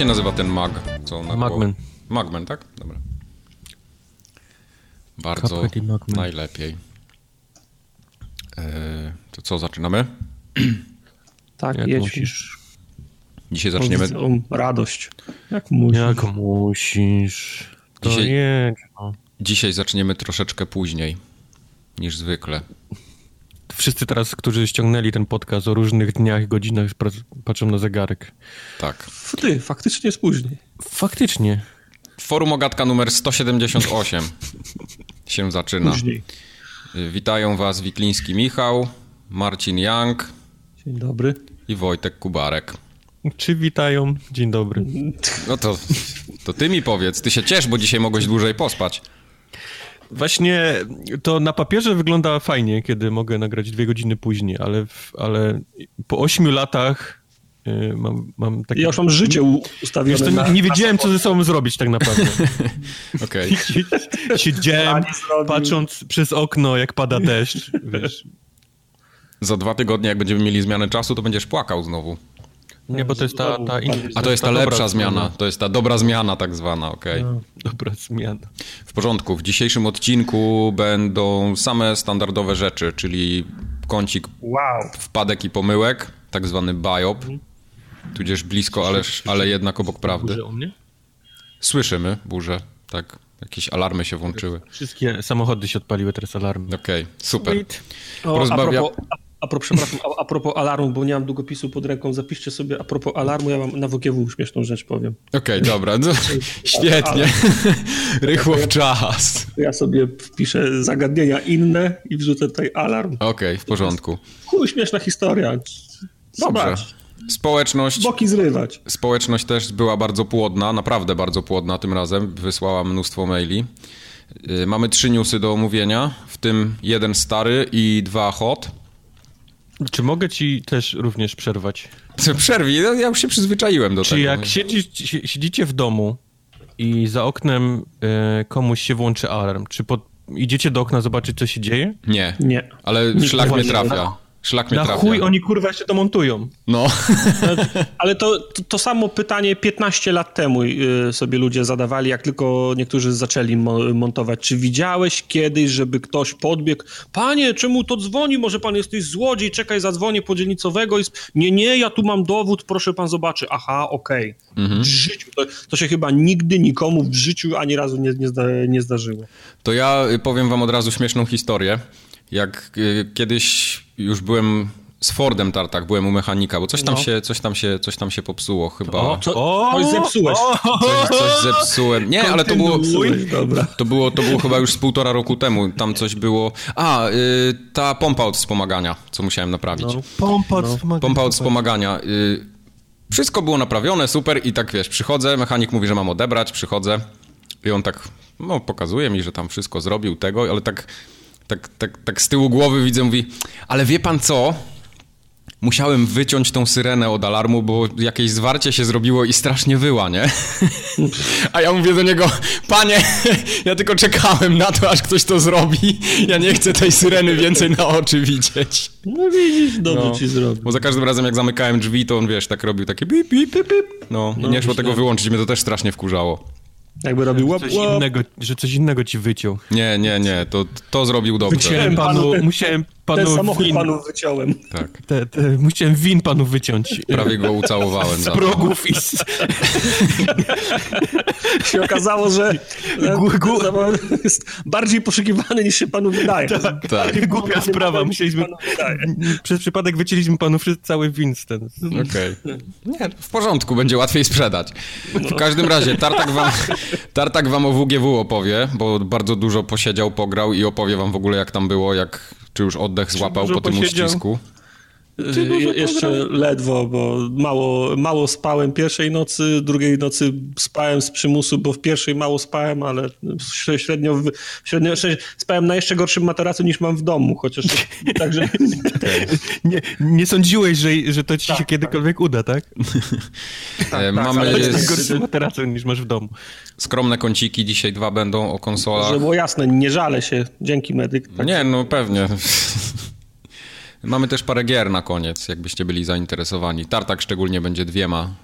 Jak się nazywa ten mag? Co na Magman. Magman, tak? Dobra. Bardzo najlepiej. Eee, to co, zaczynamy? Tak, Jak jedź. musisz. Dzisiaj zaczniemy... O, radość. Jak musisz. Jak musisz. To Dzisiaj... jedź. No. Dzisiaj zaczniemy troszeczkę później niż zwykle. Wszyscy teraz, którzy ściągnęli ten podcast o różnych dniach, godzinach, patrzą na zegarek. Tak. Ty, faktycznie jest później. Faktycznie. Forum Ogatka numer 178 się zaczyna. Później. Witają was Wikliński Michał, Marcin Young. Dzień dobry. I Wojtek Kubarek. Czy witają? Dzień dobry. No to, to ty mi powiedz. Ty się ciesz, bo dzisiaj mogłeś dłużej pospać. Właśnie to na papierze wygląda fajnie, kiedy mogę nagrać dwie godziny później, ale, ale po ośmiu latach yy, mam, mam takie... Ja już mam życie ustawione Wiesz, na, Nie wiedziałem, co ze sobą zrobić tak naprawdę. Okej. Okay. Siedziałem, patrząc przez okno, jak pada deszcz, wiesz. Za dwa tygodnie, jak będziemy mieli zmianę czasu, to będziesz płakał znowu. Nie, bo to jest ta... ta in... A to jest ta, lepsza zmiana. To jest ta dobra zmiana tak zwana, okej. Okay. No, dobra zmiana. W porządku. W dzisiejszym odcinku będą same standardowe rzeczy, czyli kącik wow. wpadek i pomyłek, tak zwany biop, mhm. tudzież blisko, ale, ale jednak obok prawdy. Słyszymy burzę, tak. Jakieś alarmy się włączyły. Wszystkie samochody się odpaliły, teraz alarmy. Okej, okay, super. O, Porozbawia... a, propos, a, propos, przepraszam, a, a, propos alarmu, bo nie mam długopisu pod ręką, zapiszcie sobie a propos alarmu, ja mam na WGW śmieszną rzecz powiem. Okej, okay, dobra, no, świetnie. Rychło w czas. Ja sobie wpiszę zagadnienia inne i wrzucę tutaj alarm. Okej, okay, w porządku. Chuj, śmieszna historia. Dobrze. Zobacz. Społeczność. Boki zrywać. Społeczność też była bardzo płodna, naprawdę bardzo płodna tym razem. Wysłała mnóstwo maili. Y, mamy trzy newsy do omówienia, w tym jeden stary i dwa hot. Czy mogę ci też również przerwać? Przerwij, no, ja już się przyzwyczaiłem do Czy tego. Czy jak siedzicie, siedzicie w domu i za oknem y, komuś się włączy alarm, czy pod, idziecie do okna zobaczyć, co się dzieje? Nie. Nie. Ale Nie szlak mnie trafia. Szlak mnie Na trafia. chuj oni kurwa jeszcze to montują. No. Ale to, to, to, samo pytanie 15 lat temu y, sobie ludzie zadawali, jak tylko niektórzy zaczęli montować. Czy widziałeś kiedyś, żeby ktoś podbiegł? Panie, czemu to dzwoni? Może pan jesteś złodziej? Czekaj, zadzwonię po dzielnicowego. I... Nie, nie, ja tu mam dowód, proszę pan zobaczy. Aha, okej. Okay. Mhm. W życiu. To, to, się chyba nigdy nikomu w życiu ani razu nie, nie, zda, nie zdarzyło. To ja powiem wam od razu śmieszną historię. Jak y, kiedyś już byłem z Fordem Tartak, byłem u mechanika, bo coś tam, no. się, coś tam, się, coś tam się popsuło chyba. O, co, o, coś zepsułeś. Coś, coś zepsułem. Nie, ale to było, to było, to było chyba już z półtora roku temu. Tam coś było... A, y, ta pompa od wspomagania, co musiałem naprawić. No. Pompa od no. wspomagania. Pompa od wspomagania. Y, wszystko było naprawione, super i tak wiesz, przychodzę, mechanik mówi, że mam odebrać, przychodzę i on tak, no pokazuje mi, że tam wszystko zrobił tego, ale tak tak, tak, tak z tyłu głowy widzę, mówi, ale wie pan co? Musiałem wyciąć tą syrenę od alarmu, bo jakieś zwarcie się zrobiło i strasznie wyła, nie? A ja mówię do niego, panie, ja tylko czekałem na to, aż ktoś to zrobi. Ja nie chcę tej syreny więcej na oczy widzieć. No widzisz, dobrze no, ci zrobił. Bo za każdym razem, jak zamykałem drzwi, to on, wiesz, tak robił takie bip, bip, bip, bip. No, no i nie szło tego wyłączyć, mnie to też strasznie wkurzało. Jakby robił łap, coś łap. Innego, że coś innego ci wyciął. Nie, nie, nie, to, to zrobił dobrze. Wyciąłem panu, musiałem panu ten samochód win... panu wyciąłem. Tak. Te, te, musiałem win panu wyciąć. Prawie go ucałowałem. Z progów i z... się okazało, że jest bardziej poszukiwany niż się panu wydaje. Tak, tak. Głupia sprawa. Musieliśmy... Przez przypadek wycięliśmy panu cały win ten. Okej. Okay. Nie, w porządku, będzie łatwiej sprzedać. W każdym razie, Tartak wam, Tartak wam o WGW opowie, bo bardzo dużo posiedział, pograł i opowie wam w ogóle jak tam było, jak czy już oddech złapał po tym uścisku? Je jeszcze ledwo, bo mało, mało spałem pierwszej nocy, drugiej nocy spałem z przymusu, bo w pierwszej mało spałem, ale średnio, średnio spałem na jeszcze gorszym materacu niż mam w domu, chociaż także... nie, nie sądziłeś, że, że to ci tak, się kiedykolwiek tak. uda, tak? tak, tak Mamy ale jest gorszy materacu niż masz w domu. Skromne kąciki, dzisiaj dwa będą o konsolach. Żeby było jasne, nie żalę się, dzięki medyk. Tak. Nie, no pewnie. Mamy też parę gier na koniec, jakbyście byli zainteresowani. Tartak szczególnie będzie dwiema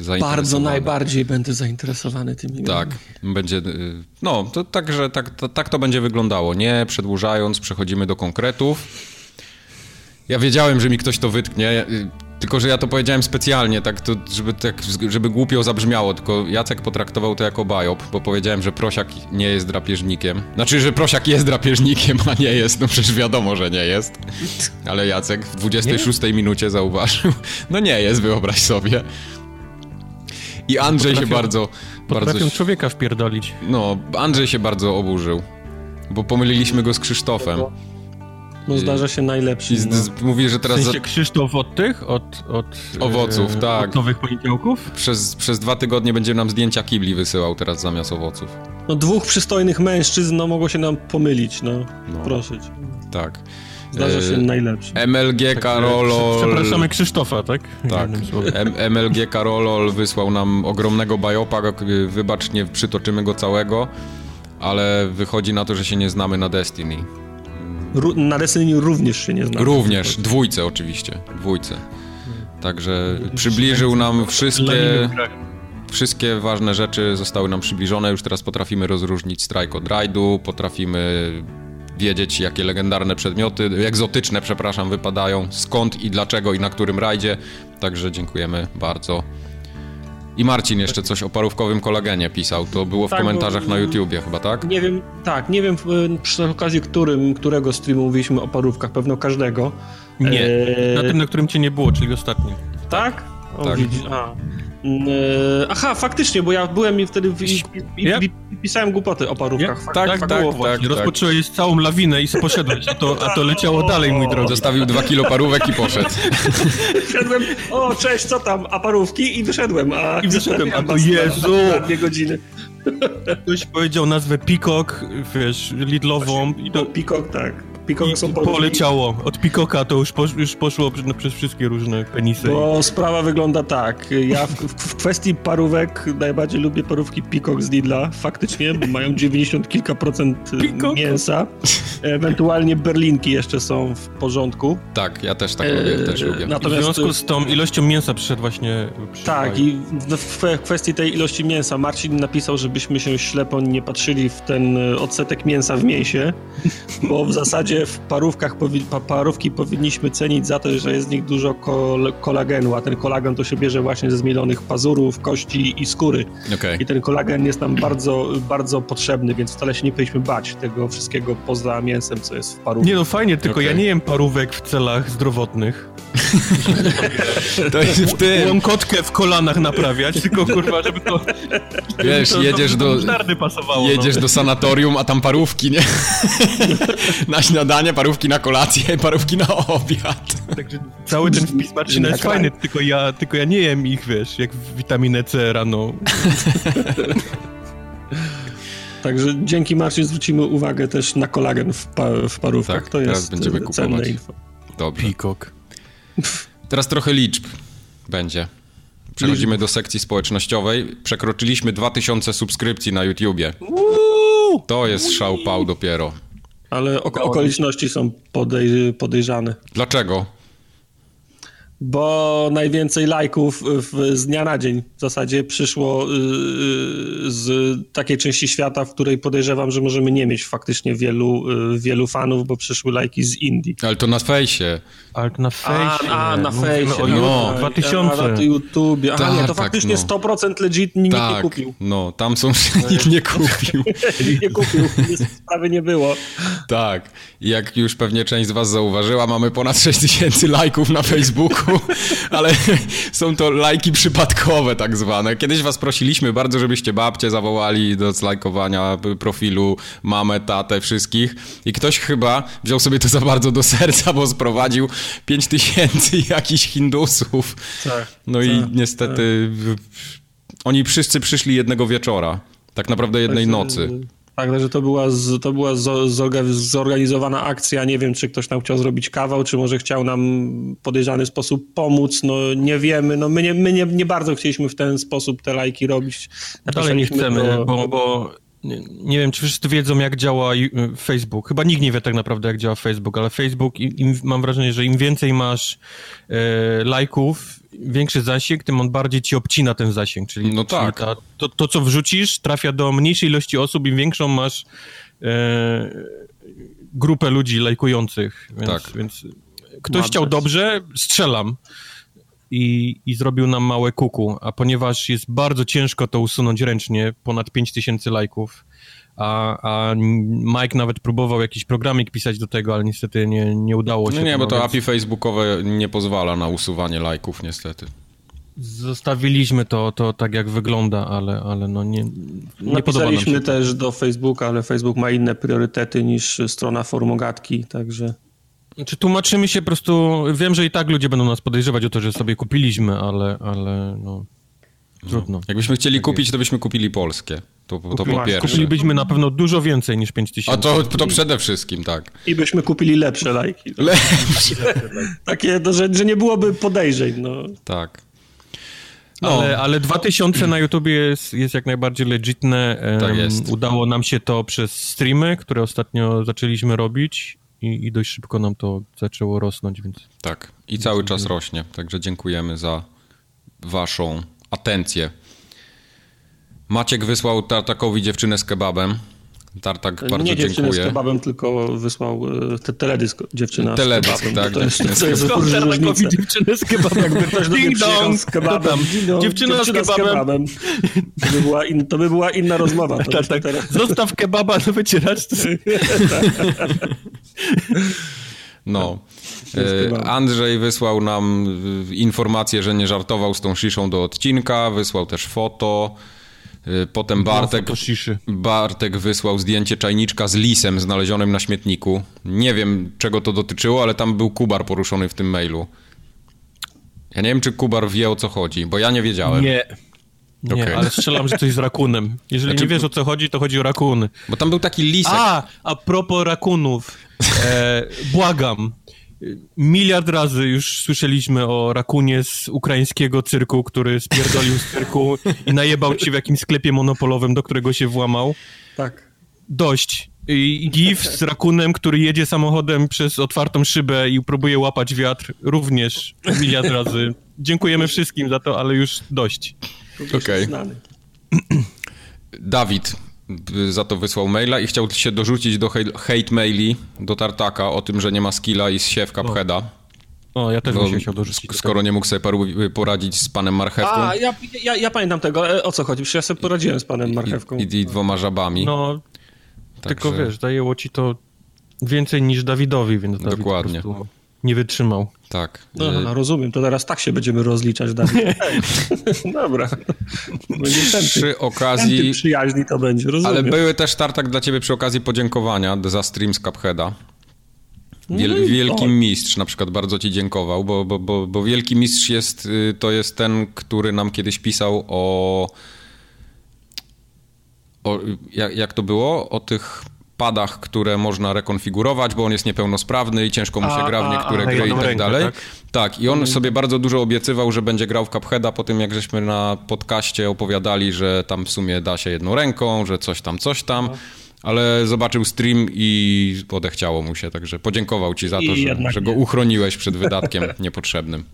zainteresowany. Bardzo najbardziej będę zainteresowany tymi Tak, będzie, y, no, to także tak, to, tak to będzie wyglądało. Nie przedłużając, przechodzimy do konkretów. Ja wiedziałem, że mi ktoś to wytknie, y, tylko że ja to powiedziałem specjalnie, tak, to, żeby, tak, żeby głupio zabrzmiało, tylko Jacek potraktował to jako bajop, bo powiedziałem, że prosiak nie jest drapieżnikiem. Znaczy, że prosiak jest drapieżnikiem, a nie jest, no przecież wiadomo, że nie jest. Ale Jacek w 26 nie? minucie zauważył, no nie jest, wyobraź sobie. I Andrzej się bardzo... Potrafią bardzo, człowieka wpierdolić. No, Andrzej się bardzo oburzył, bo pomyliliśmy go z Krzysztofem. No zdarza się najlepszy. No. Mówi, że teraz... W sensie Krzysztof od tych? Od, od owoców, e, tak. Od nowych poniedziałków? Przez, przez dwa tygodnie będzie nam zdjęcia kibli wysyłał teraz zamiast owoców. No dwóch przystojnych mężczyzn, no mogło się nam pomylić, no. no. Proszę cię. Tak. Zdarza się e, najlepszy. MLG tak, Karolol... Przepraszamy Krzysztofa, tak? Tak. MLG Karolol wysłał nam ogromnego bajopa, wybacz, nie przytoczymy go całego, ale wychodzi na to, że się nie znamy na Destiny. Ru na Destiny również się nie znamy. Również, dwójce oczywiście, dwójce. Także przybliżył nam wszystkie... Wszystkie ważne rzeczy zostały nam przybliżone, już teraz potrafimy rozróżnić strike od rajdu, potrafimy wiedzieć, jakie legendarne przedmioty, egzotyczne, przepraszam, wypadają, skąd i dlaczego i na którym rajdzie. Także dziękujemy bardzo. I Marcin jeszcze coś o parówkowym kolagenie pisał. To było w tak, komentarzach bo, na YouTubie chyba, tak? Nie wiem, tak, nie wiem przy okazji którym, którego streamu mówiliśmy o parówkach, pewno każdego. Nie, e... na tym, na którym cię nie było, czyli ostatnim. Tak? O, tak. Widzi, a. Mm, e, aha, faktycznie, bo ja byłem i wtedy w, i, i, yep. pisałem głupoty o parówkach. Yep. Tak, tak, tak, tak, tak, Rozpocząłeś całą lawinę i poszedłeś, a to, a to leciało dalej, mój drogi. Zostawił dwa kilo parówek i poszedł. Wszedłem, o cześć, co tam, a parówki? I wyszedłem. A, I wyszedłem, a to Jezu! Dwie godziny. Ktoś powiedział nazwę Peacock, wiesz, Lidlową. I to... Peacock, tak. Peacock są poleciało. Od Peacocka to już, posz, już poszło przez, no, przez wszystkie różne penisy. Bo sprawa wygląda tak. Ja w, w, kwestii parówek najbardziej lubię parówki Peacock z Lidla. Faktycznie, bo mają 90 kilka procent Peacock? mięsa. Ewentualnie berlinki jeszcze są w porządku. Tak, ja też tak lubię, też lubię. Natomiast... W związku z tą ilością mięsa przyszedł właśnie... Tak, i w kwestii tej ilości mięsa Marcin napisał, żebyśmy się ślepo nie patrzyli w ten odsetek mięsa w mięsie, bo w zasadzie zasadzie w parówkach parówki powinniśmy cenić za to, że jest w nich dużo kol kolagenu, a ten kolagen to się bierze właśnie ze zmielonych pazurów, kości i skóry. Okay. I ten kolagen jest nam bardzo, bardzo potrzebny, więc wcale się nie powinniśmy bać tego wszystkiego poza mięsem, co jest w parówkach. Nie no fajnie, tylko okay. ja nie jem parówek w celach zdrowotnych. to jest w tym. Łąkotkę w kolanach naprawiać, tylko kurwa, żeby to... Wiesz, to, jedziesz do... pasowało. Jedziesz no. do sanatorium, a tam parówki, nie? na śniadanie, parówki na kolację, parówki na obiad. Także cały ten wpis Marcina jest fajny, tylko ja, tylko ja nie jem ich, wiesz, jak witaminę C rano. Także dzięki Marcin zwrócimy uwagę też na kolagen w, pa w parówkach. Tak, to jest będziemy kupować. info. Dobrze. Peacock. Teraz trochę liczb będzie. Przechodzimy do sekcji społecznościowej. Przekroczyliśmy 2000 subskrypcji na YouTubie. To jest szał pał dopiero. Ale ok okoliczności są podej podejrzane. Dlaczego? Bo najwięcej lajków z dnia na dzień w zasadzie przyszło y, y, z takiej części świata, w której podejrzewam, że możemy nie mieć faktycznie wielu, y, wielu fanów, bo przyszły lajki z Indii. Ale to na fejsie. Ale to na fejsie. A, a na fejsie. No, 2000. Na YouTube. Aha, tak, nie, to tak, faktycznie no. 100% legit nikt tak, nie kupił. No, tam są, nikt nie kupił. nie kupił, sprawy nie było. Tak. I jak już pewnie część z was zauważyła, mamy ponad 6000 lajków na Facebooku. ale są to lajki przypadkowe tak zwane. Kiedyś was prosiliśmy bardzo, żebyście babcie zawołali do zlajkowania profilu, mamę, tatę, wszystkich i ktoś chyba wziął sobie to za bardzo do serca, bo sprowadził 5 tysięcy jakichś Hindusów. Tak, no tak, i niestety tak. oni wszyscy przyszli jednego wieczora. Tak naprawdę jednej nocy. Tak, że to była, z, to była zorganizowana akcja. Nie wiem, czy ktoś tam chciał zrobić kawał, czy może chciał nam w podejrzany sposób pomóc. No nie wiemy. No, my nie, my nie, nie bardzo chcieliśmy w ten sposób te lajki robić. Dalej nie chcemy, do... bo, bo nie, wiem, czy wszyscy wiedzą, jak działa Facebook. Chyba nikt nie wie tak naprawdę, jak działa Facebook, ale Facebook, im, mam wrażenie, że im więcej masz e, lajków, większy zasięg, tym on bardziej ci obcina ten zasięg. Czyli, no tak. Czyli ta, to, to, co wrzucisz, trafia do mniejszej ilości osób, im większą masz e, grupę ludzi lajkujących. Więc, tak. więc ktoś chciał dobrze, strzelam. I, i zrobił nam małe kuku, a ponieważ jest bardzo ciężko to usunąć ręcznie, ponad 5000 lajków, a, a Mike nawet próbował jakiś programik pisać do tego, ale niestety nie, nie udało się. No nie, bo to więc... API facebookowe nie pozwala na usuwanie lajków niestety. Zostawiliśmy to, to tak jak wygląda, ale, ale no nie, nie Napisaliśmy też do Facebooka, ale Facebook ma inne priorytety niż strona formogatki, także... Czy tłumaczymy się po prostu, wiem, że i tak ludzie będą nas podejrzewać o to, że sobie kupiliśmy, ale, ale no... Trudno. No. Jakbyśmy chcieli tak kupić, to byśmy kupili polskie. To, to po pierwsze. Kupilibyśmy na pewno dużo więcej niż 5000. A to, to przede wszystkim, tak. I byśmy kupili lepsze lajki. Lepsze. Takie, no, że, że nie byłoby podejrzeń. No. Tak. No. Ale, ale 2000 na YouTubie jest, jest jak najbardziej legitne. Tak jest. Udało nam się to przez streamy, które ostatnio zaczęliśmy robić i, i dość szybko nam to zaczęło rosnąć, więc... Tak, i cały czas rośnie, także dziękujemy za waszą atencję. Maciek wysłał Tartakowi dziewczynę z kebabem. Tartak bardzo Nie dziękuję. Nie z kebabem, tylko wysłał e, te teledysk dziewczyna teledysk, z kebabem. tak. To jest, to jest Tartakowi dziewczynę z kebabem. Jakby ktoś Ding dong, z kebabem. Dziewczyna, dziewczyna z kebabem. Z kebabem. To, by była in, to by była inna rozmowa. tak, tak. Zostaw kebaba na wycieraczce. No. E, Andrzej wysłał nam e, informację, że nie żartował z tą sziszą do odcinka, wysłał też foto. E, potem Bartek, Bartek wysłał zdjęcie czajniczka z lisem znalezionym na śmietniku. Nie wiem, czego to dotyczyło, ale tam był Kubar poruszony w tym mailu. Ja nie wiem, czy Kubar wie, o co chodzi, bo ja nie wiedziałem. Nie. Nie, okay. ale strzelam, że coś z rakunem. Jeżeli znaczy, nie wiesz, o co chodzi, to chodzi o rakuny. Bo tam był taki lisek. A, a propos rakunów. E, błagam. Miliard razy już słyszeliśmy o rakunie z ukraińskiego cyrku, który spierdolił z cyrku i najebał ci w jakimś sklepie monopolowym, do którego się włamał. Tak. Dość. I gif z rakunem, który jedzie samochodem przez otwartą szybę i próbuje łapać wiatr, również miliard razy. Dziękujemy wszystkim za to, ale już dość. Okej. Okay. Dawid za to wysłał maila i chciał się dorzucić do hate maili do Tartaka o tym, że nie ma skilla i siew Cupheada. O, ja też bym się chciał dorzucić. Skoro nie mógł sobie poradzić z panem Marchewką. A, ja, ja, ja, pamiętam tego. E, o co chodzi? Przecież ja sobie poradziłem z panem Marchewką. I, i, i dwoma żabami. No, Także... tylko wiesz, zajęło ci to więcej niż Dawidowi, więc Dawid Dokładnie. Nie wytrzymał. Tak. No, no, rozumiem, to teraz tak się będziemy rozliczać, Dawid. Dobra. Przy okazji... przyjaźni to będzie, rozumiem. Ale były też tartak dla ciebie przy okazji podziękowania za stream z Cupheada. Wiel, no wielki mistrz na przykład bardzo ci dziękował, bo, bo, bo, bo wielki mistrz jest, y, to jest ten, który nam kiedyś pisał o, o jak, jak to było? O tych padach, które można rekonfigurować, bo on jest niepełnosprawny i ciężko mu się a, gra w niektóre a, a, gry i tak rękę, dalej. Tak? tak, i on mm. sobie bardzo dużo obiecywał, że będzie grał w Cupheada po tym, jak żeśmy na podcaście opowiadali, że tam w sumie da się jedną ręką, że coś tam, coś tam. Ale zobaczył stream i odechciało mu się, także podziękował ci za to, że, że, go uchroniłeś przed wydatkiem niepotrzebnym.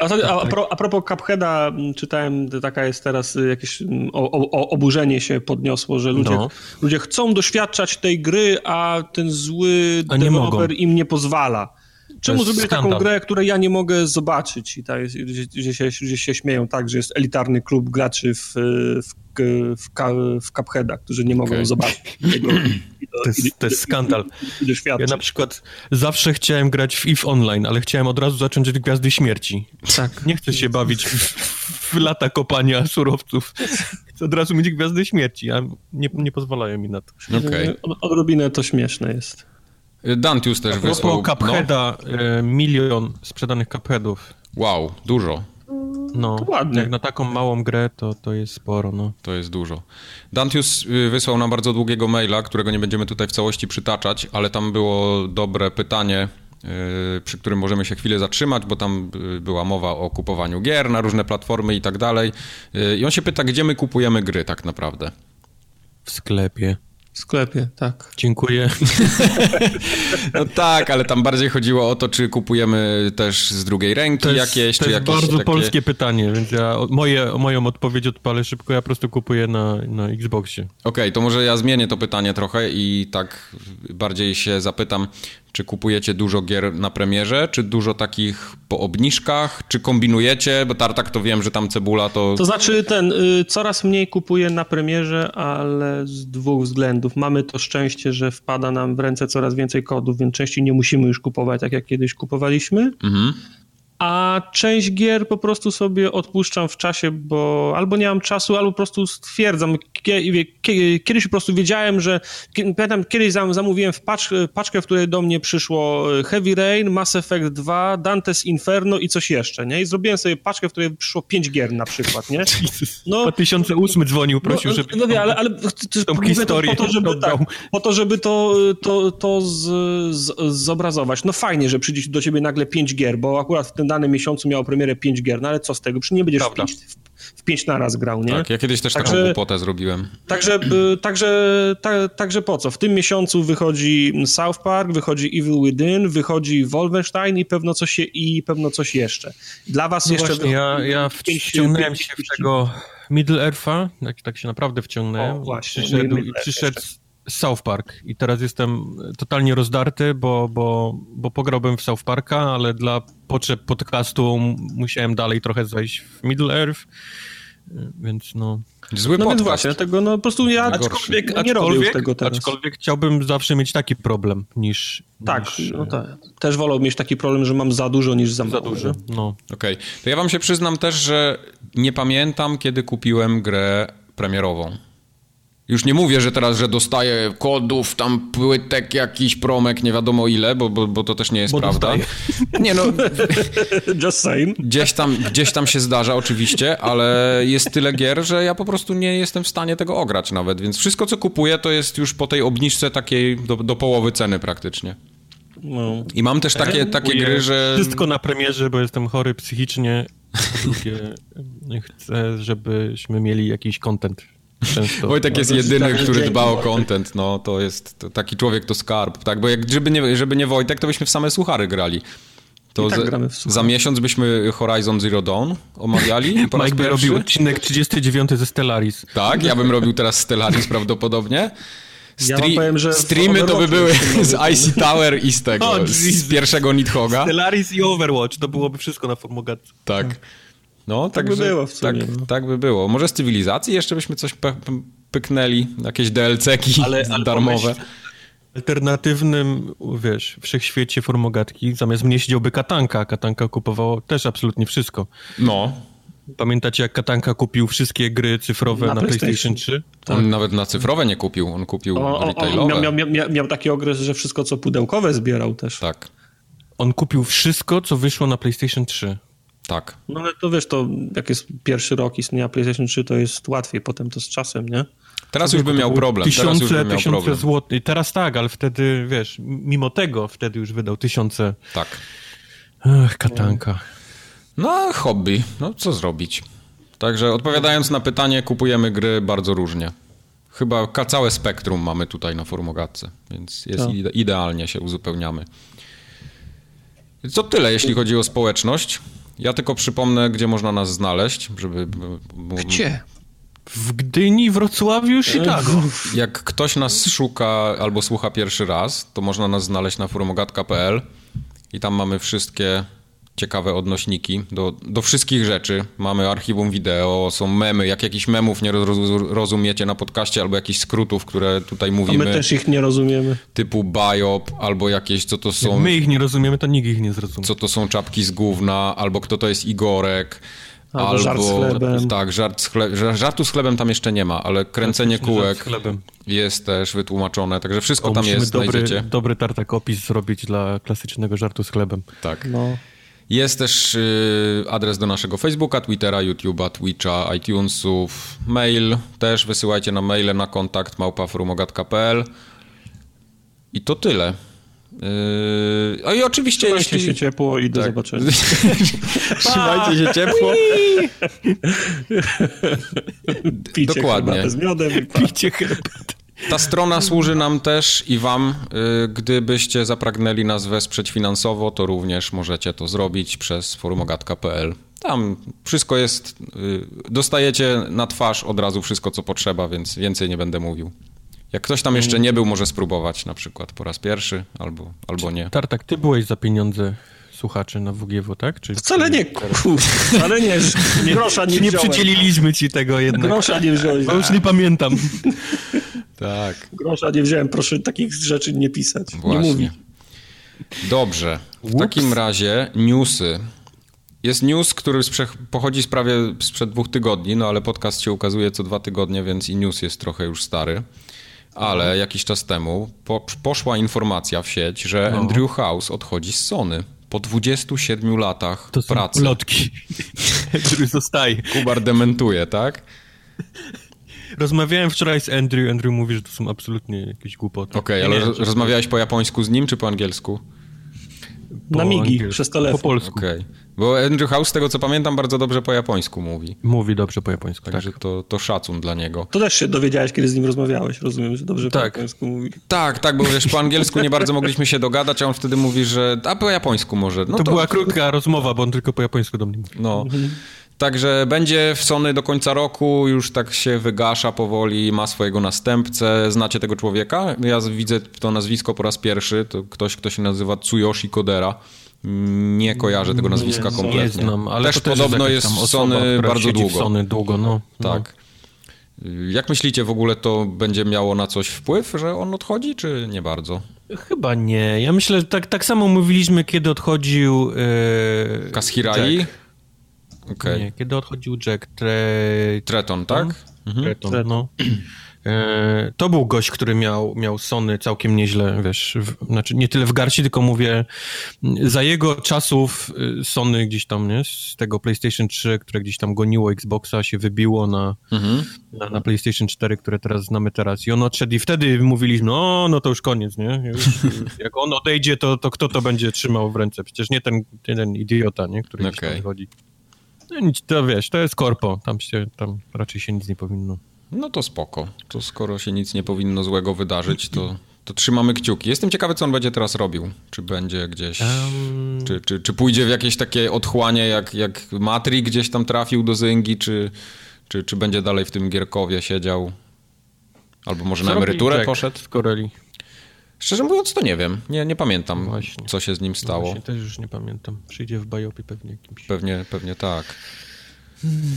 A, a, a, pro, a propos Cupheada, czytałem, taka jest teraz jakieś o, o, oburzenie się podniosło, że ludzie, no. ludzie chcą doświadczać tej gry, a ten zły a deweloper im nie pozwala. Czemu zrobili taką grę, której ja nie mogę zobaczyć? I tak, gdzie, się, gdzie się śmieją tak, że jest elitarny klub graczy w, w, w, w Cupheada, którzy nie mogą okay. zobaczyć tego. To jest, to jest skandal. Ja na przykład zawsze chciałem grać w EVE Online, ale chciałem od razu zacząć od Gwiazdy Śmierci. Tak. Nie chcę się bawić w, w lata kopania surowców. Chcę od razu mieć Gwiazdy Śmierci, a nie, nie pozwalają mi na to. Okay. Odrobinę to śmieszne jest. Dantius też wysłał... Cupheada, no. milion sprzedanych Cupheadów. Wow, dużo. No, ładnie. jak na taką małą grę, to, to jest sporo, no. To jest dużo. Dantius y, wysłał nam bardzo długiego maila, którego nie będziemy tutaj w całości przytaczać, ale tam było dobre pytanie, yy, przy którym możemy się chwilę zatrzymać, bo tam y, była mowa o kupowaniu gier na różne platformy i tak dalej. I on się pyta, gdzie my kupujemy gry tak naprawdę. W sklepie. W sklepie, tak. Dziękuję. no tak, ale tam bardziej chodziło o to, czy kupujemy też z drugiej ręki to jest, jakieś, to czy jest jakieś bardzo takie... polskie pytanie, więc ja moje, moją odpowiedź odpalę szybko, ja po prostu kupuję na, na Xboxie. Okej, okay, to może ja zmienię to pytanie trochę i tak bardziej się zapytam, czy kupujecie dużo gier na premierze, czy dużo takich po obniżkach, czy kombinujecie, bo Tartak to wiem, że tam cebula to... To znaczy ten, y, coraz mniej kupuję na premierze, ale z dwóch względów. Mamy to szczęście, że wpada nam w ręce coraz więcej kodów, więc częściej nie musimy już kupować tak jak kiedyś kupowaliśmy. Mhm a część gier po prostu sobie odpuszczam w czasie, bo albo nie mam czasu, albo po prostu stwierdzam. Kiedyś po prostu wiedziałem, że pamiętam, kiedyś zamówiłem w paczkę, w której do mnie przyszło e, Heavy Rain, Mass Effect 2, Dante's Inferno i coś jeszcze, nie? I zrobiłem sobie paczkę, w której przyszło pięć gier na przykład, nie? No, 2008 dzwonił, prosił, no, żeby... No wie, ale, ale tą historię po to, żeby, tak, po to, żeby to, to, to z, z, zobrazować. No fajnie, że przyjdzie do ciebie nagle pięć gier, bo akurat w tym danym miesiącu miało premierę pięć gier, no ale co z tego? Przecież nie będziesz w pięć, w, w pięć naraz grał, nie? Tak, ja kiedyś też także, taką głupotę zrobiłem. Także, y, także, ta, także po co? W tym miesiącu wychodzi South Park, wychodzi Evil Within, wychodzi Wolfenstein i pewno coś, i pewno coś jeszcze. Dla was no jeszcze... Właśnie, ja, ja wciągnąłem się w tego Middle Earth'a, tak, tak się naprawdę wciągnąłem. O, właśnie, przyszedł, przyszedł South Park i teraz jestem totalnie rozdarty, bo, bo, bo pograłbym w South Parka, ale dla potrzeb podcastu musiałem dalej trochę zejść w Middle Earth, więc no... Zły no podcast. więc właśnie, tego no po prostu ja aczkolwiek, nie robię tego teraz. Aczkolwiek chciałbym zawsze mieć taki problem niż... Tak, niż, no tak. Też wolał mieć taki problem, że mam za dużo niż za mało. Za dużo, no. Okej, okay. to ja wam się przyznam też, że nie pamiętam, kiedy kupiłem grę premierową. Już nie mówię, że teraz, że dostaję kodów, tam płytek, jakiś promek, nie wiadomo ile, bo, bo, bo to też nie jest bo prawda. Dostaję. Nie no. Just saying. Gdzieś tam, gdzieś tam się zdarza oczywiście, ale jest tyle gier, że ja po prostu nie jestem w stanie tego ograć nawet, więc wszystko co kupuję to jest już po tej obniżce takiej do, do połowy ceny praktycznie. No. I mam też takie, ja takie gry, że... Wszystko na premierze, bo jestem chory psychicznie. Drugie, chcę, żebyśmy mieli jakiś content Często. Wojtek jest jedyny, który dba o content, no to jest to, taki człowiek to skarb, tak, bo jak, żeby, nie, żeby nie Wojtek, to byśmy w same suchary grali. To tak za, za, miesiąc byśmy Horizon Zero Dawn omawiali. Mike by robił odcinek 39 ze Stellaris. Tak, ja bym robił teraz Stellaris prawdopodobnie. Stri ja powiem, że streamy to by były z Icy Tower i z tego, oh, z pierwszego Nidhoga. Stellaris i Overwatch, to byłoby wszystko na formogatce. Tak. No, tak by było w sumie. Tak, no. tak by było. Może z cywilizacji jeszcze byśmy coś pyknęli, jakieś DLC-ki ale, ale darmowe. alternatywnym, wiesz, wszechświecie formogatki, zamiast mnie siedziałby Katanka. Katanka kupowało też absolutnie wszystko. No. Pamiętacie, jak Katanka kupił wszystkie gry cyfrowe na, na PlayStation, PlayStation 3? Tak. On nawet na cyfrowe nie kupił, on kupił o, retailowe. On miał, miał, miał, miał taki okres, że wszystko co pudełkowe zbierał też. Tak. On kupił wszystko, co wyszło na PlayStation 3. Tak. No ale to wiesz, to jak jest pierwszy rok istnienia PlayStation 3, to jest łatwiej, potem to z czasem, nie? Teraz już bym miał problem. Tysiące, Teraz już tysiące złotych. Teraz tak, ale wtedy, wiesz, mimo tego wtedy już wydał tysiące. Tak. Ach, katanka. No, hobby. No, co zrobić? Także odpowiadając na pytanie, kupujemy gry bardzo różnie. Chyba całe spektrum mamy tutaj na Formogatce, więc jest ide idealnie się uzupełniamy. To tyle, jeśli chodzi o społeczność. Ja tylko przypomnę, gdzie można nas znaleźć, żeby... Gdzie? W Gdyni, Wrocławiu, Chicago. Jak ktoś nas szuka albo słucha pierwszy raz, to można nas znaleźć na forumogatka.pl i tam mamy wszystkie ciekawe odnośniki do, do wszystkich rzeczy. Mamy archiwum wideo, są memy. Jak jakichś memów nie rozumiecie na podcaście, albo jakichś skrótów, które tutaj mówimy. A my też ich nie rozumiemy. Typu biop, albo jakieś, co to są... Jak my ich nie rozumiemy, to nikt ich nie zrozumie. Co to są czapki z gówna, albo kto to jest Igorek. Albo, albo żart z chlebem. Tak, żart z chle... żartu z chlebem tam jeszcze nie ma, ale kręcenie kółek jest też wytłumaczone, także wszystko o, tam jest, dobry, znajdziecie. dobry tartak opis zrobić dla klasycznego żartu z chlebem. Tak. No. Jest też y, adres do naszego Facebooka, Twittera, YouTube'a, Twitcha, iTunesów, mail też wysyłajcie na maile na kontakt małpaforumogat.pl i to tyle. Yy, I oczywiście Trzymajcie jeśli... się ciepło i do tak. zobaczenia. Trzymajcie się ciepło. Picie Dokładnie. z miodem. Picie herbatę. Ta strona służy nam też i wam, y, gdybyście zapragnęli nas wesprzeć finansowo, to również możecie to zrobić przez forumogatka.pl. Tam wszystko jest, y, dostajecie na twarz od razu wszystko, co potrzeba, więc więcej nie będę mówił. Jak ktoś tam jeszcze nie był, może spróbować na przykład po raz pierwszy albo, albo nie. Tartak, ty byłeś za pieniądze słuchaczy na WGW, tak? Czy wcale nie, wcale nie, nie grosza nie Nie przydzieliliśmy ci tego jednak. Grosza nie wziąłeś. Bo już nie pamiętam. tak. Grosza nie wziąłem, proszę takich rzeczy nie pisać, Właśnie. nie mówi. Dobrze, w Ups. takim razie newsy. Jest news, który pochodzi z prawie sprzed dwóch tygodni, no ale podcast się ukazuje co dwa tygodnie, więc i news jest trochę już stary. Ale jakiś czas temu po, poszła informacja w sieć, że no. Andrew House odchodzi z Sony. Po 27 latach to pracy. To plotki. Andrew zostaje. Kubar dementuje, tak? Rozmawiałem wczoraj z Andrew. Andrew mówi, że to są absolutnie jakieś głupoty. Okej, okay, ale nie, rozmawiałeś po japońsku z nim, czy po angielsku? Po na migi, angielsku. przez telefon. Po polsku. Okej. Okay. Bo Andrew House, z tego co pamiętam, bardzo dobrze po japońsku mówi. Mówi dobrze po japońsku, Także tak. to, to szacun dla niego. To też się dowiedziałeś, kiedy z nim rozmawiałeś, rozumiem, że dobrze tak. po japońsku mówi. Tak, tak, bo wiesz, po angielsku nie bardzo mogliśmy się dogadać, a on wtedy mówi, że a po japońsku może. No to, to była krótka rozmowa, bo on tylko po japońsku do mnie mówi. No. Mhm. Także będzie w Sony do końca roku, już tak się wygasza powoli, ma swojego następcę. Znacie tego człowieka? Ja widzę to nazwisko po raz pierwszy. To ktoś, kto się nazywa Tsuyoshi Kodera. Nie kojarzę tego nazwiska nie, kompletnie. Nie znam, ale też, też podobno jest w Sony bardzo długo. Sony długo, no. Tak. No. Jak myślicie, w ogóle to będzie miało na coś wpływ, że on odchodzi, czy nie bardzo? Chyba nie. Ja myślę, że tak, tak samo mówiliśmy, kiedy odchodził... Yy, Kashirai? Okay. Nie, kiedy odchodził Jack Tre... Treton, tak? Mhm. Treton, no. E, to był gość, który miał, miał Sony całkiem nieźle, wiesz, w, znaczy nie tyle w garści, tylko mówię, za jego czasów y, Sony gdzieś tam, nie, z tego PlayStation 3, które gdzieś tam goniło Xboxa, się wybiło na, mhm. na, na, PlayStation 4, które teraz znamy teraz i on odszedł i wtedy mówiliśmy, no, no to już koniec, nie, już, jak on odejdzie, to, to kto to będzie trzymał w ręce? Przecież nie ten, ten idiota, nie, który okay. gdzieś tam wychodzi. No nic, to wiesz, to jest korpo, tam się, tam raczej się nic nie powinno. No to spoko. To skoro się nic nie powinno złego wydarzyć, to, to trzymamy kciuki. Jestem ciekawy, co on będzie teraz robił. Czy będzie gdzieś... Um... Czy, czy, czy pójdzie w jakieś takie otchłanie, jak, jak Matri gdzieś tam trafił do Zyngi, czy, czy, czy będzie dalej w tym Gierkowie siedział? Albo może co na emeryturę poszedł? w Koreli. Szczerze mówiąc, to nie wiem. Nie, nie pamiętam, Właśnie. co się z nim stało. Właśnie, też już nie pamiętam. Przyjdzie w Biopie pewnie jakimś. Pewnie, pewnie tak. Hmm.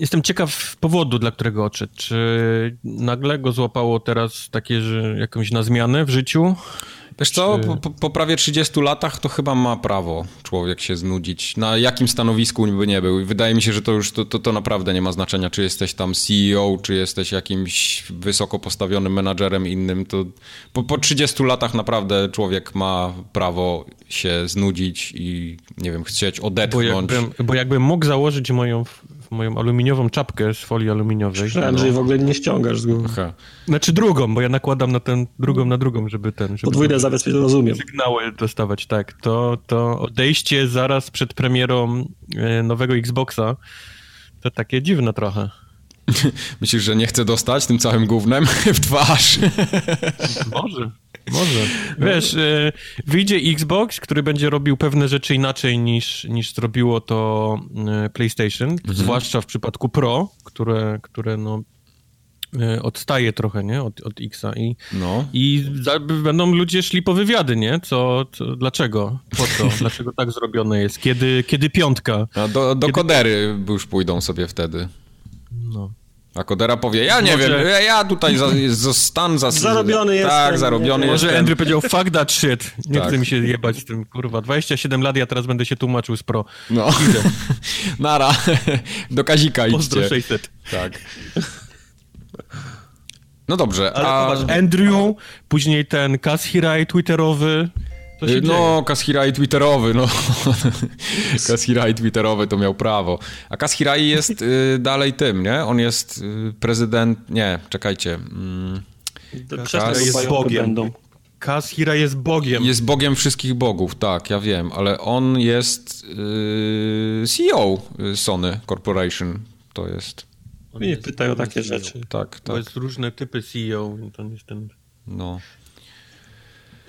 Jestem ciekaw powodu, dla którego odszedł. Czy nagle go złapało teraz takie, że jakąś na zmianę w życiu? Wiesz co, po, po, prawie 30 latach to chyba ma prawo człowiek się znudzić. Na jakim stanowisku by nie był. Wydaje mi się, że to już to, to, to naprawdę nie ma znaczenia, czy jesteś tam CEO, czy jesteś jakimś wysoko postawionym menadżerem innym. To po, po 30 latach naprawdę człowiek ma prawo się znudzić i nie wiem, chcieć odetchnąć. Bo jakbym, bo jakbym mógł założyć moją moją aluminiową czapkę z folii aluminiowej. Myślałem, no. że w ogóle nie ściągasz z głowy. Aha. Znaczy drugą, bo ja nakładam na ten, drugą na drugą, żeby ten... Żeby Podwójne zabezpieczenie, rozumiem. Sygnały dostawać, tak. To, to odejście zaraz przed premierą e, nowego Xboxa to takie dziwne trochę. Myślisz, że nie chcę dostać tym całym gównem w twarz? Może. Może. Wiesz, y, wyjdzie Xbox, który będzie robił pewne rzeczy inaczej niż, niż zrobiło to y, PlayStation, mhm. zwłaszcza w przypadku Pro, które, które no, y, odstaje trochę, nie, od, od Xa i, no. i za, będą ludzie szli po wywiady, nie, co, co dlaczego, po co, dlaczego tak zrobione jest, kiedy, kiedy piątka. A do, do kiedy... kodery już pójdą sobie wtedy. No. A Kodera powie, ja nie Może... wiem, ja tutaj za, stan za... Zarobiony jest. Tak, zarobiony jest. Może Andrew powiedział, fuck that shit. Nie tak. chce mi się jebać z tym, kurwa. 27 lat, ja teraz będę się tłumaczył z pro. No. Idę. Nara. Do Kazika idźcie. Pozdro 600. Tak. No dobrze, Ale a... Andrew, później ten Kaz Hirai twitterowy, no, Kashirai twitterowy, no. Kashirai twitterowy to miał prawo. A Kashirai jest y, dalej tym, nie? On jest y, prezydent... Nie, czekajcie. Mm, Kas... jest Bogiem. Będą. Kaz Hira jest bogiem. Jest bogiem wszystkich bogów, tak, ja wiem, ale on jest yy, CEO Sony Corporation. To jest. On nie pytaj o takie CEO. rzeczy. Tak, tak. To jest różne typy CEO, to nie jest ten. No.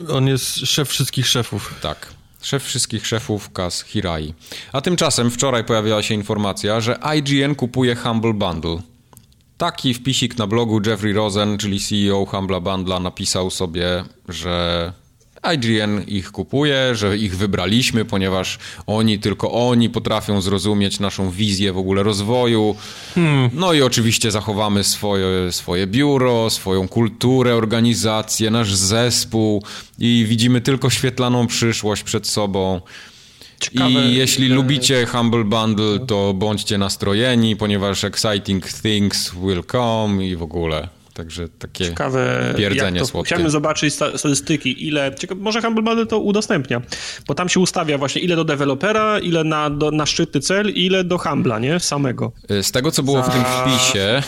On jest szef wszystkich szefów. Tak. Szef wszystkich szefów Kaz Hirai. A tymczasem wczoraj pojawiła się informacja, że IGN kupuje Humble Bundle. Taki wpisik na blogu Jeffrey Rosen, czyli CEO Humble Bundle, napisał sobie, że IGN ich kupuje, że ich wybraliśmy, ponieważ oni, tylko oni potrafią zrozumieć naszą wizję w ogóle rozwoju. Hmm. No i oczywiście zachowamy swoje, swoje biuro, swoją kulturę, organizację, nasz zespół i widzimy tylko świetlaną przyszłość przed sobą. Ciekawe, I jeśli że... lubicie Humble Bundle, to bądźcie nastrojeni, ponieważ exciting things will come i w ogóle. Także takie Ciekawe, pierdzenie to, Chciałbym zobaczyć statystyki, ile... Ciekawe, może Humble Bundle to udostępnia, bo tam się ustawia właśnie ile do dewelopera, ile na, do, na szczytny cel, ile do Humbla, nie? Samego. Z tego, co było Za... w tym wpisie,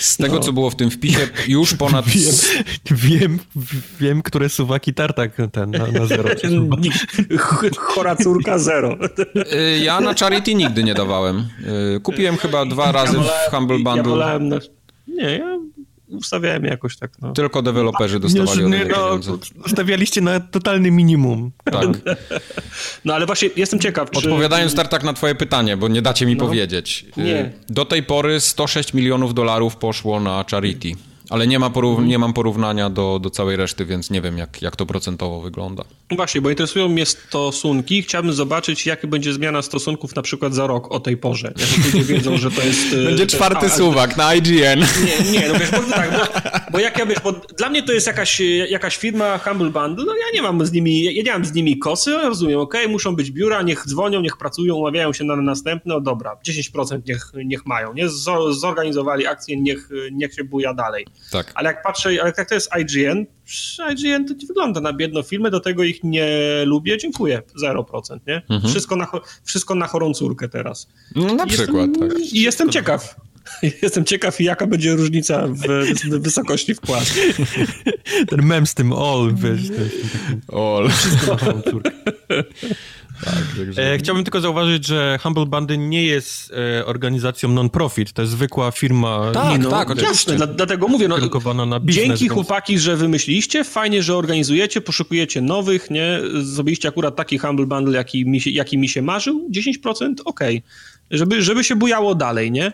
z tego, no. co było w tym wpisie, już ponad... Wiem, wiem, wiem które suwaki tartak ten na, na zero. Chora córka zero. Y, ja na Charity nigdy nie dawałem. Y, kupiłem chyba dwa razy ja w Humble Bundle. Ja wolałem na... Nie, ja ustawiałem jakoś tak. No. Tylko deweloperzy dostawali nie, no, Stawialiście na totalny minimum. Tak. No ale właśnie jestem ciekaw, czy... Odpowiadając Tartak na twoje pytanie, bo nie dacie mi no. powiedzieć. Nie. Do tej pory 106 milionów dolarów poszło na charity. Ale nie, ma porów- nie mam porównania do, do całej reszty, więc nie wiem, jak, jak to procentowo wygląda. Właśnie, bo interesują mnie stosunki. Chciałbym zobaczyć, jaka będzie zmiana stosunków na przykład za rok o tej porze. Jak ludzie wiedzą, że to jest... E, będzie czwarty jest, suwak na IGN. Nie, nie, no wiesz, bo, tak, bo, bo jak ja wiesz, bo dla mnie to jest jakaś, jakaś firma Humble Bundle, no ja nie mam z nimi, ja nie mam z nimi kosy, rozumiem, okej, okay, muszą być biura, niech dzwonią, niech pracują, umawiają się na następne, no dobra, 10% niech, niech mają, nie? Zorganizowali akcję, niech, niech się buja dalej. Tak. Ale jak patrzę, ale jak to jest IGN, IGN to nie wygląda na biedną filmy, do tego ich nie lubię, dziękuję, 0%, nie? Mhm. Wszystko, na, wszystko na chorą córkę teraz. No na przykład, tak. I jestem ciekaw. Jestem ciekaw, jaka będzie różnica w wysokości wpłat. Ten mem z tym all, wiesz. All. Wszystko na chorą córkę. Tak, e, chciałbym tylko zauważyć, że Humble Bandy nie jest e, organizacją non-profit, to jest zwykła firma. Tak, no, tak, jasne, dla, dlatego mówię, no, na biznes, dzięki więc... chłopaki, że wymyśliliście, fajnie, że organizujecie, poszukujecie nowych, nie, zrobiliście akurat taki Humble Bundle, jaki mi się, jaki mi się marzył, 10%, okej, okay. żeby, żeby się bujało dalej, nie?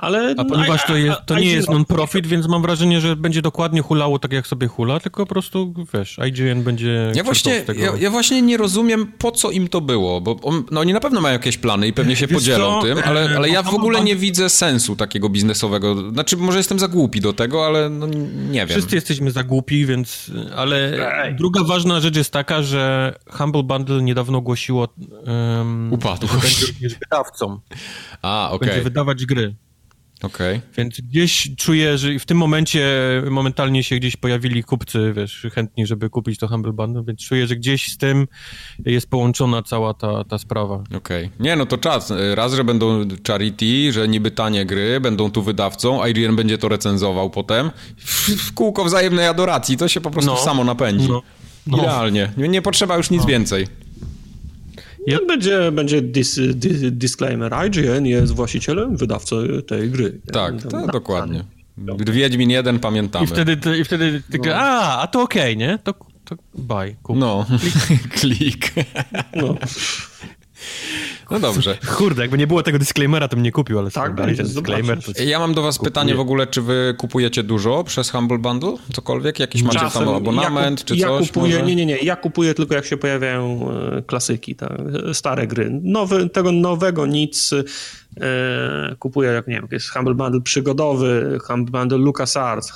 Ale, a ponieważ to, jest, to nie jest non-profit, więc mam wrażenie, że będzie dokładnie hulało tak, jak sobie hula, tylko po prostu, wiesz, IGN będzie ja właśnie, ja, ja, właśnie nie rozumiem, po co im to było, bo on, no oni na pewno mają jakieś plany i pewnie się wiesz podzielą co? tym, ale, ale ja w ogóle nie widzę sensu takiego biznesowego. Znaczy, może jestem za głupi do tego, ale no, nie wiem. Wszyscy jesteśmy za głupi, więc... Ale druga ważna rzecz jest taka, że Humble Bundle niedawno ogłosiło um, Upadłość. Że będzie wydawcą. A, okej. Okay. Będzie wydawać gry. Okay. Więc gdzieś czuję, że w tym momencie momentalnie się gdzieś pojawili kupcy, wiesz, chętni, żeby kupić to Humble Bundle, więc czuję, że gdzieś z tym jest połączona cała ta, ta sprawa. Okej. Okay. Nie, no to czas. Raz, że będą charity, że niby tanie gry, będą tu wydawcą, IGN będzie to recenzował potem. W kółko wzajemnej adoracji, to się po prostu no. samo napędzi. No. No. Idealnie. Nie, nie potrzeba już nic no. więcej. Yep. Będzie, będzie dis, dis, disclaimer. IGN jest właścicielem, wydawcą tej gry. Tak, to, dokładnie. Wiedźmin 1 pamiętamy. I wtedy, i wtedy tylko, no. a, a to okej, okay, nie? To, to bye, kup. No, klik. No. No dobrze. Kurde, jakby nie było tego disclaimera, to bym nie kupił, ale tak, ten disclaimer. Ja mam do was kupuję. pytanie w ogóle, czy wy kupujecie dużo przez Humble Bundle? Cokolwiek? Jakiś macie Czasem, tam abonament, ja czy ja coś? Kupuję, może? Nie, nie, nie. Ja kupuję tylko jak się pojawiają e, klasyki, tak, stare gry. Nowy, tego nowego nic kupuję, jak nie wiem, jest Humble Bundle przygodowy, Humble Bundle LucasArts,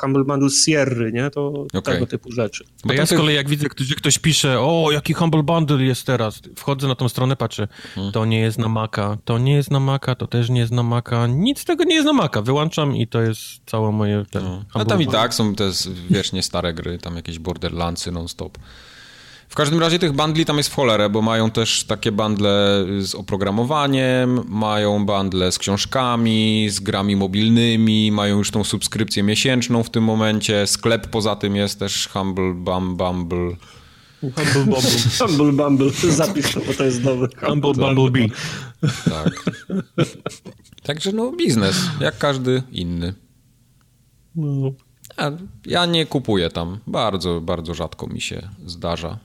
Humble Bundle Sierry, nie? To okay. tego typu rzeczy. Bo ja z kolei jak widzę, że ktoś pisze, o, jaki Humble Bundle jest teraz, wchodzę na tą stronę, patrzę, hmm. to nie jest na Maca, to nie jest na Maca, to też nie jest na Maca, nic z tego nie jest na Maca, wyłączam i to jest całe moje... Ten, no. A tam i tak są te wiecznie stare gry, tam jakieś Borderlandsy non-stop. W każdym razie tych bundli tam jest w cholerę, bo mają też takie bundle z oprogramowaniem, mają bundle z książkami, z grami mobilnymi, mają już tą subskrypcję miesięczną w tym momencie. Sklep poza tym jest też Humble Bum Bumble. Humble Bumble. Humble Bumble. Zapisz to, bo to jest nowy. Humble Bumble Bee. Tak. Także no biznes, jak każdy inny. No. Ja nie kupuję tam. Bardzo, bardzo rzadko mi się zdarza.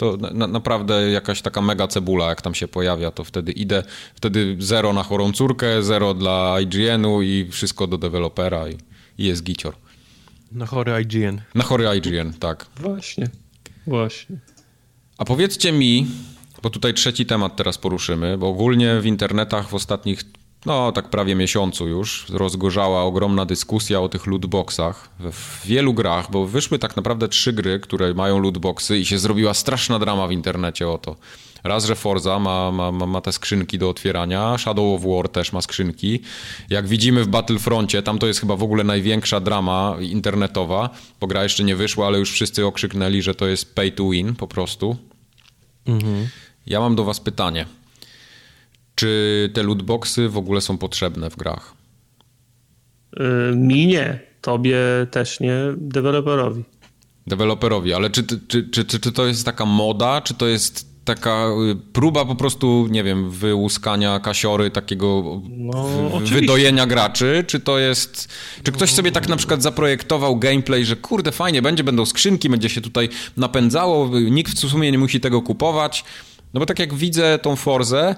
To na, naprawdę jakaś taka mega cebula, jak tam się pojawia, to wtedy idę, wtedy zero na chorą córkę, zero dla IGN-u i wszystko do dewelopera i, i jest gicior. Na chory IGN. Na chory IGN, tak. Właśnie, właśnie. A powiedzcie mi, bo tutaj trzeci temat teraz poruszymy, bo ogólnie w internetach w ostatnich no tak prawie miesiącu już rozgorzała ogromna dyskusja o tych lootboxach w wielu grach, bo wyszły tak naprawdę trzy gry, które mają lootboxy i się zrobiła straszna drama w internecie o to. Raz, że Forza ma, ma, ma te skrzynki do otwierania, Shadow of War też ma skrzynki. Jak widzimy w Battlefroncie, tam to jest chyba w ogóle największa drama internetowa, bo gra jeszcze nie wyszła, ale już wszyscy okrzyknęli, że to jest pay to win po prostu. Mhm. Ja mam do was pytanie. Czy te lootboxy w ogóle są potrzebne w grach? Yy, mi nie. Tobie też nie. Deweloperowi. Deweloperowi, ale czy, czy, czy, czy, czy to jest taka moda, czy to jest taka y, próba po prostu, nie wiem, wyłuskania kasiory, takiego no, wydojenia graczy, czy to jest, czy ktoś sobie tak na przykład zaprojektował gameplay, że kurde fajnie będzie, będą skrzynki, będzie się tutaj napędzało, nikt w sumie nie musi tego kupować, no bo tak jak widzę tą Forzę,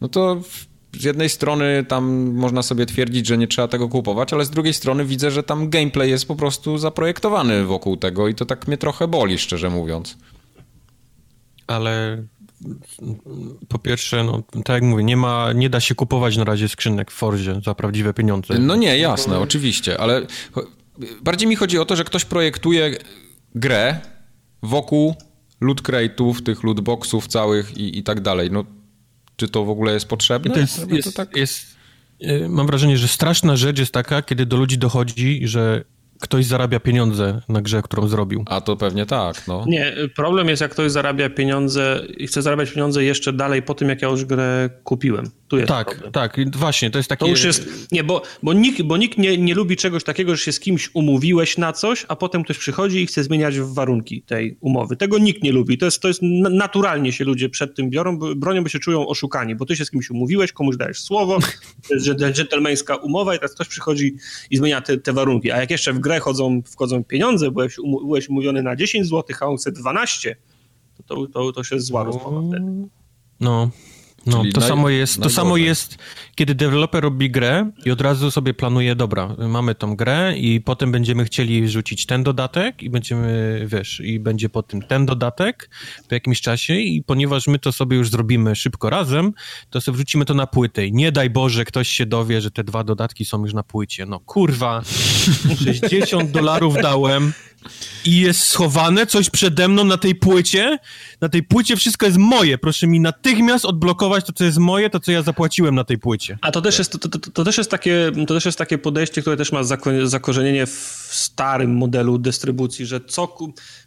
no to z jednej strony tam można sobie twierdzić, że nie trzeba tego kupować, ale z drugiej strony widzę, że tam gameplay jest po prostu zaprojektowany wokół tego i to tak mnie trochę boli, szczerze mówiąc. Ale po pierwsze, no, tak jak mówię, nie, ma, nie da się kupować na razie skrzynek w Forzie za prawdziwe pieniądze. No nie, jasne, oczywiście, ale bardziej mi chodzi o to, że ktoś projektuje grę wokół loot crate'ów, tych loot boxów całych i, i tak dalej. No czy to w ogóle jest potrzebne? To jest, jest, to tak... jest, y, mam wrażenie, że straszna rzecz jest taka, kiedy do ludzi dochodzi, że ktoś zarabia pieniądze na grze, którą zrobił. A to pewnie tak, no. Nie, problem jest jak ktoś zarabia pieniądze i chce zarabiać pieniądze jeszcze dalej po tym, jak ja już grę kupiłem. Tak, problem. tak, właśnie, to jest takie... To już jest, nie, bo, bo nikt, bo nikt nie, nie lubi czegoś takiego, że się z kimś umówiłeś na coś, a potem ktoś przychodzi i chce zmieniać warunki tej umowy. Tego nikt nie lubi. To jest, to jest naturalnie się ludzie przed tym biorą, bronią, bo się czują oszukani, bo ty się z kimś umówiłeś, komuś dajesz słowo, to jest dżentelmeńska umowa i teraz ktoś przychodzi i zmienia te, te warunki. A jak jeszcze w grę chodzą, wchodzą pieniądze, byłeś, byłeś umówiony na 10 zł, a on chce 12, to, to, to się zła rozmowa wtedy. No, no, to samo jest, to samo jest, kiedy deweloper robi grę i od razu sobie planuje, dobra, mamy tą grę i potem będziemy chcieli wrzucić ten dodatek i będziemy, wiesz, i będzie po tym ten dodatek po jakimś czasie i ponieważ my to sobie już zrobimy szybko razem, to sobie wrzucimy to na płytę i nie daj Boże, ktoś się dowie, że te dwa dodatki są już na płycie. No kurwa, 60 dolarów dałem, i jest schowane coś przede mną na tej płycie. Na tej płycie wszystko jest moje. Proszę mi natychmiast odblokować to, co jest moje, to, co ja zapłaciłem na tej płycie. A to też jest, to, to, to też jest, takie, to też jest takie podejście, które też ma zako zakorzenienie w starym modelu dystrybucji, że, co,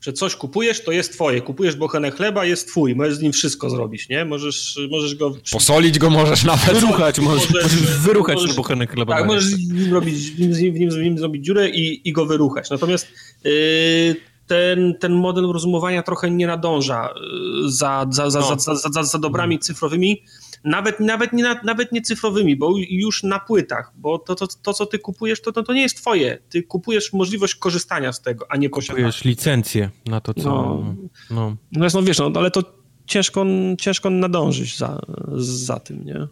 że coś kupujesz, to jest twoje. Kupujesz bochenę chleba, jest twój. Możesz z nim wszystko zrobić, nie? Możesz, możesz go... Posolić go możesz nawet. Wyruchać, możesz, możesz, możesz wyruchać możesz, bochenę chleba. Tak, możesz w nim, robić, w, nim, w, nim, w nim zrobić dziurę i, i go wyruchać. Natomiast... Yy, ten, ten model rozumowania trochę nie nadąża y, za, za, za, no. za, za, za, dobrami cyfrowymi, nawet, nawet, nie, nawet nie cyfrowymi, bo już na płytach, bo to, to, to co ty kupujesz, to, to, to nie jest twoje. Ty kupujesz możliwość korzystania z tego, a nie posiadania. Kupujesz licencję na to, co... No, no. no. no wiesz, no, ale to ciężko, ciężko nadążyć za, za tym, nie?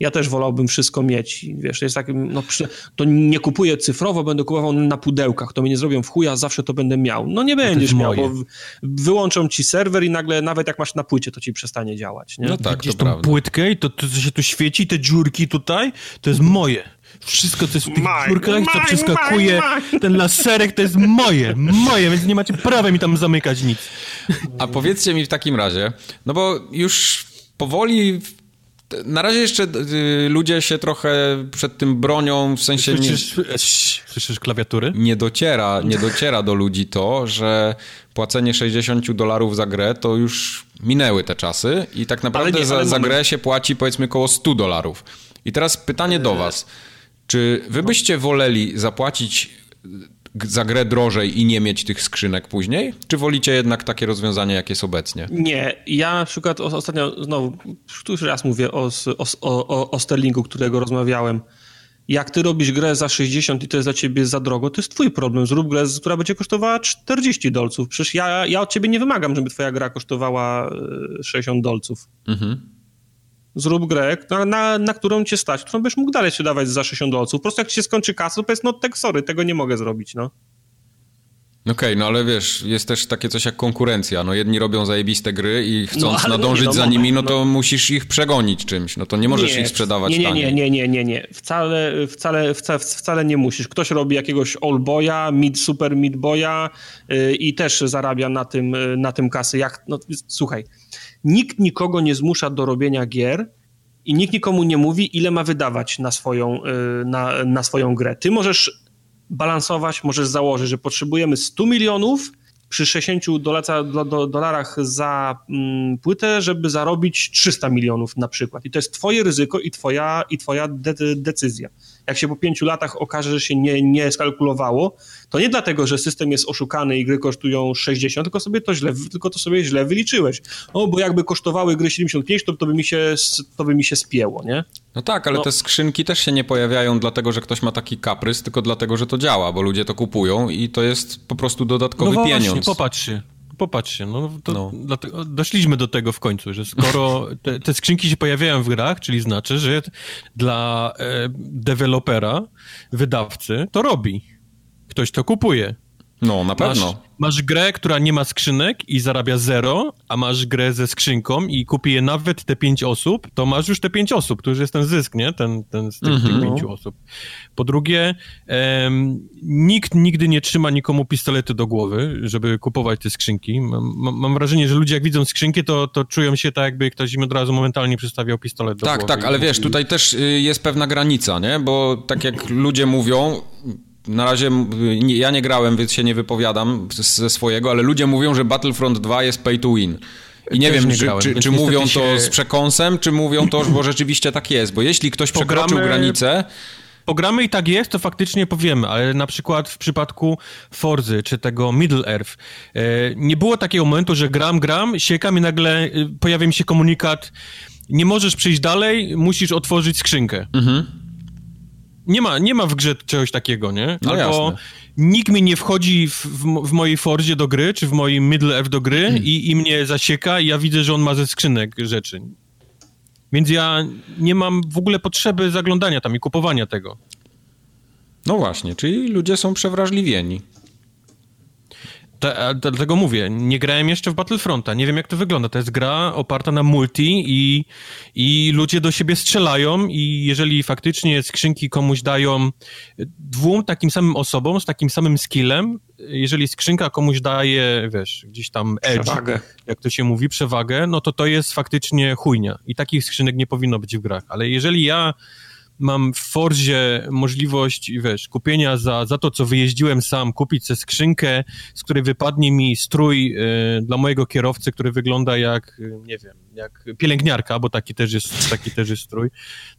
Ja też wolałbym wszystko mieć. Wiesz, jest takim, no, to nie kupuję cyfrowo, będę kupował na pudełkach, to mi nie zrobią w chuja, zawsze to będę miał. No nie będziesz miał, bo wyłączą ci serwer i nagle nawet jak masz na płycie, to ci przestanie działać. Nie? No tak, Widzisz to tą prawda. płytkę i to, to, co się tu świeci, te dziurki tutaj, to jest moje. Wszystko, co jest w tych maj, dziurkach, co przeskakuje, maj, ten laserek, to jest moje, moje, więc nie macie prawa mi tam zamykać nic. A powiedzcie mi w takim razie, no bo już powoli Na razie jeszcze y, ludzie się trochę przed tym bronią, w sensie... Słyszysz, nie, słyszysz klawiatury? Nie dociera, nie dociera do ludzi to, że płacenie 60 dolarów za grę to już minęły te czasy i tak naprawdę nie, za, za grę się płaci powiedzmy około 100 dolarów. I teraz pytanie do was. Czy wy byście woleli zapłacić za grę drożej i nie mieć tych skrzynek później? Czy wolicie jednak takie rozwiązanie, jakie jest obecnie? Nie, ja na przykład ostatnio, znowu, już raz mówię o, o, o, o Sterlingu, którego rozmawiałem. Jak ty robisz grę za 60 i to jest dla ciebie za drogo, to jest twój problem. Zrób grę, która będzie kosztowała 40 dolców. Przecież ja, ja od ciebie nie wymagam, żeby twoja gra kosztowała 60 e, dolców. Mhm zrób grę, na, na, na, którą cię stać, którą byś mógł dalej się dawać za 60 dolców. Po prostu jak ci się skończy kasa, to powiedz, no tak sorry, tego nie mogę zrobić, no. Okej, okay, no ale wiesz, jest też takie coś jak konkurencja. No jedni robią zajebiste gry i chcąc no, nadążyć no, za nimi, no to no. musisz ich przegonić czymś. No to nie możesz nie, ich sprzedawać nie, nie, nie, nie, nie, nie, nie. Wcale, wcale, wcale, wcale nie musisz. Ktoś robi jakiegoś Boya, mid, super mid boya yy, i też zarabia na tym, yy, na tym kasy. Jak, no, słuchaj, nikt nikogo nie zmusza do robienia gier i nikt nikomu nie mówi, ile ma wydawać na swoją, y, na, na swoją grę. Ty możesz balansować, możesz założyć, że potrzebujemy 100 milionów przy 60 dolara, do, do, dolarach za mm, płytę, żeby zarobić 300 milionów na przykład. I to jest twoje ryzyko i twoja, i twoja de decyzja jak się po pięciu latach okaże, że się nie, nie skalkulowało, to nie dlatego, że system jest oszukany i gry kosztują 60, tylko sobie to źle, tylko to sobie źle wyliczyłeś. O, bo jakby kosztowały gry 75, to, to, by, mi się, to by mi się spięło, nie? No tak, ale no. te skrzynki też się nie pojawiają dlatego, że ktoś ma taki kaprys, tylko dlatego, że to działa, bo ludzie to kupują i to jest po prostu dodatkowy no właśnie, pieniądz. popatrzcie popatrzcie, no, no. Dlatego, doszliśmy do tego w końcu, że skoro te, te, skrzynki się pojawiają w grach, czyli znaczy, że dla e, dewelopera, wydawcy, to robi. Ktoś to kupuje. No, na pewno. Masz, masz, grę, która nie ma skrzynek i zarabia zero, a masz grę ze skrzynką i kupi je nawet te pięć osób, to masz już te pięć osób, to już jest ten zysk, nie? Ten, ten z tych, mm -hmm. tych mhm. pięciu osób. Po drugie, em, nikt nigdy nie trzyma nikomu pistolety do głowy, żeby kupować te skrzynki. Mam, mam wrażenie, że ludzie jak widzą skrzynki, to, to czują się tak, jakby ktoś im od razu momentalnie przystawiał pistolet do tak, głowy. Tak, tak, ale wiesz, tutaj też y, jest pewna granica, nie? Bo tak jak ludzie mówią, na razie nie, ja nie grałem, więc się nie wypowiadam ze swojego, ale ludzie mówią, że Battlefront 2 jest pay to win. I nie Też wiem, nie czy, grałem, czy, czy mówią to się... z przekąsem, czy mówią to, bo rzeczywiście tak jest. Bo jeśli ktoś Pogramy... przekroczył granicę, pogramy i tak jest, to faktycznie powiemy, ale na przykład w przypadku Forzy czy tego Middle Earth e, nie było takiego momentu, że gram, gram, siekam i nagle e, pojawia mi się komunikat nie możesz przejść dalej, musisz otworzyć skrzynkę. Mhm nie ma, nie ma w grze czegoś takiego, nie? No Albo jasne. nikt mi nie wchodzi w, w, w, mojej Fordzie do gry, czy w moim Middle Earth do gry hmm. i, i mnie zasieka i ja widzę, że on ma ze skrzynek rzeczy. Więc ja nie mam w ogóle potrzeby zaglądania tam i kupowania tego. No właśnie, czyli ludzie są przewrażliwieni. Ta, dlatego mówię, nie grałem jeszcze w Battlefronta, nie wiem jak to wygląda. To jest gra oparta na multi i, i ludzie do siebie strzelają i jeżeli faktycznie skrzynki komuś dają dwóm takim samym osobom z takim samym skillem, jeżeli skrzynka komuś daje, wiesz, gdzieś tam edge, przewagę. jak to się mówi, przewagę, no to to jest faktycznie chujnia i takich skrzynek nie powinno być w grach. Ale jeżeli ja mam w Forzie możliwość, wiesz, kupienia za, za to, co wyjeździłem sam, kupić sobie skrzynkę, z której wypadnie mi strój y, dla mojego kierowcy, który wygląda jak, y, nie wiem, jak pielęgniarka, bo taki też jest, taki też jest strój,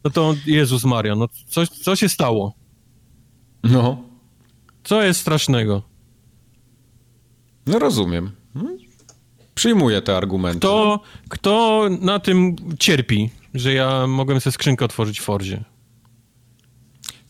no to Jezus Maria, no coś, co się stało? No. Co jest strasznego? No rozumiem. Hmm? Przyjmuję te argumenty. Kto, kto na tym cierpi, że ja mogłem sobie skrzynkę otworzyć w Forzie?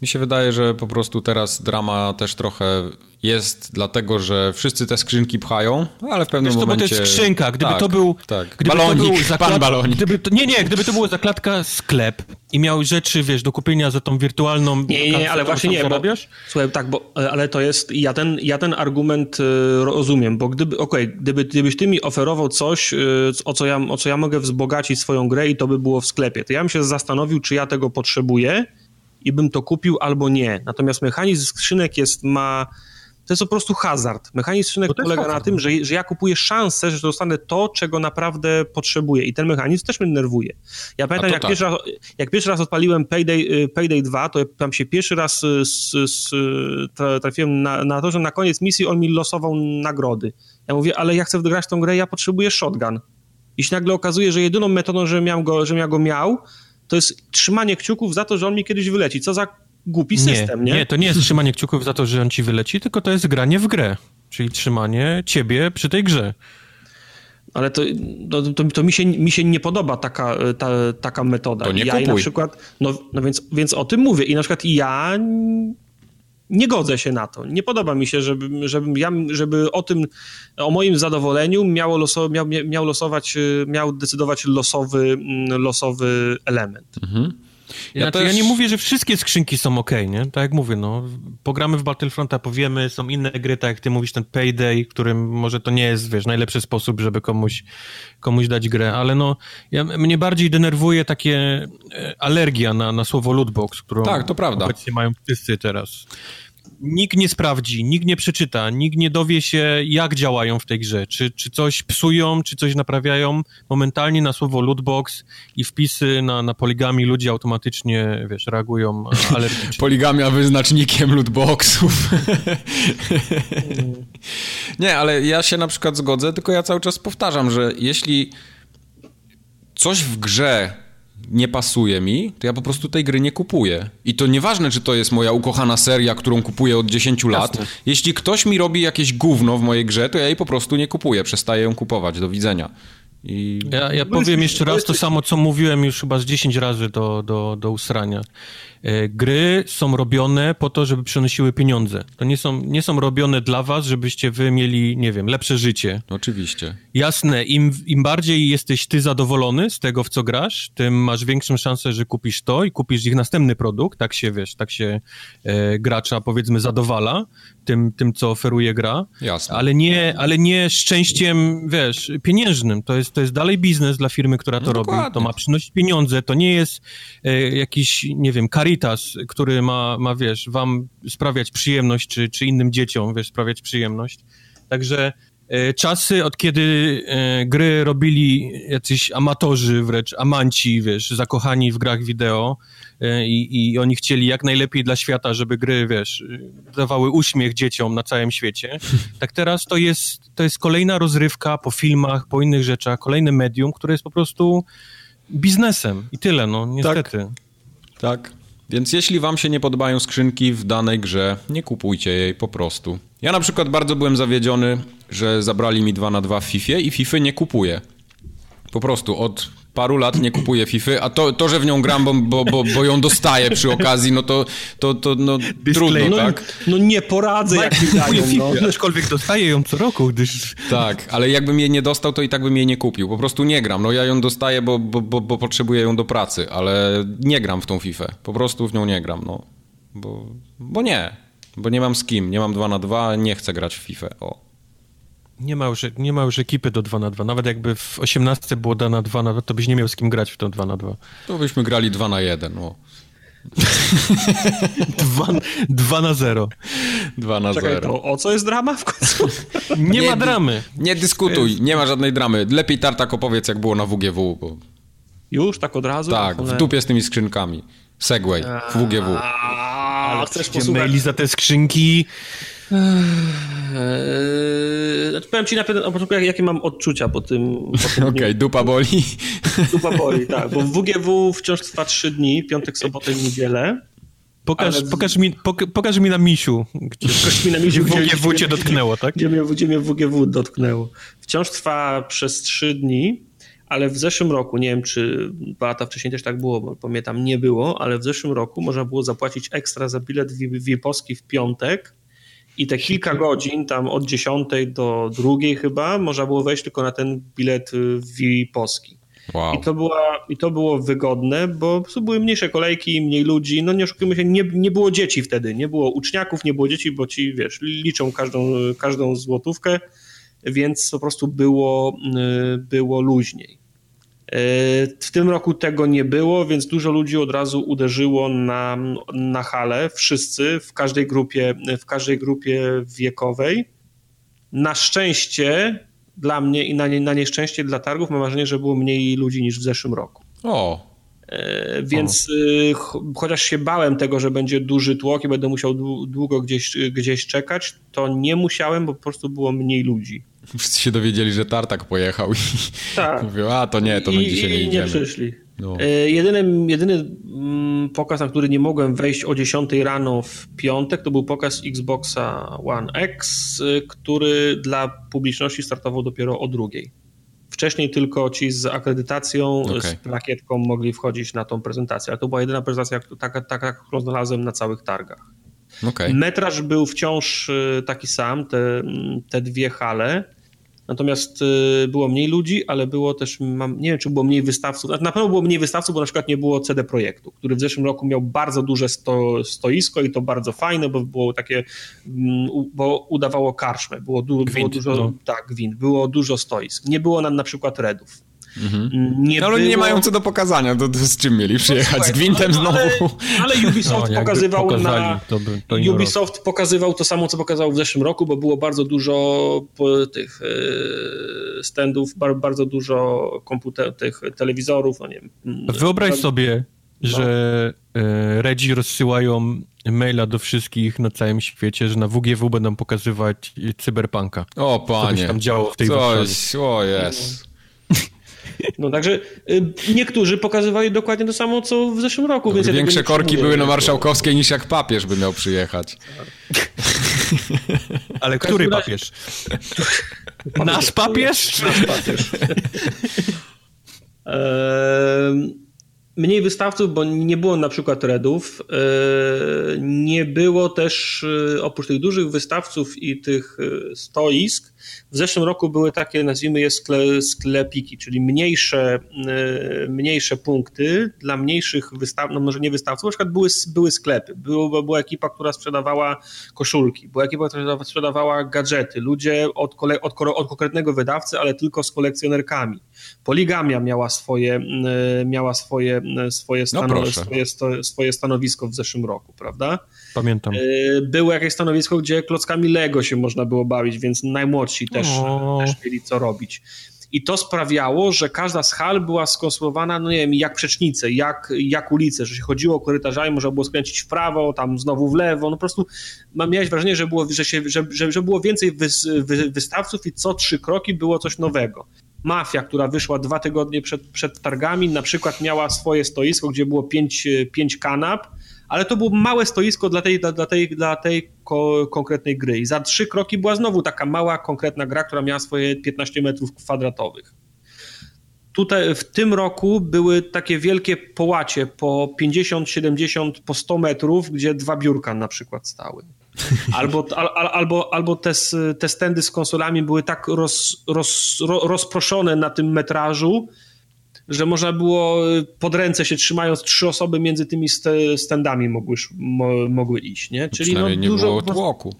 Mi się wydaje, że po prostu teraz drama też trochę jest dlatego, że wszyscy te skrzynki pchają, ale w pewnym Wiesz, momencie... to, to jest skrzynka. Gdyby tak, to był... Tak. Gdyby balonik, to był zaklad... pan balonik. Gdyby to... Nie, nie, gdyby to było zakładka sklep i miał rzeczy, wiesz, do kupienia za tą wirtualną... Nie, nie, ale właśnie nie, zarabiasz? Bo, słuchaj, tak, bo, e, ale to jest... Ja ten, ja ten argument y, rozumiem, bo gdyby, okej, okay, gdyby, gdybyś ty mi oferował coś, y, o, co ja, o co ja mogę wzbogacić swoją grę i to by było w sklepie, to ja bym się zastanowił, czy ja tego potrzebuję i bym to kupił albo nie. Natomiast mechanizm skrzynek jest, ma to jest po prostu hazard. Mechanizm skrzynek polega hazard. na tym, że, że ja kupuję szansę, że dostanę to, czego naprawdę potrzebuję i ten mechanizm też mnie nerwuje. Ja pamiętam, jak, tak. pierwszy raz, jak pierwszy raz odpaliłem Payday, y, Payday 2, to tam się pierwszy raz z, z, trafiłem na, na to, że na koniec misji on mi losował nagrody. Ja mówię, ale ja chcę wgrać tą grę, ja potrzebuję shotgun. I się nagle okazuje, że jedyną metodą, żebym, miał go, żebym ja go miał, to jest trzymanie kciuków za to, że on mi kiedyś wyleci. Co za głupi system, nie? Nie, to nie jest trzymanie kciuków za to, że on ci wyleci, tylko to jest granie w grę. Czyli trzymanie ciebie przy tej grze. Ale to, to, to, to, mi, się, mi się nie podoba taka, ta, taka metoda. To nie ja kupuj. na przykład, no, no więc, więc o tym mówię. I na przykład ja nie godzę się na to. Nie podoba mi się, żeby, żeby, ja, żeby o tym, o moim zadowoleniu miało loso, miał, miał losować, miał decydować losowy, losowy element. Mhm. Ja, znaczy, też... ja nie mówię, że wszystkie skrzynki są ok, nie? Tak jak mówię, no, pogramy w Battlefronta, powiemy, są inne gry, tak jak ty mówisz, ten Payday, którym może to nie jest, wiesz, najlepszy sposób, żeby komuś, komuś dać grę, ale no, ja, mnie bardziej denerwuje takie e, alergia na, na słowo lootbox, którą tak, to prawda. obecnie mają wszyscy teraz nikt nie sprawdzi, nikt nie przeczyta, nikt nie dowie się, jak działają w tej grze. Czy, czy coś psują, czy coś naprawiają. Momentalnie na słowo lootbox i wpisy na, na poligami ludzie automatycznie, wiesz, reagują alergicznie. Poligamia wyznacznikiem lootboxów. nie, ale ja się na przykład zgodzę, tylko ja cały czas powtarzam, że jeśli coś w grze nie pasuje mi, to ja po prostu tej gry nie kupuję. I to nieważne, czy to jest moja ukochana seria, którą kupuję od 10 lat. Jasne. Jeśli ktoś mi robi jakieś gówno w mojej grze, to ja jej po prostu nie kupuję, przestaję ją kupować. Do widzenia. I... Ja, ja powiem jeszcze raz to samo, co mówiłem już chyba z 10 razy do, do, do usrania. E, gry są robione po to, żeby przynosiły pieniądze. To nie są, nie są robione dla was, żebyście wy mieli, nie wiem, lepsze życie. Oczywiście. Jasne, im, im bardziej jesteś ty zadowolony z tego, w co grasz, tym masz większą szansę, że kupisz to i kupisz ich następny produkt. Tak się, wiesz, tak się e, gracza, powiedzmy, zadowala tym, tym, co oferuje gra. Jasne. Ale nie, ale nie szczęściem, wiesz, pieniężnym. To jest, to jest dalej biznes dla firmy, która to no robi. To ma przynosić pieniądze. To nie jest e, jakiś, nie wiem, Caritas, który ma, ma, wiesz, wam sprawiać przyjemność, czy, czy innym dzieciom, wiesz, sprawiać przyjemność. Także e, czasy, od kiedy e, gry robili jacyś amatorzy, wręcz amanci, wiesz, zakochani w grach wideo i, i oni chcieli jak najlepiej dla świata, żeby gry, wiesz, dawały uśmiech dzieciom na całym świecie, tak teraz to jest, to jest kolejna rozrywka po filmach, po innych rzeczach, kolejne medium, które jest po prostu biznesem i tyle, no, niestety. Tak. tak. Więc jeśli wam się nie podobają skrzynki w danej grze, nie kupujcie jej po prostu. Ja na przykład bardzo byłem zawiedziony, że zabrali mi 2 na 2 w FIFA i FIFA nie kupuję. Po prostu od paru lat nie kupuję FIFA, a to, to że w nią gram, bo, bo, bo, ją dostaję przy okazji, no to, to, to no, trudno, no, tak? No nie poradzę, jak mi dają, no. Aczkolwiek dostaję ją co roku, gdyż... Tak, ale jakbym jej nie dostał, to i tak bym jej nie kupił. Po prostu nie gram. No ja ją dostaję, bo, bo, bo, bo potrzebuję ją do pracy, ale nie gram w tą FIFA. Po prostu w nią nie gram, no. Bo, bo nie. Bo nie mam z kim. Nie mam 2 na 2, nie chcę grać w FIFA. O. Nie ma, już, nie ma już ekipy do 2 na 2. Nawet jakby w 18 było na 2 na 2, to byś nie miał z kim grać w tą 2 na 2. To byśmy grali 2 na 1. O. 2, 2 na 0. 2 na Czekaj, 0. To o co jest drama w końcu? nie, nie ma dramy. Nie dyskutuj, nie ma żadnej dramy. Lepiej Tartak opowiedz, jak było na WGW. Bo... Już? Tak od razu? Tak, w dupie z tymi skrzynkami. Segway w WGW. Ale chcesz posłuchać... maili za te skrzynki... Eee, powiem ci na początku, jakie mam odczucia po tym. Okej, okay, dupa boli. Dupa boli, tak, bo w WGW wciąż trwa 3 dni, piątek, sobotę i niedzielę. Pokaż, ale... pokaż, mi, pokaż mi na misiu, gdzie, pokaż mi na misiu, gdzie WGW cię dotknęło, tak? Gdzie mnie, gdzie mnie WGW dotknęło. Wciąż trwa przez 3 dni, ale w zeszłym roku, nie wiem czy dwa lata wcześniej też tak było, bo pamiętam, nie było, ale w zeszłym roku można było zapłacić ekstra za bilet VIP-owski w piątek i te kilka godzin, tam od 10 do drugiej chyba, można było wejść tylko na ten bilet y, VIP-owski. Wow. I, to była, I to było wygodne, bo były mniejsze kolejki, mniej ludzi. No nie oszukujmy się, nie, nie było dzieci wtedy. Nie było uczniaków, nie było dzieci, bo ci, wiesz, liczą każdą, każdą złotówkę, więc po prostu było, y, było luźniej. W tym roku tego nie było, więc dużo ludzi od razu uderzyło na, na halę. Wszyscy w każdej grupie, w każdej grupie wiekowej. Na szczęście dla mnie i na, nie, na nieszczęście dla targów mam wrażenie, że było mniej ludzi niż w zeszłym roku. O, E, więc o. Y, chociaż się bałem tego, że będzie duży tłok i będę musiał długo gdzieś, gdzieś czekać, to nie musiałem, bo po prostu było mniej ludzi. Wszyscy się dowiedzieli, że Tartak pojechał i tak. mówią, a to nie, to my I, dzisiaj nie idziemy. nie przyszli. No. E, jedyny, jedyny mm, pokaz, na który nie mogłem wejść o 10 rano w piątek, to był pokaz Xboxa One X, y, który dla publiczności startował dopiero o drugiej. Wcześniej tylko ci z akredytacją, okay. z plakietką mogli wchodzić na tą prezentację, ale to była jedyna prezentacja, taka, taka którą znalazłem na całych targach. Okay. Metraż był wciąż taki sam, te, te dwie hale. Natomiast y, było mniej ludzi, ale było też, mam, nie wiem, czy było mniej wystawców. Znaczy, na pewno było mniej wystawców, bo na przykład nie było CD Projektu, który w zeszłym roku miał bardzo duże sto, stoisko i to bardzo fajne, bo było takie, mm, bo udawało karczmę. Było, du, było dużo, no. tak, gwint, było dużo stoisk. Nie było nam na przykład redów. Mhm. Nie no, ale było... nie mają co do pokazania, to, to z czym mieli przyjechać? No, z Gwintem znowu? Ale, ale Ubisoft no, pokazywał pokazali, na... To by, to Ubisoft rok. pokazywał to samo, co pokazał w zeszłym roku, bo było bardzo dużo tych e, standów, bardzo dużo komputer, tych telewizorów, no nie wiem. Wyobraź sobie, no. że e, Redzi rozsyłają maila do wszystkich na całym świecie, że na WGW będą pokazywać cyberpunka. O panie. Co tam działo w tej Coś, o jest. No także y, niektórzy pokazywali dokładnie to samo, co w zeszłym roku. Więc Większe ja korki były na Marszałkowskiej niż jak papież by miał przyjechać. Ale który papież? Nasz papież? Nasz papież. Mniej wystawców, bo nie było na przykład Redów. Nie było też, y, oprócz tych dużych wystawców i tych y, stoisk, w zeszłym roku były takie, nazwijmy je skle, sklepiki, czyli mniejsze, e, mniejsze punkty dla mniejszych wystaw, no może nie wystawców, na przykład były, były sklepy, było, była ekipa, która sprzedawała koszulki, była ekipa, która sprzedawała gadżety, ludzie od, kole, od, od konkretnego wydawcy, ale tylko z kolekcjonerkami. Poligamia miała swoje, e, miała swoje, swoje, no stano, no swoje, swoje stanowisko w zeszłym roku, prawda? Pamiętam. E, było jakieś stanowisko, gdzie klockami Lego się można było bawić, więc najmłodsi też, też mieli co robić. I to sprawiało, że każda z hal była skonstruowana, no nie wiem, jak przecznice, jak, jak ulice, że się chodziło korytarzami, można było skręcić w prawo, tam znowu w lewo, no po prostu miałeś wrażenie, że było, że się, że, że, że było więcej wys, wy, wystawców i co trzy kroki było coś nowego. Mafia, która wyszła dwa tygodnie przed, przed targami, na przykład miała swoje stoisko, gdzie było pięć, pięć kanap, ale to było małe stoisko dla tej, dla, dla tej, dla tej ko konkretnej gry. I za trzy kroki była znowu taka mała, konkretna gra, która miała swoje 15 metrów kwadratowych. Tutaj w tym roku były takie wielkie połacie po 50, 70, po 100 metrów, gdzie dwa biurka na przykład stały. Albo, al, albo, albo te, te standy z konsolami były tak roz, roz, rozproszone na tym metrażu, że można było y, pod ręce się trzymając trzy osoby między tymi standami mogły, mogły iść, nie? Czyli no, nie dużo, było tłoku.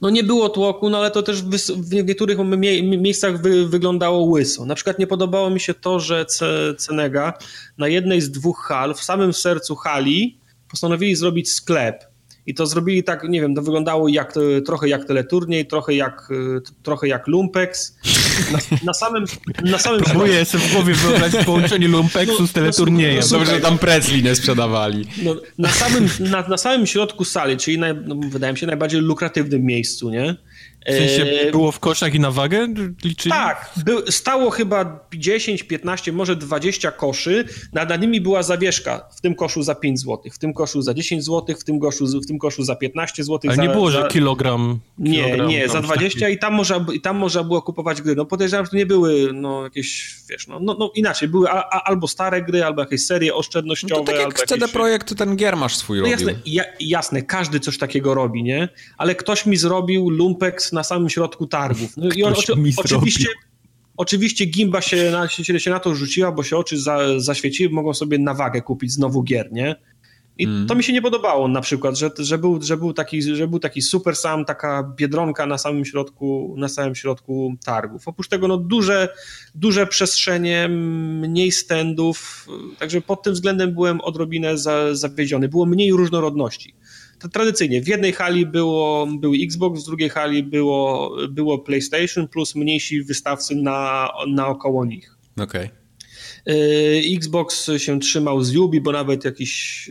No nie było tłoku, no ale to też w niektórych miejscach wy wyglądało łyso. Na przykład nie podobało mi się to, że Cenega na jednej z dwóch hal, w samym sercu hali, postanowili zrobić sklep i to zrobili tak, nie wiem, to wyglądało jak, trochę jak teleturniej, trochę jak, trochę jak Lumpex. Na, na samym, na samym Próbuję sobie w głowie wyobrazić połączenie Lumpexu no, z teleturniejem. No, Dobrze, że tam Presley nie sprzedawali. No, na, samym, na, na samym środku sali, czyli naj, no, wydaje mi się najbardziej lukratywnym miejscu, nie? W sensie e, było w koszach i na wagę liczyli? Tak, by, stało chyba 10, 15, może 20 koszy, nad, nimi była zawieszka, w tym koszu za 5 zł, w tym koszu za 10 zł, w tym koszu, w tym koszu za 15 zł. Ale za, nie było, za, że kilogram... Nie, kilogram, nie, za 20 i tam, można, i tam można było kupować gry. No podejrzewam, że to nie były no, jakieś, wiesz, no, no, no inaczej, były a, a, albo stare gry, albo jakieś serie oszczędnościowe. No to tak jak CD jakieś... Projekt, ten gier masz swój no, jasne, ja, jasne, każdy coś takiego robi, nie? Ale ktoś mi zrobił na samym środku targów. No i on, oczy, oczywiście, oczywiście Gimba się na, się, się na to rzuciła, bo się oczy za, zaświeciły, mogą sobie na wagę kupić znowu gier, nie? I mm. to mi się nie podobało na przykład, że, że, był, że, był taki, że był taki super sam, taka biedronka na samym środku, na samym środku targów. Oprócz tego no, duże, duże przestrzenie, mniej standów, także pod tym względem byłem odrobinę za, zawiedziony. Było mniej różnorodności. To tradycyjnie w jednej hali było, był Xbox, w drugiej hali było, było PlayStation plus mniejsi wystawcy na, naokoło nich. Okej. Okay. E, Xbox się trzymał z Yubi, bo nawet jakiś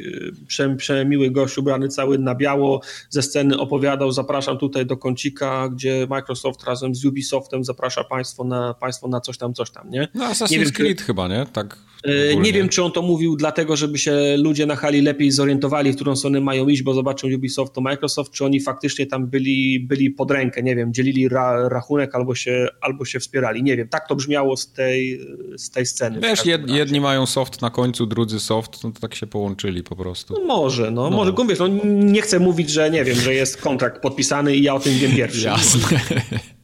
e, przemiły gość ubrany cały na biało ze sceny opowiadał, zapraszam tutaj do kącika, gdzie Microsoft razem z Ubisoftem zaprasza państwo na, państwo na coś tam, coś tam, nie? No Assassin's nie wiem, Creed czy... chyba, nie? Tak e, nie wiem, czy on to mówił dlatego, żeby się ludzie na hali lepiej zorientowali, w którą stronę mają iść, bo zobaczą Ubisoft to Microsoft, czy oni faktycznie tam byli, byli pod rękę, nie wiem, dzielili ra, rachunek albo się, albo się wspierali. Nie wiem, tak to brzmiało z tej, z tej sceny. Wiesz, jed, jedni mają soft na końcu, drudzy soft, no to tak się połączyli po prostu. No może, no, no. może, wiesz, no, nie chcę mówić, że nie wiem, że jest kontrakt podpisany i ja o tym wiem pierwszy. Jasne.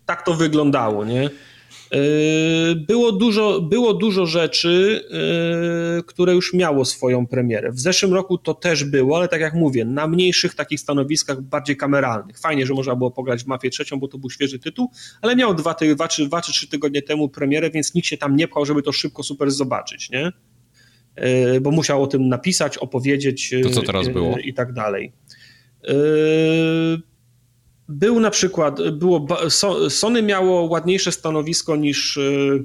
Tak to wyglądało, nie? Yy, było dużo, było dużo rzeczy, yy, które już miało swoją premierę. W zeszłym roku to też było, ale tak jak mówię, na mniejszych takich stanowiskach, bardziej kameralnych. Fajnie, że można było pograć w Mafię trzecią, bo to był świeży tytuł, ale miał dwa, dwa, czy, dwa czy trzy tygodnie temu premierę, więc nikt się tam nie pchał, żeby to szybko super zobaczyć, nie? Yy, bo musiał o tym napisać, opowiedzieć. To co teraz było? I tak dalej. Był na przykład, było, Sony miało ładniejsze stanowisko niż, y,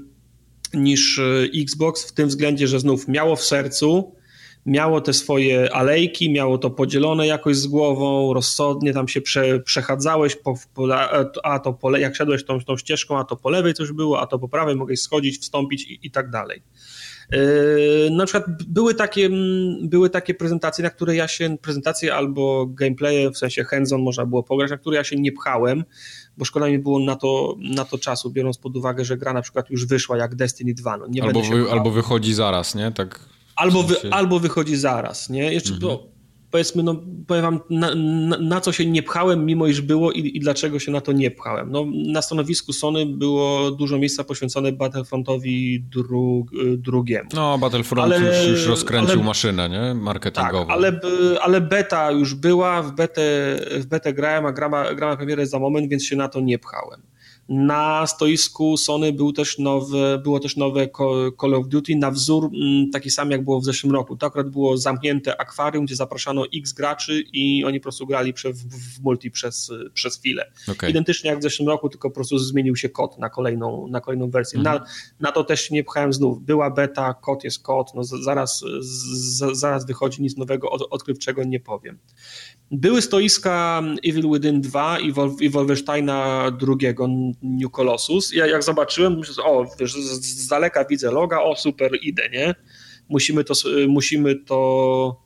niż y, Xbox w tym względzie, że znów miało w sercu, miało te swoje alejki, miało to podzielone jakoś z głową, rozsądnie tam się prze, przechadzałeś, po, po, a to po, jak szedłeś tą, tą ścieżką, a to po lewej coś było, a to po prawej mogłeś schodzić, wstąpić i, i tak dalej. Yy, na przykład były takie, mm, były takie prezentacje, na które ja się, prezentacje albo gameplaye, w sensie hands-on można było pograć, na które ja się nie pchałem, bo szkoda mi było na to, na to czasu, biorąc pod uwagę, że gra na przykład już wyszła jak Destiny 2. No, nie albo, wy, albo wychodzi zaraz, nie? Tak albo, wy, albo wychodzi zaraz, nie? Jeszcze mhm powiedzmy, no powiem wam, na, na, na, co się nie pchałem, mimo iż było i, i, dlaczego się na to nie pchałem. No, na stanowisku Sony było dużo miejsca poświęcone Battlefrontowi dru, drugiemu. No, Battlefront ale, już, już rozkręcił ale, maszynę, nie? Marketingową. Tak, ale, ale beta już była, w betę, w betę grałem, a grama, grama premierę za moment, więc się na to nie pchałem. Na stoisku Sony był też nowe, było też nowe Call of Duty na wzór mm, taki sam jak było w zeszłym roku. To akurat było zamknięte akwarium, gdzie zapraszano x graczy i oni po prostu grali w, w multi przez, przez chwilę. Okay. Identycznie jak w zeszłym roku, tylko po prostu zmienił się kod na kolejną, na kolejną wersję. Mhm. Na, na to też się nie pchałem znów. Była beta, kod jest kod, no zaraz, z, zaraz wychodzi nic nowego, od, odkrywczego nie powiem. Były stoiska Evil Within 2 i, Wol i Wolfensteina drugiego, New Colossus. Ja jak zobaczyłem, myślę, o, wiesz, z, z, daleka widzę loga, o super, idę, nie? Musimy to, musimy to,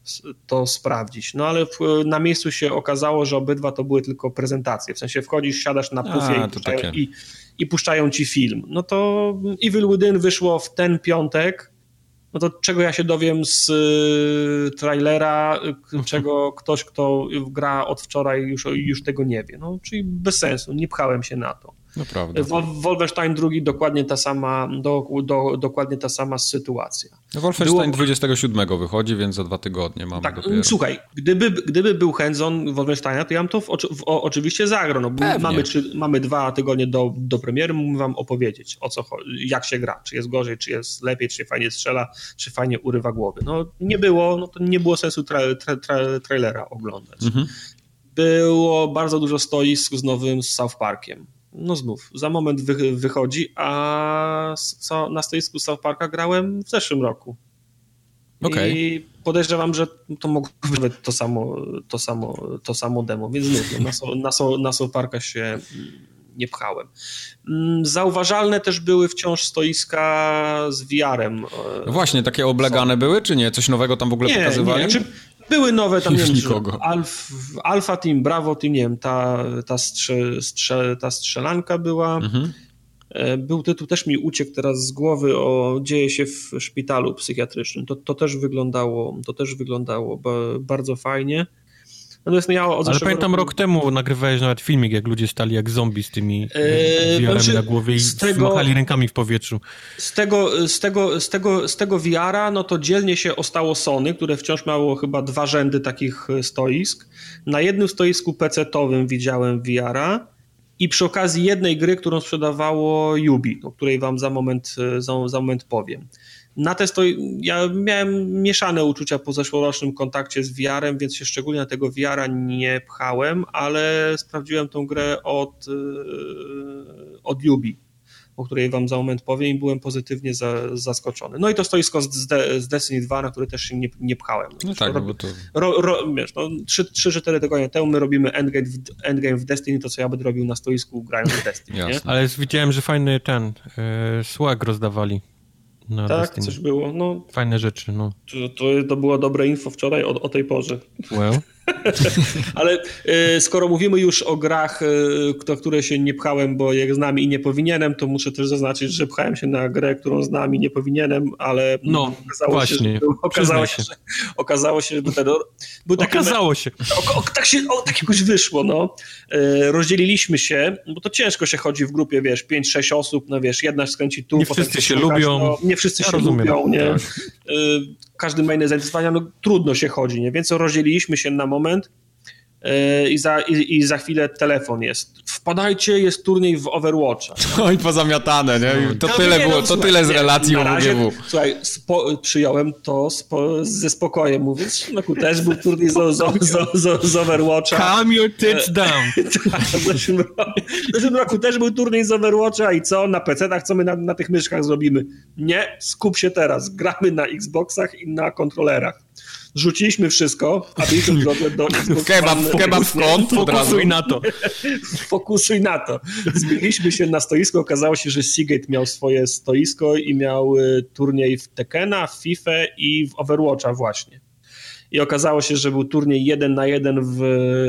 to sprawdzić. No ale w, na miejscu się okazało, że obydwa to były tylko prezentacje. W sensie wchodzisz, siadasz na pufie A, i, puszczają, i, i puszczają ci film. No to Evil Within wyszło w ten piątek, no to czego ja się dowiem z y, trailera, y, czego ktoś, kto gra od wczoraj już, już tego nie wie. No, czyli bez sensu, nie pchałem się na to. Naprawdę. Wolfenstein II dokładnie ta sama, do, do, dokładnie ta sama sytuacja. No Wolfenstein Było... 27 wychodzi, więc za dwa tygodnie mamy tak, dopiero. Słuchaj, gdyby, gdyby był hands-on Wolfensteina, to ja bym to w, w, oczywiście zagrał. No, mamy, czy, mamy dwa tygodnie do, do premiery, mógłbym wam opowiedzieć o co jak się gra, czy jest gorzej, czy jest lepiej, czy się fajnie strzela, czy fajnie urywa głowy. No nie było, no to nie było sensu tra, tra, tra, trailera oglądać. Mhm. Było bardzo dużo stoisk z nowym South Parkiem no znów, za moment wy, wychodzi, a co na stoisku South Parka grałem w zeszłym roku. Okay. I podejrzewam, że to mogło być to samo, to samo, to samo demo, więc znów, no, na, so, na, so, na South Parka się nie pchałem. Mm, zauważalne też były wciąż stoiska z VR-em. No właśnie, takie oblegane były, czy nie? Coś nowego tam w ogóle nie, pokazywali? Nie, znaczy, były nowe tam, nie nikogo. Alf, Alpha Team, Bravo Team, nie wiem, ta, ta, strze, strze, ta strzelanka była. Mhm. E, był tytuł, też mi uciekł teraz z głowy, o dzieje się w szpitalu psychiatrycznym. To, to też wyglądało, to też wyglądało bardzo fajnie. Miało od Ale pamiętam roku... rok temu nagrywałeś nawet filmik, jak ludzie stali jak zombie z tymi eee, VR-ami na głowie i tego, rękami w powietrzu. Z tego, z tego, z tego, z tego VR-a, no to dzielnie się ostało Sony, które wciąż miało chyba dwa rzędy takich e, stoisk. Na jednym stoisku PC-towym widziałem VR-a i przy okazji jednej gry, którą sprzedawało Yubi, o której wam za moment, e, za, za moment powiem. Na te stoi... ja miałem mieszane uczucia po zeszłorocznym kontakcie z VR-em, więc się szczególnie na tego VR-a nie pchałem, ale sprawdziłem tą grę od, e, od Yubi, o której wam za moment powiem i byłem pozytywnie za, zaskoczony. No i to stoisko z, z Destiny 2, na które też się nie, nie pchałem. No, no tak, no bo to... Ro, ro, wiesz, no, 3-4 tygodnie temu my robimy endgame w, endgame w Destiny, to co ja będę robił na stoisku grając w Destiny, nie? Ale widziałem, że fajny ten yy, swag rozdawali. No, tak, Destiny. coś było. No, Fajne rzeczy, no. To, to, to było dobre info wczoraj o, o tej porze. Well. Ale y, skoro mówimy już o grach, y, które się nie pchałem, bo jak znam i nie powinienem, to muszę też zaznaczyć, że pchałem się na grę, którą znam i nie powinienem, ale no, okazało właśnie, się, że, okazało się, że, okazało się, że był taki Okazało się. O, o, tak się. O, tak jakoś wyszło, no. Y, rozdzieliliśmy się, bo to ciężko się chodzi w grupie, wiesz, 5-6 osób, no wiesz, jedna skręci tu, nie wszyscy się lubią. No, nie wszyscy ja się rozumiem. lubią, nie? Tak każdy ma inne zainteresowania, no trudno się chodzi, nie? Więc rozdzieliliśmy się na moment i za, i, i, za chwilę telefon jest. Wpadajcie, jest turniej w Overwatcha. No i pozamiatane, nie? To no, tyle nie, było, no, to słuchaj, tyle z relacji o razie, Słuchaj, spo, przyjąłem to spo, ze spokojem, mówiąc, no ku też był turniej z, z, z, z Overwatcha. Calm your tits down. tak, w, zeszłym roku, w zeszłym roku też był turniej z Overwatcha i co? Na PC-tach, co my na, na tych myszkach zrobimy? Nie, skup się teraz. Gramy na Xboxach i na kontrolerach. Rzuciliśmy wszystko, a w drodze do Kebab, kebab w kąt Fokusuj na to. Fokusuj na to. Zbiliśmy się na stoisko, okazało się, że Seagate miał swoje stoisko i miał y, turniej w Tekena, w FIFA i w Overwatcha właśnie i okazało się, że był turniej jeden na jeden w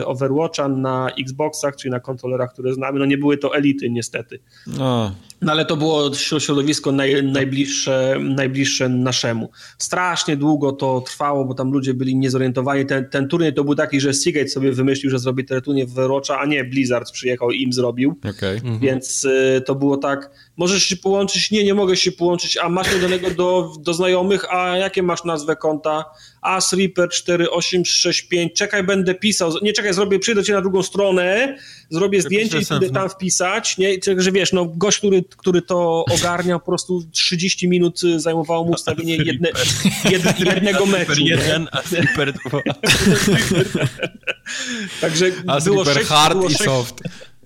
Overwatcha na Xboxach, czyli na kontrolerach, które znamy. No nie były to elity niestety. No. No ale to było środowisko naj, najbliższe, najbliższe naszemu. Strasznie długo to trwało, bo tam ludzie byli niezorientowani. Ten, ten turniej to był taki, że Seagate sobie wymyślił, że zrobi ten turniej w a nie Blizzard przyjechał i im zrobił. Okay. Mhm. Więc y, to było tak, możesz się połączyć? Nie, nie mogę się połączyć. A masz danego do, do znajomych? A jakie masz nazwę konta? As Reaper 4865, czekaj, będę pisał. Nie czekaj, zrobię, przyjdę cię na drugą stronę, zrobię zdjęcie i będę tam wpisać. Nie? Także wiesz, no gość, który, który to ogarniał, po prostu 30 minut zajmowało mu ustawienie jedne, jed, jednego meczu. jeden, a dwa. Także As było sześć, hard było i soft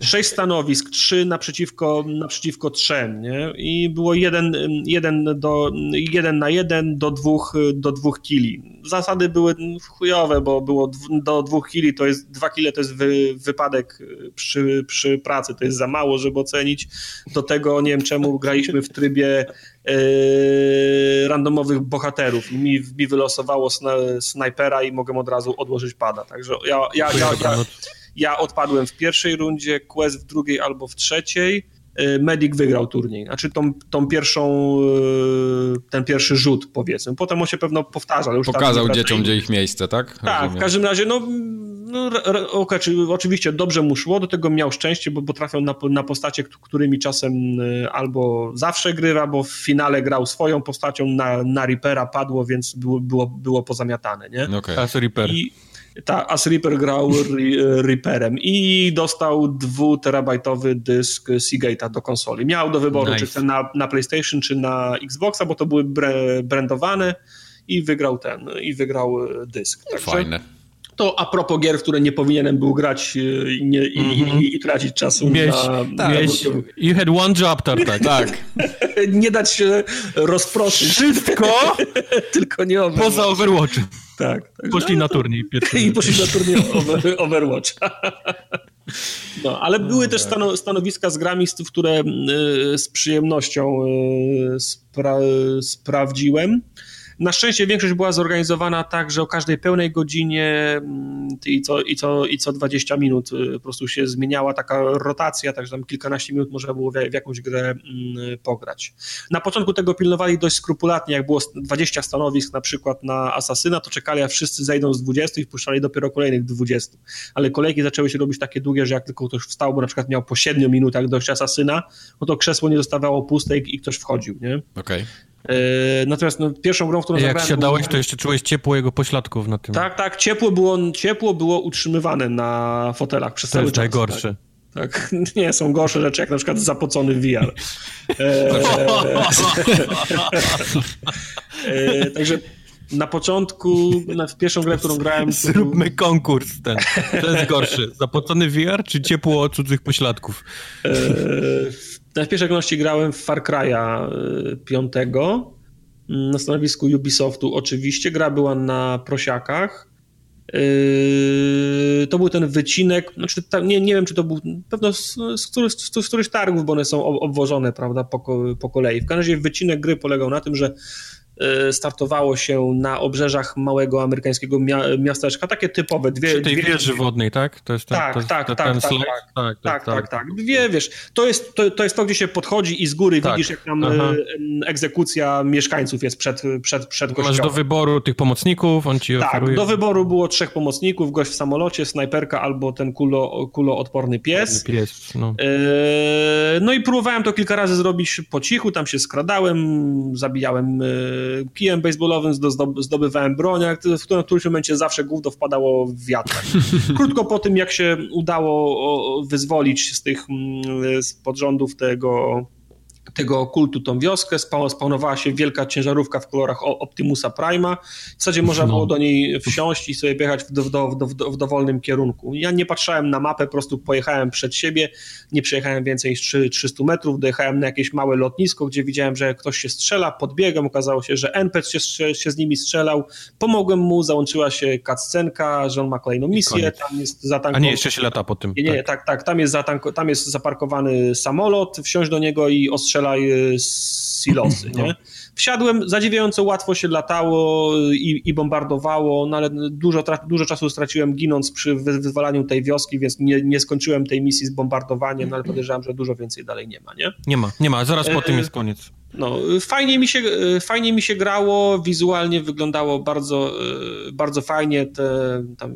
sześć stanowisk, trzy naprzeciwko, naprzeciwko trzem, nie? I było jeden, jeden, do, jeden na jeden do dwóch, do dwóch kili. Zasady były chujowe, bo było do dwóch kili, to jest, dwa kile to jest wy, wypadek przy, przy pracy, to jest za mało, żeby ocenić. Do tego, nie wiem czemu, graliśmy w trybie Yy, randomowych bohaterów i mi, mi wylosowało sna, snajpera i mogę od razu odłożyć pada. Także ja, ja, ja, ja, ja odpadłem w pierwszej rundzie, Quest w drugiej albo w trzeciej. Y, Medic wygrał turniej. Znaczy tą, tą pierwszą, y, ten pierwszy rzut powiedzmy. Potem on się pewno powtarza. Już Pokazał dzieciom, gdzie ich miejsce, tak? Tak, Rozumiem. w każdym razie, no, no okay, czy, oczywiście dobrze mu szło, do tego miał szczęście, bo, bo trafiał na, na postacie, którymi czasem y, albo zawsze grywa, bo w finale grał swoją postacią, na, na Reapera padło, więc było, było, było pozamiatane, nie? Okay. Reaper. I, ta, As Reaper grał Reaperem i dostał dwuterabajtowy dysk Seagate'a do konsoli. Miał do wyboru, nice. czy chce na, na PlayStation, czy na Xboxa, bo to były brandowane i wygrał ten, i wygrał dysk. Także Fajne. To a propos gier, w które nie powinienem był grać e, i, nie, i, mm -hmm. i, i tracić czasu Mieć, na... Tak, mieć, you had one job, Tartak. tak. nie dać się rozproszyć. Wszystko tylko nie Overwatch. Poza Overwatchem. Tak. tak. Poszli no, na turniej. I poszli na turniej Overwatch. No, ale były też stano, stanowiska z grami, które y, z przyjemnością y, spra sprawdziłem. Na szczęście większość była zorganizowana tak, że o każdej pełnej godzinie mm, i co, i co, i co 20 minut y, po prostu się zmieniała taka rotacja, także tam kilkanaście minut można było w, w jakąś grę mm, pograć. Na początku tego pilnowali dość skrupulatnie, jak było 20 stanowisk na przykład na Asasyna, to czekali, a wszyscy zejdą z 20 i wpuszczali dopiero kolejnych 20. Ale kolejki zaczęły się robić takie długie, że jak tylko ktoś wstał, bo na przykład miał po 7 minutach dość Asasyna, no to krzesło nie zostawało puste i, ktoś wchodził, nie? Okej. Okay. E, natomiast no, pierwszą grą, którą Jak zagrałem... Jak siadałeś, to jeszcze czułeś ciepło jego pośladków na tym. Tak, tak, ciepło było, ciepło było utrzymywane na fotelach przez to cały czas. najgorsze. Tak. tak. Nie, są gorsze rzeczy, jak na przykład zapocony VR. E, e, także na początku, na, w pierwszą grę, którą grałem... Zróbmy konkurs ten. To jest gorszy. Zapocony VR czy ciepło cudzych pośladków? E, na pierwszej kolejności grałem w Far Cry'a 5 e, mm, na stanowisku Ubisoftu oczywiście. Gra była na prosiakach. E, to był ten wycinek, znaczy nie, nie wiem, czy to był pewno z, z, których, z, których targów, bo one są obwożone, prawda, po, po kolei. W każdym razie wycinek gry polegał na tym, że startowało się na obrzeżach małego amerykańskiego miasteczka, takie typowe. Dwie, Przy tej dwie... wieży wodnej, tak? To jest ten, tak, to, tak, to, tak, ten tak, tak, tak, tak, tak, tak, Wie, wiesz, to jest, to, to jest to, gdzie się podchodzi i z góry tak. widzisz, jak tam Aha. E, egzekucja mieszkańców jest przed, przed, przed kościołem. Masz do wyboru tych pomocników, on ci tak, oferuje... do wyboru było trzech pomocników, gość w samolocie, snajperka albo ten kulo, kuloodporny pies. pies no. E, no i próbowałem to kilka razy zrobić po cichu, tam się skradałem, zabijałem kijem baseballowym zdobywałem broń, w którym, w którymś momencie zawsze gówno wpadało w wiatr. Krótko po tym, jak się udało wyzwolić z tych mm, z podrządów tego tego kultu tą wioskę, spawnowała się wielka ciężarówka w kolorach Optimusa Prima. W zasadzie można no. było do niej wsiąść i sobie jechać w, do, w, do, w, dowolnym kierunku. Ja nie patrzałem na mapę, po prostu pojechałem przed siebie, nie przejechałem więcej niż 300 metrów, dojechałem na jakieś małe lotnisko, gdzie widziałem, że ktoś się strzela, podbiegam, okazało się, że NPC się, się z nimi strzelał, pomogłem mu, załączyła się cutscenka, że on ma kolejną misję, tam jest zatankowany... A nie, jeszcze się lata po tym. Nie, nie, tak, tak, tak. Tam, jest zatanko... tam jest zaparkowany samolot, wsiąść do niego i ostrzela strzelaj silosy, nie? No. Wsiadłem, zadziwiająco łatwo się latało i, i bombardowało, no ale dużo, dużo czasu straciłem ginąc przy wyzwalaniu tej wioski, więc nie, nie skończyłem tej misji z bombardowaniem, no ale podejrzewam, że dużo więcej dalej nie ma, nie? Nie ma, nie ma, zaraz po e, tym jest koniec. No, fajnie mi się, fajnie mi się grało, wizualnie wyglądało bardzo, e, bardzo fajnie, te, tam,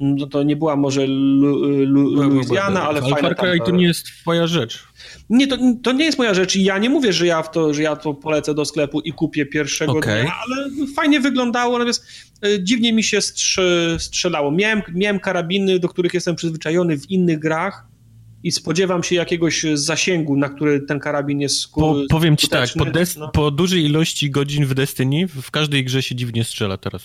no to nie była może Louisiana, ale, ale fajna. Far Cry to nie jest twoja rzecz. Nie, to, to nie jest moja rzecz i ja nie mówię, że ja, w to, że ja to polecę do sklepu i kupię pierwszego okay. dnia, ale fajnie wyglądało, natomiast e, dziwnie mi się strzelało. Miałem, miałem karabiny, do których jestem przyzwyczajony w innych grach, i spodziewam się jakiegoś zasięgu, na który ten karabin jest skuteczny. Po, Powiem ci tak, po, no. po, dużej ilości godzin w Destiny w każdej grze się dziwnie strzela teraz.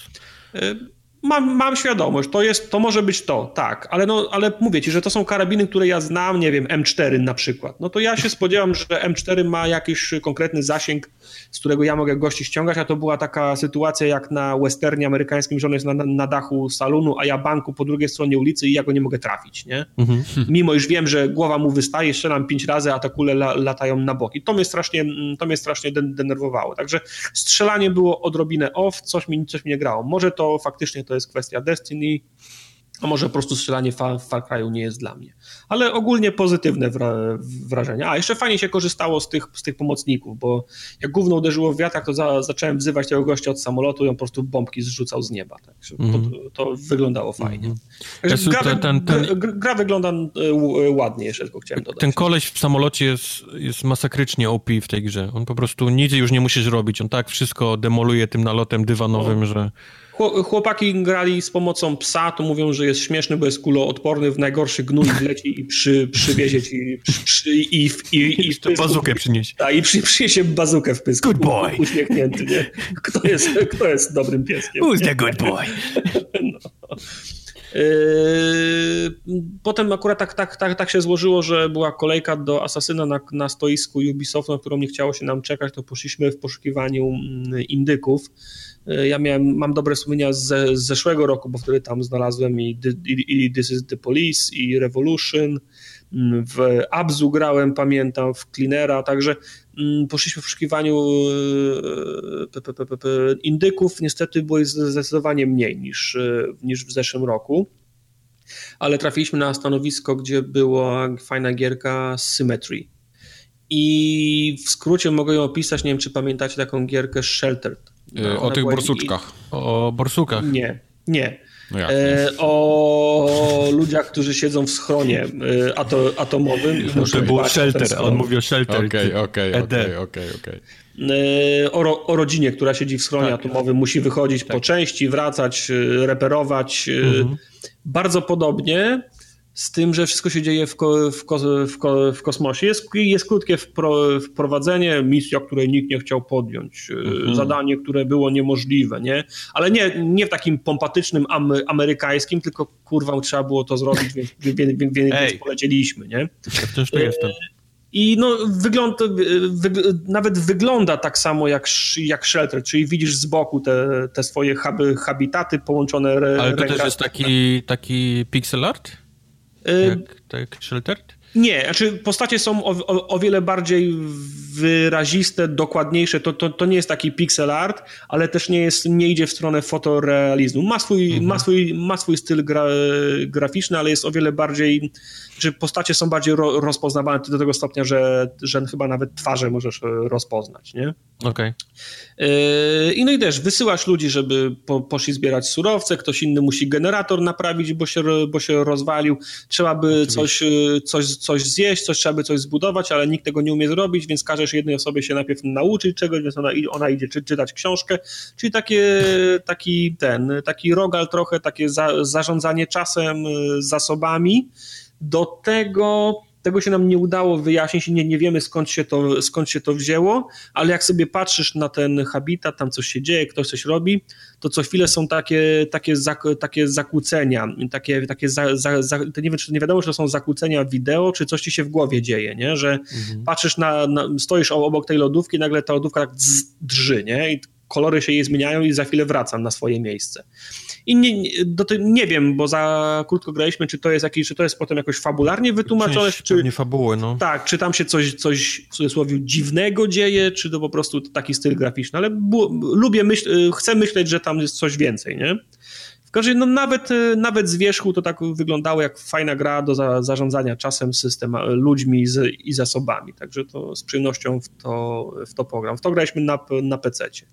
Mam, mam świadomość, to, jest, to może być to, tak, ale, no, ale mówię ci, że to są karabiny, które ja znam, nie wiem, M4 na przykład. No to ja się spodziewam, że M4 ma jakiś konkretny zasięg, z którego ja mogę gości ściągać, a to była taka sytuacja jak na westernie amerykańskim, że on jest na, na dachu salonu, a ja banku po drugiej stronie ulicy i ja go nie mogę trafić, nie? Mhm. Mimo iż wiem, że głowa mu wystaje, strzelam pięć razy, a te kule la, latają na bok. I to mnie strasznie, to mnie strasznie denerwowało. Także strzelanie było odrobinę off, coś mi, coś mi nie grało. Może to faktycznie to jest kwestia Destiny, a może po prostu strzelanie w Far Cry'u nie jest dla mnie. Ale ogólnie pozytywne wrażenia. A, jeszcze fajnie się korzystało z tych, z tych pomocników, bo jak gówno uderzyło w wiatrak, to za, zacząłem wzywać tego gościa od samolotu i on po prostu bombki zrzucał z nieba. Mm. To, to, wyglądało fajnie. Mm. gra, ten, ten, gra, gra, wygląda e, ładnie, jeszcze tylko chciałem dodać. Ten koleś w samolocie jest, jest masakrycznie OP w tej grze. On po prostu nic już nie musisz robić. On tak wszystko demoluje tym nalotem dywanowym, o. że... Chłopaki grali z pomocą psa, to mówią, że jest śmieszny, bo jest kuloodporny, w najgorszy gnój wleci i przy, przywiezie ci przy, przy, i, i, i, i w pysku, bazukę przyniesie. Tak, i przy, przyniesie bazukę w pysku. Good boy. Uśmiechnięty, nie? Kto jest, kto jest dobrym pieskiem? Who's the good boy? No. Yy, potem akurat tak, tak, tak, tak się złożyło, że była kolejka do Asasyna na, na stoisku Ubisoftu, na którą nie chciało się nam czekać, to poszliśmy w poszukiwaniu mm, indyków. E, ja miałem, mam dobre wspomnienia z, z zeszłego roku, bo wtedy tam znalazłem i, i, i, This is the Police, i Revolution, w Abzu grałem, pamiętam, w Cleanera, także mm, poszliśmy w poszukiwaniu e, indyków, niestety było ich zdecydowanie mniej niż, e, niż w zeszłym roku, ale trafiliśmy na stanowisko, gdzie była fajna gierka Symmetry. I w skrócie mogę ją opisać, nie wiem czy pamiętacie taką gierkę Sheltered. No, o tych borsuczkach. I... O borsukach. Nie, nie. No e, o ludziach, którzy siedzą w schronie e, ato, atomowym. No to był shelter, on mówił o shelter. Okej, okej, okej, okej. E, o rodzinie, która siedzi w schronie tak. atomowym, musi wychodzić tak. po części, wracać, e, reperować. Mhm. Bardzo podobnie z tym, że wszystko się dzieje w, ko, w, ko, w, ko, w kosmosie. Jest, jest krótkie wpro, wprowadzenie, misja, której nikt nie chciał podjąć, e, mhm. zadanie, które było niemożliwe, nie? Ale nie, nie w takim pompatycznym amerykańskim, tylko kurwa trzeba było to zrobić, więc, więc, więc, więc polecieliśmy, nie? Też to jestem. I no, wygląd, wy, nawet wygląda tak samo jak, jak Shelter, czyli widzisz z boku te, te swoje huby, habitaty połączone. Ale to też jest taki, taki pixel art? Y, jak, tak Sheltered? Nie, znaczy postacie są o, o, o, wiele bardziej wyraziste, dokładniejsze. To, to, to nie jest taki pixel art, ale też nie, jest, nie idzie w stronę fotorealizmu. Ma swój, mhm. ma swój, ma swój styl gra, graficzny, ale jest o wiele bardziej że postacie są bardziej ro, rozpoznawane do tego stopnia, że, że chyba nawet twarze możesz e, rozpoznać, nie? Okej. Okay. E, I no i też wysyłasz ludzi, żeby po, poszli zbierać surowce, ktoś inny musi generator naprawić, bo się, bo się rozwalił, trzeba by coś, e, coś, coś zjeść, coś trzeba by coś zbudować, ale nikt tego nie umie zrobić, więc każesz jednej osobie się najpierw nauczyć czegoś, więc ona, ona idzie czy, czytać książkę, czyli takie, taki ten, taki rogal trochę, takie za, zarządzanie czasem, zasobami, do tego tego się nam nie udało wyjaśnić i nie, nie wiemy skąd się, to, skąd się to wzięło, ale jak sobie patrzysz na ten habitat, tam coś się dzieje, ktoś coś robi, to co chwilę są takie, takie, zak, takie zakłócenia, takie, takie za, za, za, to nie wiem, czy nie wiadomo, czy to są zakłócenia wideo, czy coś ci się w głowie dzieje, nie? że mhm. patrzysz na, na, stoisz obok tej lodówki, nagle ta lodówka tak drży, nie? I kolory się jej zmieniają i za chwilę wracam na swoje miejsce. I nie, do ty, nie wiem, bo za krótko graliśmy, czy to jest jakiś, czy to jest potem jakoś fabularnie wytłumaczone, Część czy... nie fabuły, no. Tak, czy tam się coś, coś w cudzysłowie dziwnego dzieje, czy to po prostu taki styl graficzny, ale bu, lubię myśl, chcę myśleć, że tam jest coś więcej, nie? W każdym razie, no nawet, nawet z wierzchu to tak wyglądało jak fajna gra do za, zarządzania czasem, system, ludźmi z, i zasobami, także to z przyjemnością w to, w to program. W to graliśmy na, na PC-cie. E,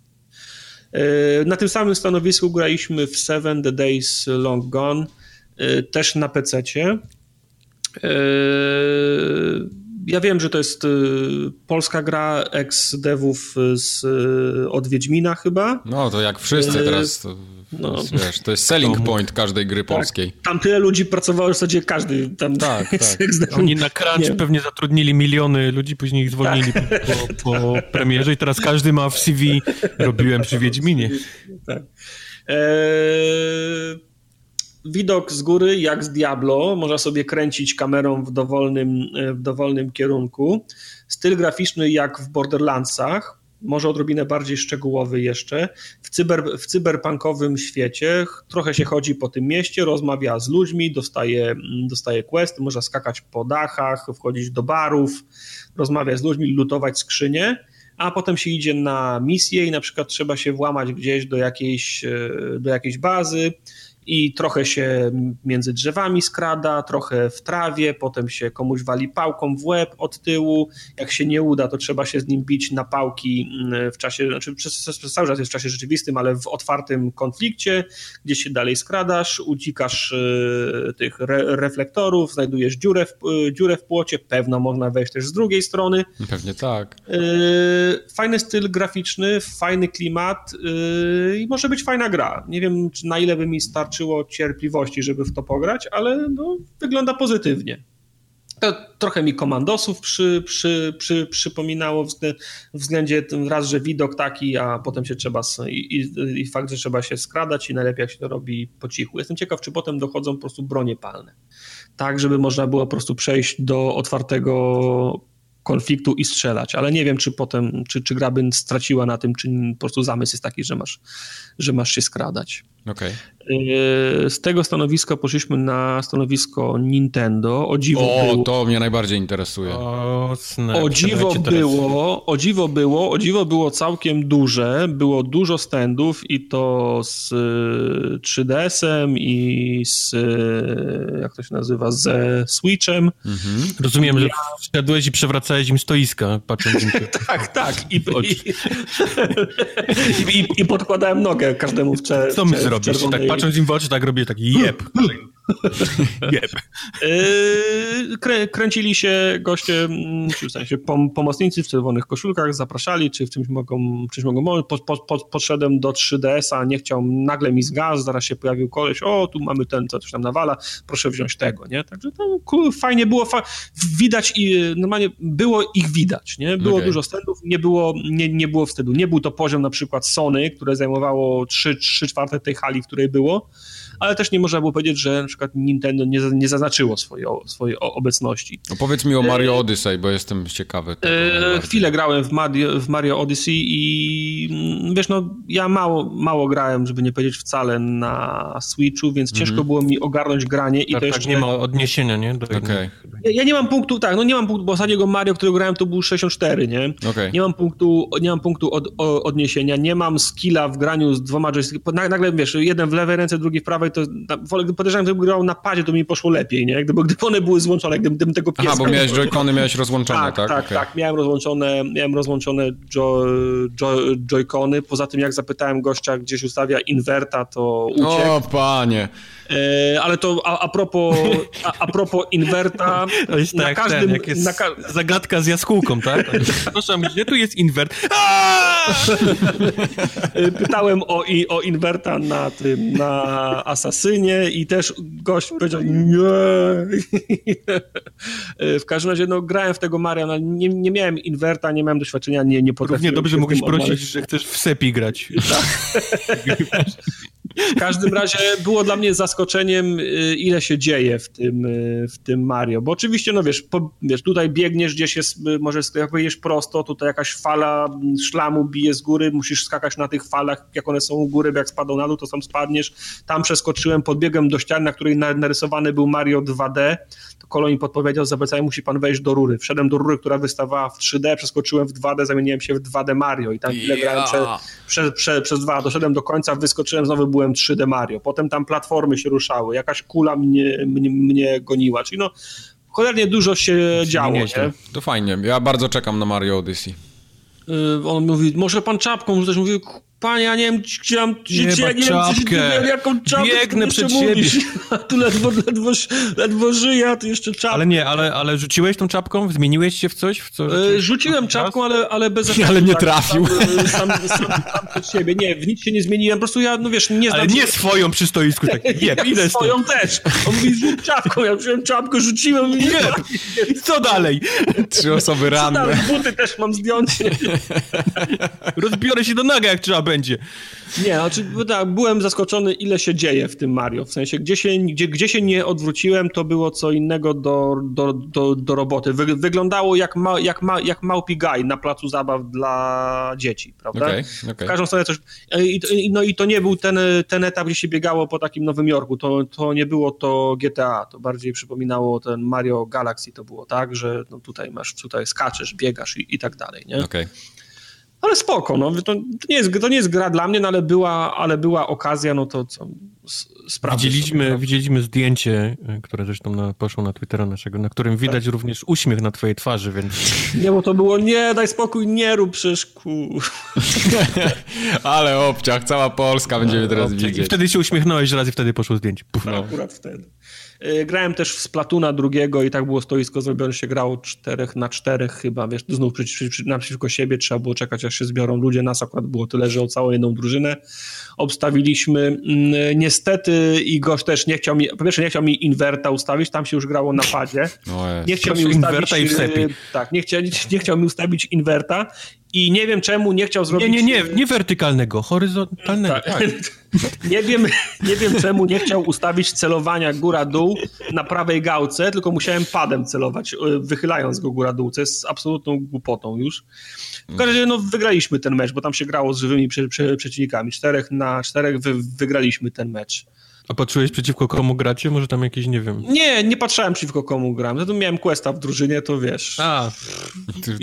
na tym samym stanowisku graliśmy w Seven The Days Long Gone, e, też na PC-cie. E, ja wiem, że to jest polska gra ex-devów z, od Wiedźmina chyba. No, to jak wszyscy teraz. To... No. Wiesz, to jest selling point każdej gry tak. polskiej. Tam tyle ludzi pracowało, w zasadzie każdy tam... Tak, tak. Oni na crunch nie. pewnie zatrudnili miliony ludzi, później ich zwolnili tak. po, po, premierze i teraz każdy ma w CV robiłem przy Wiedźminie. Tak. Eee, widok z góry, jak z Diablo, można sobie kręcić kamerą w dowolnym, w dowolnym kierunku. Styl graficzny jak w Borderlandsach, może odrobinę bardziej szczegółowy jeszcze. W, cyber, w cyberpunkowym świecie trochę się chodzi po tym mieście, rozmawia z ludźmi, dostaje, dostaje questy, można skakać po dachach, wchodzić do barów, rozmawiać z ludźmi, lutować skrzynie, a potem się idzie na misję i na przykład trzeba się włamać gdzieś do jakiejś, do jakiejś bazy, i trochę się między drzewami skrada, trochę w trawie, potem się komuś wali pałką w łeb od tyłu. Jak się nie uda, to trzeba się z nim bić na pałki mm, w czasie, znaczy przez, przez cały czas jest w czasie rzeczywistym, ale w otwartym konflikcie, gdzie się dalej skradasz, ucikasz y, tych re, reflektorów, znajdujesz dziurę w, y, dziurę w płocie, pewno można wejść też z drugiej strony. Pewnie tak. Y, fajny styl graficzny, fajny klimat i może być fajna gra. Nie wiem, na ile by mi starczyło starczyło cierpliwości, żeby w to pograć, ale no, wygląda pozytywnie. To trochę mi komandosów przy, przy, przy, przypominało względzie raz, że widok taki, a potem się trzeba i, i, i, fakt, że trzeba się skradać i najlepiej jak się to robi po cichu. Jestem ciekaw, czy potem dochodzą po prostu bronie palne. Tak, żeby można było po prostu przejść do otwartego konfliktu i strzelać, ale nie wiem, czy potem, czy, czy gra by straciła na tym, czy po prostu zamysł jest taki, że masz, że masz się skradać. Okay. Z tego stanowiska poszliśmy na stanowisko Nintendo. O dziwo o, było. to mnie najbardziej interesuje. O, o dziwo było, o dziwo było, o dziwo było całkiem duże. Było dużo standów i to z 3DS-em i z jak to się nazywa, ze Switchem. Mhm. Rozumiem, ja... że wszedłeś i przewracałeś im stoiska, patrząc im się. tak, tak. I, i, i, i, podkładałem nogę każdemu w. Co my zrobisz? Tak patrząc im w oczy, tak robię taki jeb. Jeb. Yy, krę, kręcili się goście, mm, czy w sensie pom, pomocnicy w czerwonych koszulkach, zapraszali, czy w czymś mogą, czymś mogą. Po, po, po, podszedłem do 3DS-a, nie chciał, nagle mi zgasł, zaraz się pojawił koleś, o, tu mamy ten, co coś tam nawala, proszę wziąć tego, nie? Także to cool, fajnie było, fa widać i normalnie było ich widać, nie? Było okay. dużo standów, nie było, nie, nie było wstydu. Nie był to poziom na przykład Sony, które zajmowało 3, 3 czwarte tej hali, w której było, ale też nie można było powiedzieć, że na przykład Nintendo nie, nie zaznaczyło swojej, swojej obecności. No powiedz mi o Mario e, Odyssey, bo jestem ciekawy. E, chwilę grałem w Mario, w Mario Odyssey i mm, wiesz, no ja mało, mało grałem, żeby nie powiedzieć wcale na Switchu, więc ciężko mhm. było mi ogarnąć granie i tak, to tak, jeszcze... nie ma odniesienia, nie? Do okay. ja, ja, nie mam punktu, tak, no nie mam punktu, bo ostatniego Mario, którego grałem, to był 64, nie? Okay. Nie mam punktu, nie mam punktu od, odniesienia, nie mam skilla w graniu z dwoma joystickami. Nagle, wiesz, jeden w lewej ręce, drugi w prawej, to podejrzewam, gdyby grał na padzie, to mi poszło lepiej, nie? Gdyby, gdyby one były złączone, gdybym, gdybym tego pieska... Aha, bo miałeś joycony, miałeś rozłączone, tak? Tak, tak, okay. tak. Miałem rozłączone, miałem rozłączone jo, jo, joycony. Poza tym, jak zapytałem gościa, gdzieś ustawia inwerta, to uciekł. O, panie. E, ale to a, a, propos, a, a propos inwerta... To jest na tak, każdym... Ten, jak jest na ka zagadka z jaskółką, tak? Przepraszam, gdzie tu jest inwert? Pytałem o, i, o inwerta na tym, na Asasynie i też gość powiedział nie. W każdym razie no, grałem w tego Maria, no, nie, nie miałem inwerta, nie miałem doświadczenia, nie, nie potrafiłem... Równie dobrze mogłeś prosić, że chcesz w Sepi grać. Tak. W każdym razie było dla mnie zaskoczeniem, y, ile się dzieje w tym, y, w tym Mario, bo oczywiście, no wiesz, po, wiesz tutaj biegniesz, gdzieś jest, y, może jak pojedziesz prosto, tutaj jakaś fala szlamu bije z góry, musisz skakać na tych falach, jak one są u góry, bo jak spadą na dół, to sam spadniesz. Tam przeskoczyłem, podbiegłem do ściany, na której narysowany był Mario 2D, to kolonii podpowiedział, zabecaj, musi pan wejść do rury. Wszedłem do rury, która wystawała w 3D, przeskoczyłem w 2D, zamieniłem się w 2D Mario i tam chwilę yeah. grałem prze, prze, prze, przez dwa, doszedłem do końca, wyskoczyłem, znowu byłem byłem 3D Mario. Potem tam platformy się ruszały, jakaś kula mnie, mnie, mnie goniła. Czyli no, cholernie dużo się działo. Nie? To fajnie. Ja bardzo czekam na Mario Odyssey. Yy, on mówi, może pan czapką rzucać? Mówi, Panie, ja nie wiem, gdzie mam, nie, ja nie czapkę. wiem, jaką czapkę Biegnę przed siebie. Tu ledwo, ledwo, ledwo żyję, a tu jeszcze czapkę. Ale nie, ale, ale rzuciłeś tą czapką? Zmieniłeś się w coś? W co, e, rzuciłem czapką, ale, ale bez efektu. Ale nie tak, trafił. Sam, sam, sam, sam przed siebie. Nie, w nic się nie zmieniłem, po prostu ja, no wiesz, nie znam... Ale nie swoją przy stoisku, tak, jeb, ja idę swoją też. On mówi, rzuć czapką, ja wziąłem czapkę, rzuciłem i nie. Co dalej? Trzy osoby ranne. Buty też mam zdjąć. Rozbiorę się do naga, jak trzeba będzie. Nie, znaczy, tak, byłem zaskoczony, ile się dzieje w tym Mario. W sensie, gdzie się, gdzie, gdzie się nie odwróciłem, to było co innego do, do, do, do roboty. Wy, wyglądało jak, ma, jak, ma, jak małpi gaj na placu zabaw dla dzieci, prawda? Okay, okay. W każdą stronę coś... I, no i to nie był ten, ten etap, gdzie się biegało po takim Nowym Jorku. To, to nie było to GTA. To bardziej przypominało ten Mario Galaxy. To było tak, że no tutaj masz, tutaj skaczesz, biegasz i, i tak dalej, nie? Okay. Ale spoko, no, to, to, nie jest, to nie jest gra dla mnie, no, ale, była, ale była okazja, no to co, widzieliśmy, sobie, widzieliśmy zdjęcie, e, które zresztą na, poszło na Twittera naszego, na którym widać tak. również uśmiech na twojej twarzy, więc... Nie, bo to było, nie, daj spokój, nie rób przecież, Ale obciach, cała Polska będziemy no, teraz obciach. widzieć. I wtedy się uśmiechnąłeś raz i wtedy poszło zdjęcie. Puf, no. Akurat wtedy. Y, grałem też w Splatuna drugiego i tak było stoisko zrobione, się grało czterech na czterech chyba, wiesz, znów przy, przy, naprzeciwko siebie trzeba było czekać, aż się zbiorą ludzie, nas akurat było tyle, że o całą jedną drużynę obstawiliśmy. Mm, niestety i gość też nie chciał mi, po pierwsze nie chciał mi inwerta ustawić, tam się już grało na padzie. Nie chciał mi ustawić, inwerta i w tak, nie chciał, nie chciał mi ustawić inwerta i nie wiem czemu nie chciał zrobić... Nie, nie, nie, nie wertykalnego, horyzontalnego. Tak. tak. nie, wiem, nie wiem czemu nie chciał ustawić celowania góra-dół na prawej gałce, tylko musiałem padem celować, e, wychylając go góra-dół, co jest absolutną głupotą już. W każdym razie no, wygraliśmy ten mecz, bo tam się grało z żywymi prze, prze, przeciwnikami. Czterech na czterech wy, wygraliśmy ten mecz. A patrzyłeś przeciwko komu gracie? Może tam jakieś, nie wiem... Nie, nie patrzałem przeciwko komu gram. Zatem miałem questa w drużynie, to wiesz... A,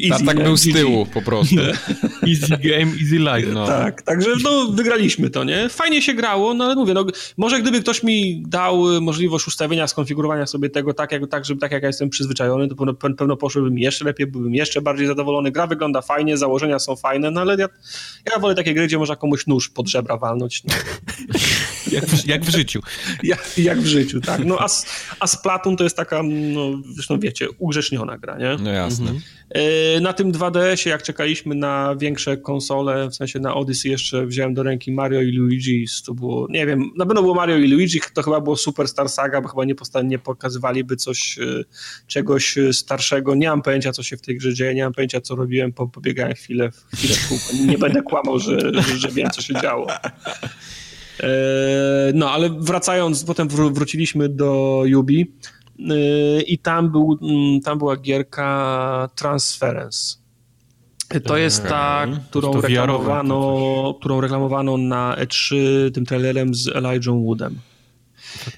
easy, tak był z tyłu po prostu. easy game, easy life. No. Tak, także no, wygraliśmy to, nie? Fajnie się grało, no ale mówię, no, może gdyby ktoś mi dał możliwość ustawienia, skonfigurowania sobie tego tak, jak, tak, żeby, tak jak ja jestem przyzwyczajony, to pewno, pewno poszłybym jeszcze lepiej, byłbym jeszcze bardziej zadowolony. Gra wygląda fajnie, założenia są fajne, no ale ja, ja wolę takie gry, gdzie można komuś nóż pod żebra walnąć. No. jak, w, jak w życiu. Jak, jak, w życiu, tak. No, a, a Splatoon to jest taka, no, zresztą wiecie, ugrzeczniona gra, nie? No jasne. Mhm. E, na tym 2DS-ie, jak czekaliśmy na większe konsole, w sensie na Odyssey jeszcze wziąłem do ręki Mario i Luigi, to było, nie wiem, na pewno było Mario i Luigi, to chyba było Superstar Saga, bo chyba nie, nie pokazywaliby coś, e, czegoś starszego. Nie mam pojęcia, co się w tej grze dzieje, nie mam pojęcia, co robiłem, pobiegałem chwilę, chwilę w kółko. Nie będę kłamał, że, że wiem, co się działo. E, no, ale wracając, potem wróciliśmy do Yubi e, i tam, był, mm, tam była gierka Transference. To jest ta, którą to reklamowano, którą reklamowano na E3 tym trailerem z Elijah Woodem.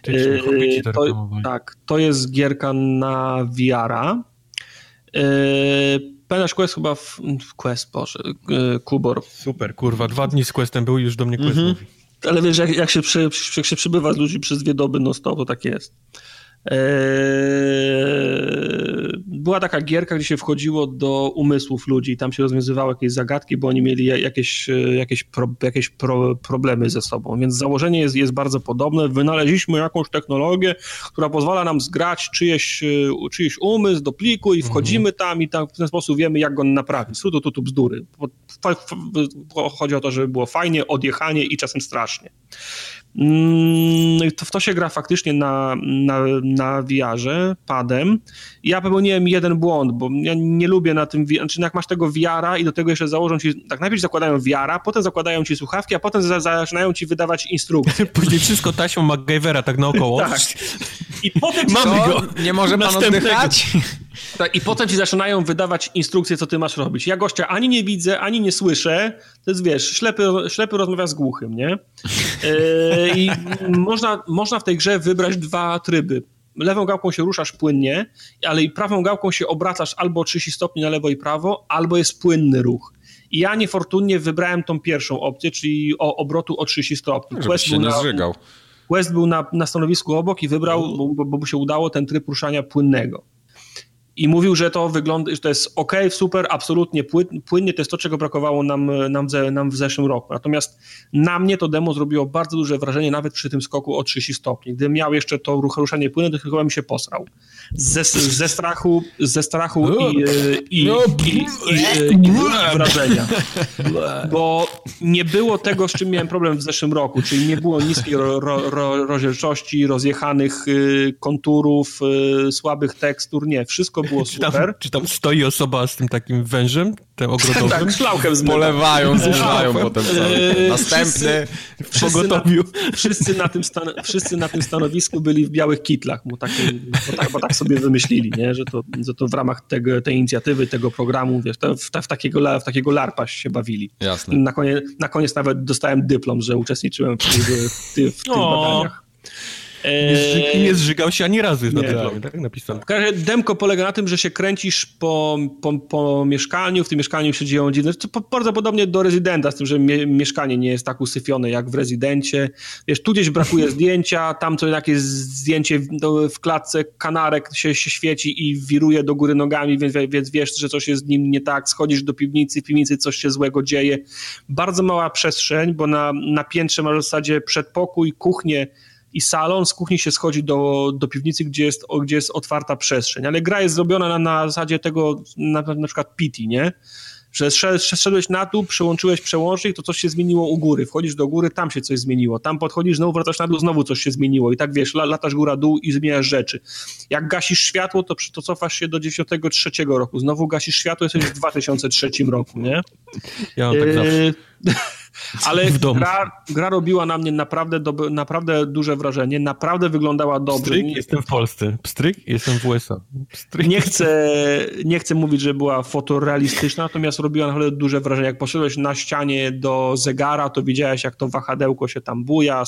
E, to, tak, to jest gierka na VR-a. Pamiętasz Quest chyba w, Quest, Boże, Kubor. Super, kurwa, dwa dni z Questem był już do mnie Quest -hmm. mówi. Ale wiesz, jak, jak, się, jak się przybywa z ludzi przez dwie doby no to tak jest. Eee, była taka gierka, gdzie się wchodziło do umysłów ludzi i tam się rozwiązywały jakieś zagadki, bo oni mieli jakieś, jakieś, pro, jakieś pro, problemy ze sobą. Więc założenie jest, jest bardzo podobne. Wynaleźliśmy jakąś technologię, która pozwala nam zgrać czyjeś, czyjeś umysł do pliku i mhm. wchodzimy tam i tam w ten sposób wiemy, jak go naprawić. Tu, tu, tu bzdury. Chodzi o to, żeby było fajnie, odjechanie i czasem strasznie. Mm, to, w to się gra faktycznie na, na, na VR-ze, padem. Ja popełniłem jeden błąd, bo ja nie lubię na tym, znaczy jak masz tego VR-a i do tego jeszcze założą ci, tak najpierw zakładają VR-a, potem zakładają ci słuchawki, a potem za, zaczynają ci wydawać instrukcje. Później wszystko taśmą MacGyvera tak naokoło. tak. I potem Mamy go. Nie może pan oddychać? Tak, I potem ci zaczynają wydawać instrukcje, co ty masz robić. Ja gościa ani nie widzę, ani nie słyszę. To jest, wiesz, ślepy, ślepy rozmawia z głuchym, nie? Yy, I można, można w tej grze wybrać dwa tryby. Lewą gałką się ruszasz płynnie, ale i prawą gałką się obracasz albo 30 stopni na lewo i prawo, albo jest płynny ruch. I ja niefortunnie wybrałem tą pierwszą opcję, czyli o obrotu o 30 stopni. Quest się nie zżygał. Quest był na, na stanowisku obok i wybrał, bo, bo mu się udało ten tryb ruszania płynnego i mówił, że to wygląda, że to jest ok, super, absolutnie płynnie, to jest to, czego brakowało nam, nam, nam w zeszłym roku. Natomiast na mnie to demo zrobiło bardzo duże wrażenie, nawet przy tym skoku o 30 stopni. Gdybym miał jeszcze to ruszanie płynne, to chyba mi się posrał. Ze, ze strachu, ze strachu i, i, no, i, i, i wrażenia. Bo nie było tego, z czym miałem problem w zeszłym roku, czyli nie było niskiej ro, ro, ro, rozdzielczości, rozjechanych y, konturów, y, słabych tekstur, nie. Wszystko było super. Czy tam, czy tam stoi osoba z tym takim wężem, tym ogrodowym? tak, szlauchem zmywa. Polewają, zużywają potem cały. Następny wszyscy, na, wszyscy, na tym stan, wszyscy na tym stanowisku byli w białych kitlach, bo tak, bo tak, bo tak sobie wymyślili, nie? Że, to, że to w ramach tego, tej inicjatywy, tego programu, wiesz, to w, w, takiego, w takiego larpa się bawili. Jasne. Na koniec, na koniec nawet dostałem dyplom, że uczestniczyłem w, w, w, w tych badaniach. Nie, zży, nie zżygał się ani razy na dyplomie, tak? Napisane. Demko polega na tym, że się kręcisz po, po, po mieszkaniu, w tym mieszkaniu się dzieją dziwne, to bardzo podobnie do rezydenta, z tym, że mie mieszkanie nie jest tak usyfione jak w rezydencie. Wiesz, tu gdzieś brakuje zdjęcia, tam to jakieś zdjęcie w, w klatce, kanarek się, się świeci i wiruje do góry nogami, więc, więc wiesz, że coś jest z nim nie tak, schodzisz do piwnicy, w piwnicy coś się złego dzieje. Bardzo mała przestrzeń, bo na, na piętrze masz w zasadzie przedpokój, kuchnię, i salon, z kuchni się schodzi do, do piwnicy, gdzie jest, gdzie jest otwarta przestrzeń, ale gra jest zrobiona na, na zasadzie tego, na, na przykład Pity, nie? że szedłeś na dół, przełączyłeś przełącznik, to coś się zmieniło u góry, wchodzisz do góry, tam się coś zmieniło, tam podchodzisz, znowu wracasz na dół, znowu coś się zmieniło i tak wiesz, latasz góra-dół i zmieniasz rzeczy. Jak gasisz światło, to, to cofasz się do 93 roku, znowu gasisz światło, jesteś w 2003 roku, nie? Ja mam tak e, zawsze. Ale gra, gra, robiła na mnie naprawdę, do, naprawdę duże wrażenie, naprawdę wyglądała dobrze. Pstryk, jestem w Polsce. Pstryk, jestem w USA. Pstryk. Nie chcę, nie chcę mówić, że była fotorealistyczna, natomiast robiła naprawdę duże wrażenie. Jak poszedłeś na ścianie do zegara, to widziałeś, jak to wahadełko się tam buja,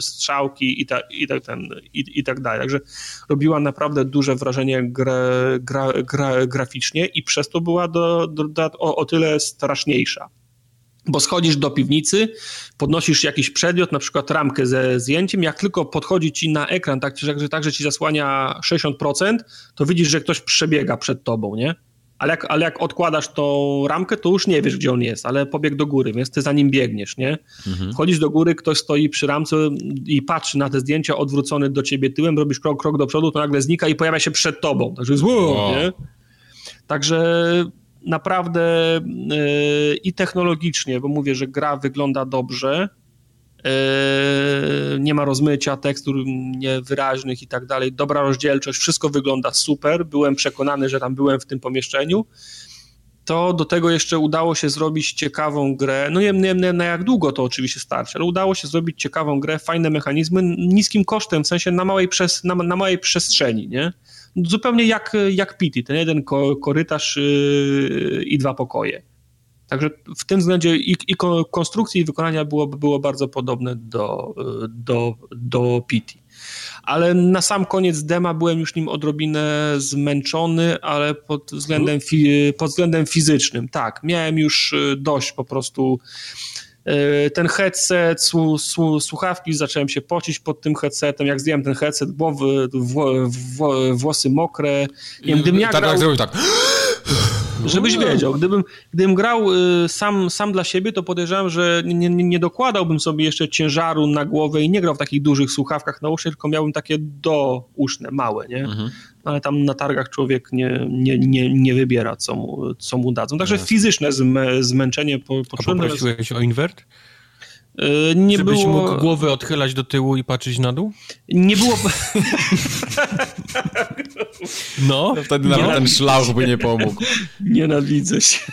strzałki i, ta, i, tak, ten, i, i tak dalej. Także robiła naprawdę duże wrażenie gra, gra, gra, graficznie i przez to była do, do, do, o, o tyle straszniejsza bo schodzisz do piwnicy, podnosisz jakiś przedmiot, na przykład ramkę ze zdjęciem, jak tylko podchodzi ci na ekran, tak, że, tak, że ci zasłania 60%, to widzisz, że ktoś przebiega przed tobą, nie? Ale jak, ale jak odkładasz tą ramkę, to już nie wiesz, gdzie on jest, ale pobieg do góry, więc ty za nim biegniesz, nie? Mhm. Wchodzisz do góry, ktoś stoi przy ramce i patrzy na te zdjęcia odwrócony do ciebie tyłem, robisz krok, krok do przodu, to nagle znika i pojawia się przed tobą. Także jest, wow, nie? Także naprawdę yy, i technologicznie, bo mówię, że gra wygląda dobrze, yy, nie ma rozmycia, tekstur niewyraźnych i tak dalej, dobra rozdzielczość, wszystko wygląda super, byłem przekonany, że tam byłem w tym pomieszczeniu, to do tego jeszcze udało się zrobić ciekawą grę, no nie wiem na jak długo to oczywiście starczy, ale udało się zrobić ciekawą grę, fajne mechanizmy, niskim kosztem, w sensie na małej, przes na, na małej przestrzeni, nie? Zupełnie jak, jak Pity, ten jeden korytarz yy, i dwa pokoje. Także w tym względzie i, i konstrukcji i wykonania było, było bardzo podobne do, do, do Pity. Ale na sam koniec dema byłem już nim odrobinę zmęczony, ale pod względem, fi, pod względem fizycznym. Tak, miałem już y, dość po prostu ten headset, słuchawki, zacząłem się pocić pod tym headsetem, jak zdjąłem ten headset, głowy, włosy mokre. Nie gdybym ja tak, grał... tak, tak. Żebyś wiedział, gdybym, gdybym grał y, sam, sam dla siebie, to podejrzewam, że nie, nie, nie dokładałbym sobie jeszcze ciężaru na głowę i nie grał w takich dużych słuchawkach nausznych, tylko miałbym takie douszne, małe, nie? Mhm ale tam na targach człowiek nie, nie, nie, nie wybiera, co mu, co mu dadzą. Także fizyczne zmę, zmęczenie po, poczułem. A poprosiłeś o invert? Yy, nie Żebyś było... mógł głowę odchylać do tyłu i patrzeć na dół? Nie było... no, no wtedy nawet ten szlauch by nie pomógł. Nienawidzę się.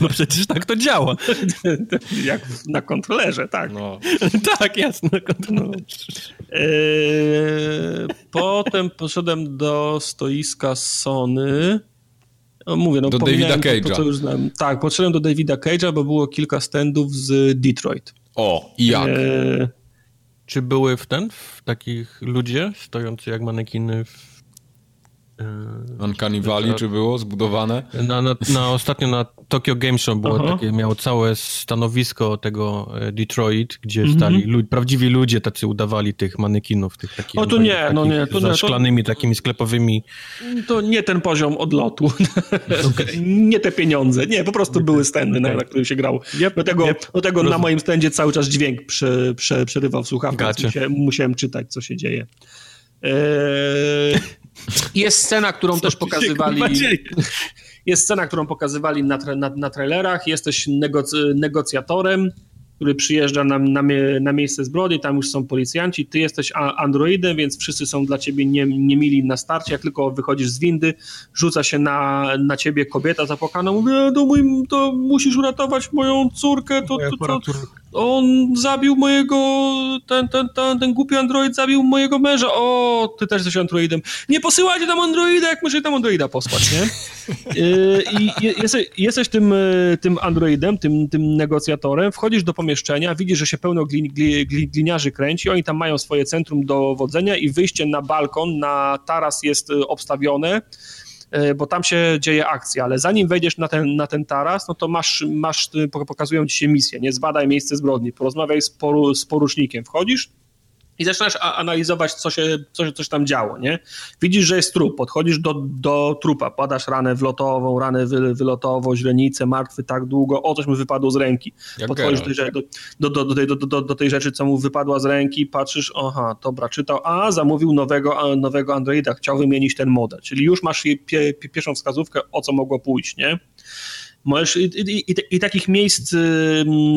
No przecież tak to działa. Jak na kontrolerze, tak. No. tak, jasne, na kontrolerze. Eee, potem poszedłem do stoiska Sony. No, mówię, no, do Davida Cage'a. To, to, już znam. Tak, poszedłem do Davida Cage'a, bo było kilka standów z Detroit. O, i jak? Eee, czy były w ten, w takich ludzie stojący jak manekiny w Yy, Uncanny Valley, czy było zbudowane? Na, na, na, ostatnio na Tokyo Game Show było Aha. takie, miało całe stanowisko tego e, Detroit, gdzie -hmm. stali lud, prawdziwi ludzie tacy udawali tych manekinów, tych takich... O, to nie, takich, no nie. To za nie, szklanymi to, takimi sklepowymi. To nie ten poziom odlotu. Okay. nie te pieniądze. Nie, po prostu były stędy, okay. na, na którym się grał. Yep, do tego, yep. do tego na moim stędzie cały czas dźwięk prze, prze, przerywał w słuchawkach, musiałem, musiałem czytać, co się dzieje. Eee, jest scena, którą też pokazywali. Jest scena, którą pokazywali na, na, na trailerach. Jesteś negoc, negocjatorem, który przyjeżdża na, na, na, miejsce zbrodni, tam już są policjanci, ty jesteś androidem, więc wszyscy są dla ciebie nie, niemili na starcie, jak tylko wychodzisz z windy, rzuca się na, na ciebie kobieta zapłakana, mówi, to, mój, to musisz uratować moją córkę, to, to, to, on zabił mojego, ten, ten, ten, ten głupi android zabił mojego męża, o, ty też jesteś androidem. Nie posyłajcie tam androida, jak możecie tam androida posłać, nie? Y, I jesteś, jesteś tym, y, tym androidem, tym, tym negocjatorem, wchodzisz do pomieszczenia, widzisz, że się pełno glin, glin, gliniarzy kręci, oni tam mają swoje centrum dowodzenia i wyjście na balkon, na taras jest y, obstawione, bo tam się dzieje akcja, ale zanim wejdziesz na ten, na ten taras, no to masz, masz, pokazują ci się misję, nie? Zbadaj miejsce zbrodni, porozmawiaj z, poru, z wchodzisz, i zaczynasz analizować, co się, co się coś tam działo, nie? Widzisz, że jest trup, podchodzisz do, do trupa, padasz ranę wlotową, ranę wy, wylotową, źrenicę, martwy tak długo, o, coś mu wypadło z ręki. Jak podchodzisz do tej, do, do, do, tej, do, do, do tej rzeczy, co mu wypadła z ręki, patrzysz, aha, dobra, czytał, a zamówił nowego, nowego Androida, chciał wymienić ten model, czyli już masz pie, pie, pierwszą wskazówkę, o co mogło pójść, nie? Możesz, i, i, i, takich miejsc,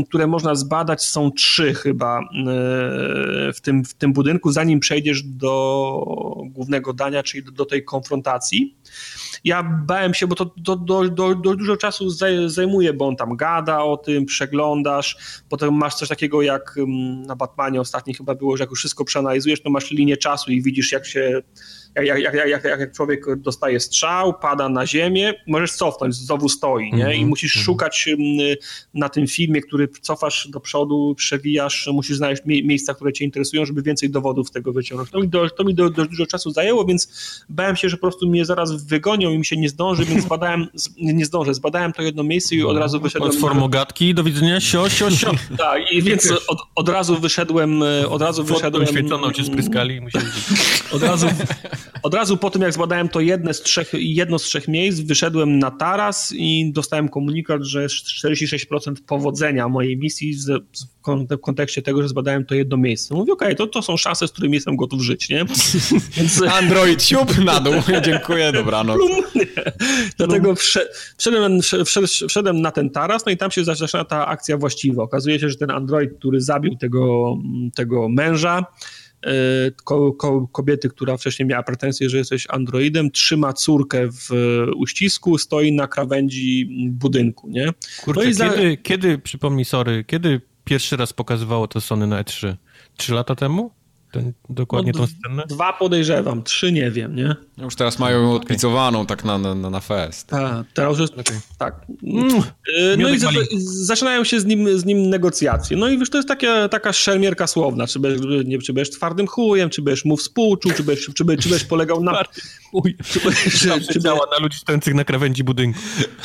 które można zbadać, są trzy chyba y, w tym, w tym budynku, zanim przejdziesz do głównego dania, czyli do, do tej konfrontacji. Ja bałem się, bo to do, do, do dużo czasu zajmuje, bo on tam gada o tym, przeglądasz, potem masz coś takiego jak na Batmanie ostatni chyba było, że jak już wszystko przeanalizujesz, to masz linię czasu i widzisz jak się jak, jak, jak, jak, jak człowiek dostaje strzał, pada na ziemię, możesz cofnąć, znowu stoi, nie? I mhm, musisz mhm. szukać na tym filmie, który cofasz do przodu, przewijasz, musisz znaleźć mie miejsca, które cię interesują, żeby więcej dowodów z tego wyciągnąć. To mi, do, to mi do, dość dużo czasu zajęło, więc bałem się, że po prostu mnie zaraz wygonią i mi się nie zdąży, więc zbadałem, nie zdążę, zbadałem to jedno miejsce i od razu wyszedłem... Od formogatki, do widzenia, sio, sio, sio. tak, i więc od, od razu wyszedłem, od razu wyszedłem... Świetloną cię spryskali i musieli... Od razu, od razu po tym, jak zbadałem to jedno z trzech, jedno z trzech miejsc, wyszedłem na taras i dostałem komunikat, że 46% powodzenia mojej misji w kontekście tego, że zbadałem to jedno miejsce. Mówię, okej, okay, to, to są szanse, z którymi jestem gotów żyć, nie? Więc... Android, siup na dół, dziękuję, dobranoc. Nie. Dlatego wszedłem, wszedłem na ten taras, no i tam się zaczyna ta akcja właściwa. Okazuje się, że ten Android, który zabił tego, tego męża, kobiety, która wcześniej miała pretensje, że jesteś androidem, trzyma córkę w uścisku, stoi na krawędzi budynku, nie? Kurczę, no za... kiedy, kiedy, przypomnij, sorry, kiedy pierwszy raz pokazywało to Sony na E3? Trzy lata temu? Ten, dokładnie no, tą scenę? Dwa podejrzewam, trzy nie wiem, nie? Już teraz mają ją odpicowaną tak na, na, na fest. Tak, teraz już okay. tak. Mm. Y, no i za, zaczynają się z nim, z nim negocjacje. No i wiesz, to jest takie, taka szermierka słowna, czy będziesz, nie, czy będziesz twardym chujem, czy będziesz mu współczuł, czy będziesz, czy, czy będziesz polegał na... Chuj. Czy, czy, czy, działa na ludzi stojących na krawędzi budynku.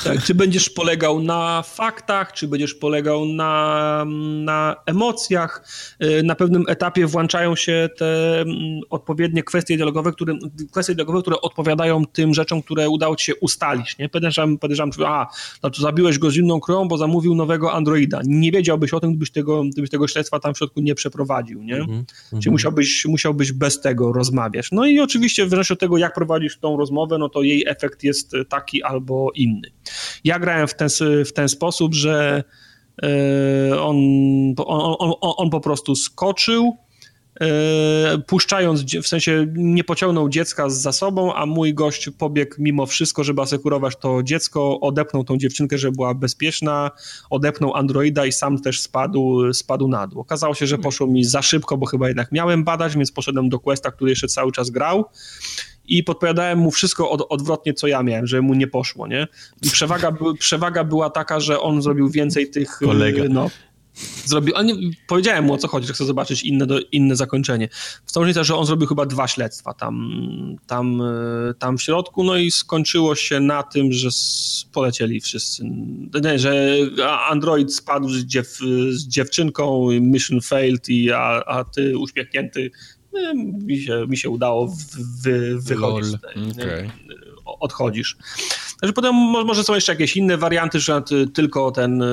Tak, czy będziesz polegał na faktach, czy będziesz polegał na, na emocjach. Y, na pewnym etapie włączają się te mm, odpowiednie kwestie dialogowe, które, kwestie dialogowe, które odpowiadają tym rzeczom, które udało ci się ustalić. Nie? Podejrzewam, podejrzewam a, no to zabiłeś go zimną krwią, bo zamówił nowego Androida. Nie wiedziałbyś o tym, gdybyś tego, gdybyś tego śledztwa tam w środku nie przeprowadził. Nie? Mm -hmm. Czyli musiałbyś, musiałbyś bez tego rozmawiać. No i oczywiście w zależności od tego, jak prowadzisz tą rozmowę, no to jej efekt jest taki albo inny. Ja grałem w ten, w ten sposób, że e, on, on, on, on po prostu skoczył, puszczając, w sensie nie pociągnął dziecka za sobą, a mój gość pobiegł mimo wszystko, żeby asekurować to dziecko, odepnął tą dziewczynkę, żeby była bezpieczna, odepnął androida i sam też spadł, spadł na dół. Okazało się, że poszło mi za szybko, bo chyba jednak miałem badać, więc poszedłem do Questa, który jeszcze cały czas grał i podpowiadałem mu wszystko od, odwrotnie, co ja miałem, że mu nie poszło, nie? I przewaga, przewaga była taka, że on zrobił więcej tych... Kolega. No, zrobił, nie, powiedziałem mu o co chodzi, że chcę zobaczyć inne, do, inne zakończenie. W tą różnica, że on zrobił chyba dwa śledztwa tam, tam, e, tam w środku, no i skończyło się na tym, że polecieli wszyscy, nie, że Android spadł z, dziew, z dziewczynką, mission failed, i, a, a ty uśmiechnięty e, mi się, mi się udało wy, wychodzić. Okay. Odchodzisz. Znaczy potem może są jeszcze jakieś inne warianty, że tylko ten, e,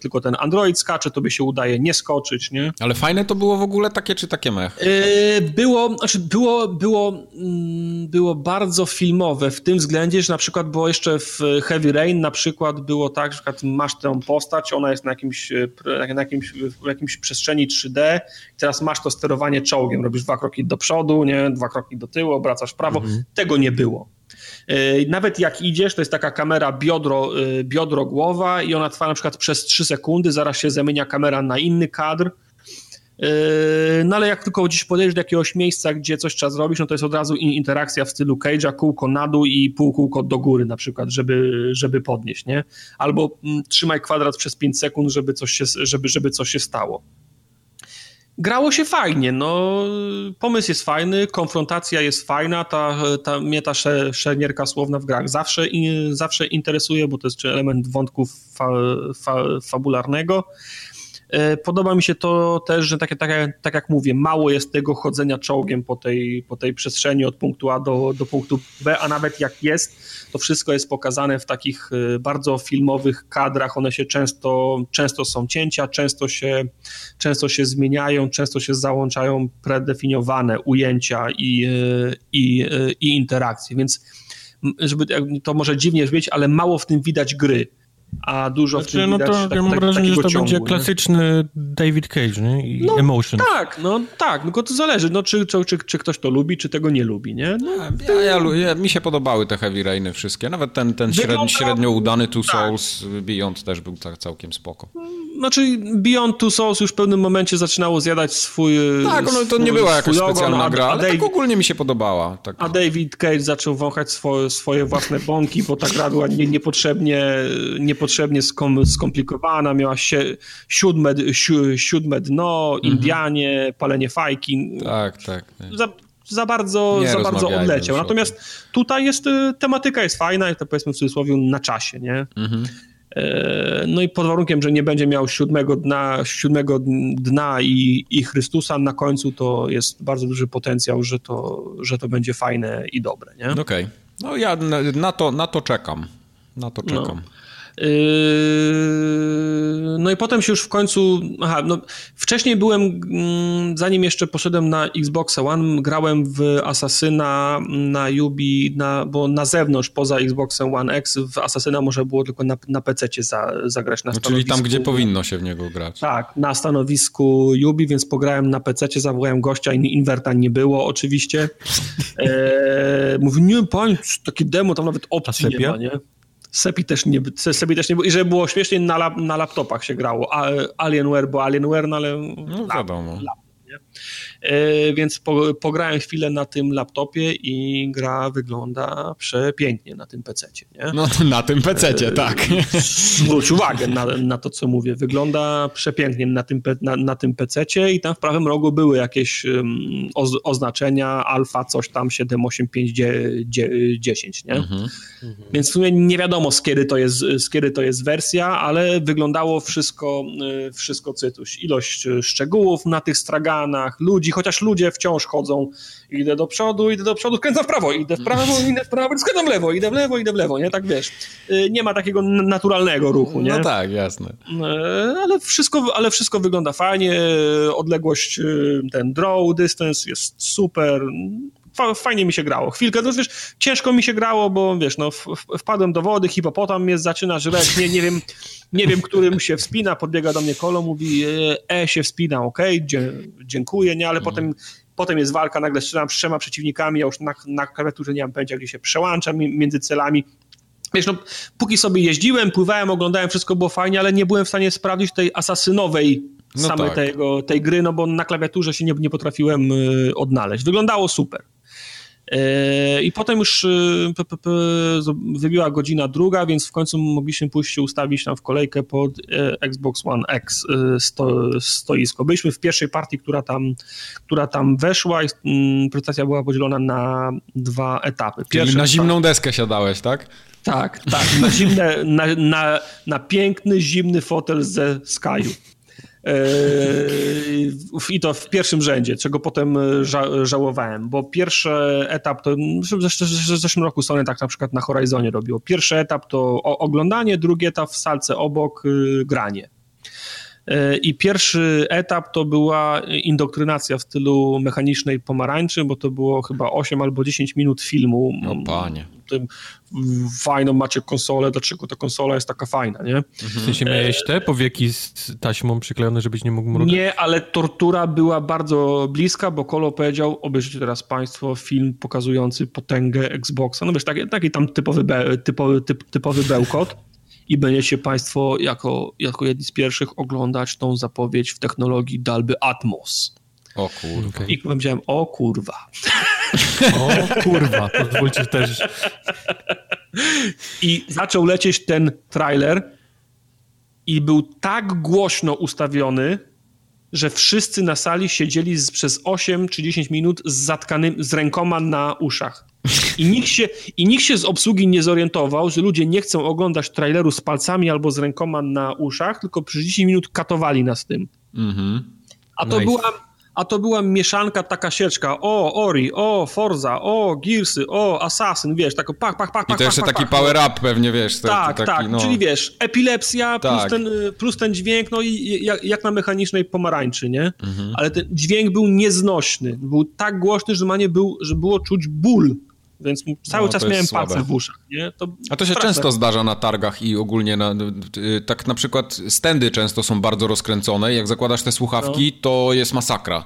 tylko ten Android skacze, to by się udaje nie skoczyć, nie? Ale fajne to było w ogóle takie czy takie mech? E, było, znaczy było, było, mm, było bardzo filmowe w tym względzie, że na przykład było jeszcze w Heavy Rain na przykład było tak, że masz tę postać, ona jest na jakimś, e, na jakimś, w jakimś przestrzeni 3D i teraz masz to sterowanie czołgiem, robisz dwa kroki do przodu, nie? Dwa kroki do tyłu, obracasz w prawo. Mhm. Tego nie było. E, nawet jak idziesz, to jest taka kamera biodro, e, biodro głowa i ona trwa na przykład przez 3 sekundy, zaraz się zamienia kamera na inny kadr. E, no ale jak tylko gdzieś podejdziesz do jakiegoś miejsca, gdzie coś trzeba zrobić, no to jest od razu interakcja w stylu Cage'a, kółko na dół i pół kółko do góry na przykład, żeby, żeby podnieść, nie? Albo mm, trzymaj kwadrat przez 5 sekund, żeby coś się, żeby, żeby coś się stało grało się fajnie, no pomysł jest fajny, konfrontacja jest fajna, ta, ta, mnie ta szermierka słowna w grach zawsze, zawsze interesuje, bo to jest element wątków fa, fa, fabularnego. E, podoba mi się to też, że tak, tak, tak jak mówię, mało jest tego chodzenia czołgiem po tej, po tej przestrzeni od punktu A do, do punktu B, a nawet jak jest, to wszystko jest pokazane w takich e, bardzo filmowych kadrach. One się często, często są cięcia, często się, często się zmieniają, często się załączają predefiniowane ujęcia i, e, i, i interakcje, więc żeby to może dziwnie brzmieć, ale mało w tym widać gry a dużo znaczy, w tym no to, tak, ja mam tak, wrażenie, że to ciągu, będzie klasyczny David Cage, nie? I no, Emotion. Tak, no tak, no to zależy, no, czy, czy, czy, czy ktoś to lubi, czy tego nie lubi, nie? No, ja, ja, ja, mi się podobały te Heavy Rainy wszystkie, nawet ten, ten średnio, średnio udany Two tak. Souls Beyond też był całkiem spoko. Znaczy Beyond Two Souls już w pewnym momencie zaczynało zjadać swój Tak, no to nie była jakaś specjalna gra, ale David, tak ogólnie mi się podobała. Tak. A David Cage zaczął wąchać swoje, swoje własne bąki, bo ta gra była nie, niepotrzebnie, niepotrzebnie skom, skomplikowana, miała się siódme, si, siódme dno, mhm. Indianie, palenie fajki. Tak, tak. Za, za bardzo, za bardzo odleciał. Natomiast tutaj jest, y, tematyka jest fajna, to powiedzmy w cudzysłowie na czasie, nie? Mhm. E, no i pod warunkiem, że nie będzie miał siódmego dna, siódmego dna i, i Chrystusa na końcu, to jest bardzo duży potencjał, że to, że to będzie fajne i dobre? Okej. Okay. No ja na, na, to, na to czekam. Na to czekam. No. Yy, no i potem się już w końcu. Aha, no wcześniej byłem, mm, zanim jeszcze poszedłem na Xbox One, grałem w Asasyna na Yubi, na, bo na zewnątrz, poza Xboxem One X, w Asasyna może było tylko na, na PC za, zagrać. Na no, czyli tam, gdzie powinno się w niego grać. Tak, na stanowisku Yubi, więc pograłem na PC, zawołałem gościa, inwerta nie było oczywiście. E, mówię, nie, panie, takie demo, tam nawet opcji nie ma, nie? Sepi też nie, Sepi też nie było. I żeby było śmiesznie, na, lap, na laptopach się grało. Alienware, bo Alienware, no ale... No wiadomo. Lap, więc po, pograłem chwilę na tym laptopie i gra wygląda przepięknie na tym PC-cie. Nie? No na tym PC-cie, e, tak. Zwróć uwagę na, na to, co mówię. Wygląda przepięknie na tym, na, na tym PC-cie i tam w prawym rogu były jakieś oz, oznaczenia alfa, coś tam 78510, nie? Mhm. Więc w sumie nie wiadomo z kiedy to jest, z kiedy to jest wersja, ale wyglądało wszystko, e, wszystko cytuś. Ilość szczegółów na tych straganach, ludzi, ludzi, chociaż ludzie wciąż chodzą. Idę do przodu, idę do przodu, skręcam w prawo, idę w prawo, idę w prawo, skręcam w lewo, idę w lewo, idę w lewo, nie? Tak wiesz. Y, nie ma takiego naturalnego ruchu, nie? No tak, jasne. Y, ale wszystko, ale wszystko wygląda fajnie, odległość, y, ten draw distance jest super, fajnie mi się grało. Chwilkę, to wiesz, ciężko mi się grało, bo wiesz, no, wpadłem do wody, hipopotam mnie zaczyna żreć, nie, nie wiem, nie wiem, którym się wspina, podbiega do mnie kolo, mówi, e, e się wspina, okej, okay, dziękuję, nie, ale mhm. potem potem jest walka, nagle strzelam z trzema przeciwnikami, ja już na, na klawiaturze nie mam pojęcia, gdzie się przełączam między celami. Wiesz, no, póki sobie jeździłem, pływałem, oglądałem, wszystko było fajnie, ale nie byłem w stanie sprawdzić tej asasynowej no samej tak. tego, tej gry, no bo na klawiaturze się nie, nie potrafiłem y, odnaleźć. Wyglądało super. E, I potem już e, wybiła godzina druga, więc w końcu mogliśmy pójść się ustawić tam w kolejkę pod e, Xbox One X sto, stoisko. Byliśmy w pierwszej partii, która tam, która tam weszła i mm, prezentacja była podzielona na dwa etapy. Pierwszy Czyli na zimną deskę siadałeś, tak? Tak, tak, na, zimne, na, na, na piękny, zimny fotel ze Skyu. Yy, I to w pierwszym rzędzie, czego potem e, ża żałowałem, bo pierwszy etap to w zeszłym roku Sony tak na przykład na Horizonie robiło. Pierwszy etap to oglądanie, drugi etap w salce obok y, granie. E, I pierwszy etap to była indoktrynacja w stylu mechanicznej pomarańczy, bo to było chyba 8 albo 10 minut filmu. No panie. Tym fajną macie konsolę, dlaczego ta konsola jest taka fajna, nie? W sensie miałeś te powieki z taśmą przyklejone, żebyś nie mógł mrugać? Nie, ale tortura była bardzo bliska, bo Kolo powiedział, obejrzyjcie teraz państwo film pokazujący potęgę Xboxa. No wiesz, taki, taki tam typowy, be, typowy, typ, typowy bełkot i będziecie Państwo jako, jako jedni z pierwszych oglądać tą zapowiedź w technologii Dolby Atmos. O kurwa. I powiedziałem, o kurwa. O kurwa, pozwólcie też. I zaczął lecieć ten trailer i był tak głośno ustawiony, że wszyscy na sali siedzieli z, przez 8 czy 10 minut z zatkanymi, z rękoma na uszach. I nikt, się, I nikt się z obsługi nie zorientował, że ludzie nie chcą oglądać traileru z palcami albo z rękoma na uszach, tylko przez 10 minut katowali nas tym. Mhm. A to nice. była a to była mieszanka, taka sieczka, o, Ori, o, Forza, o, Gearsy, o, Assassin, wiesz, tak pach, pach, pach, I to jeszcze pach, taki power up pewnie, wiesz. Tak, taki, tak, no... czyli wiesz, epilepsja tak. plus, ten, plus ten dźwięk, no i jak, jak na mechanicznej pomarańczy, nie? Mhm. Ale ten dźwięk był nieznośny, był tak głośny, że, nie był, że było czuć ból więc cały no, czas miałem palce w uszach. Nie? To A to się straszne. często zdarza na targach i ogólnie na, y, tak na przykład stędy często są bardzo rozkręcone jak zakładasz te słuchawki, no. to jest masakra.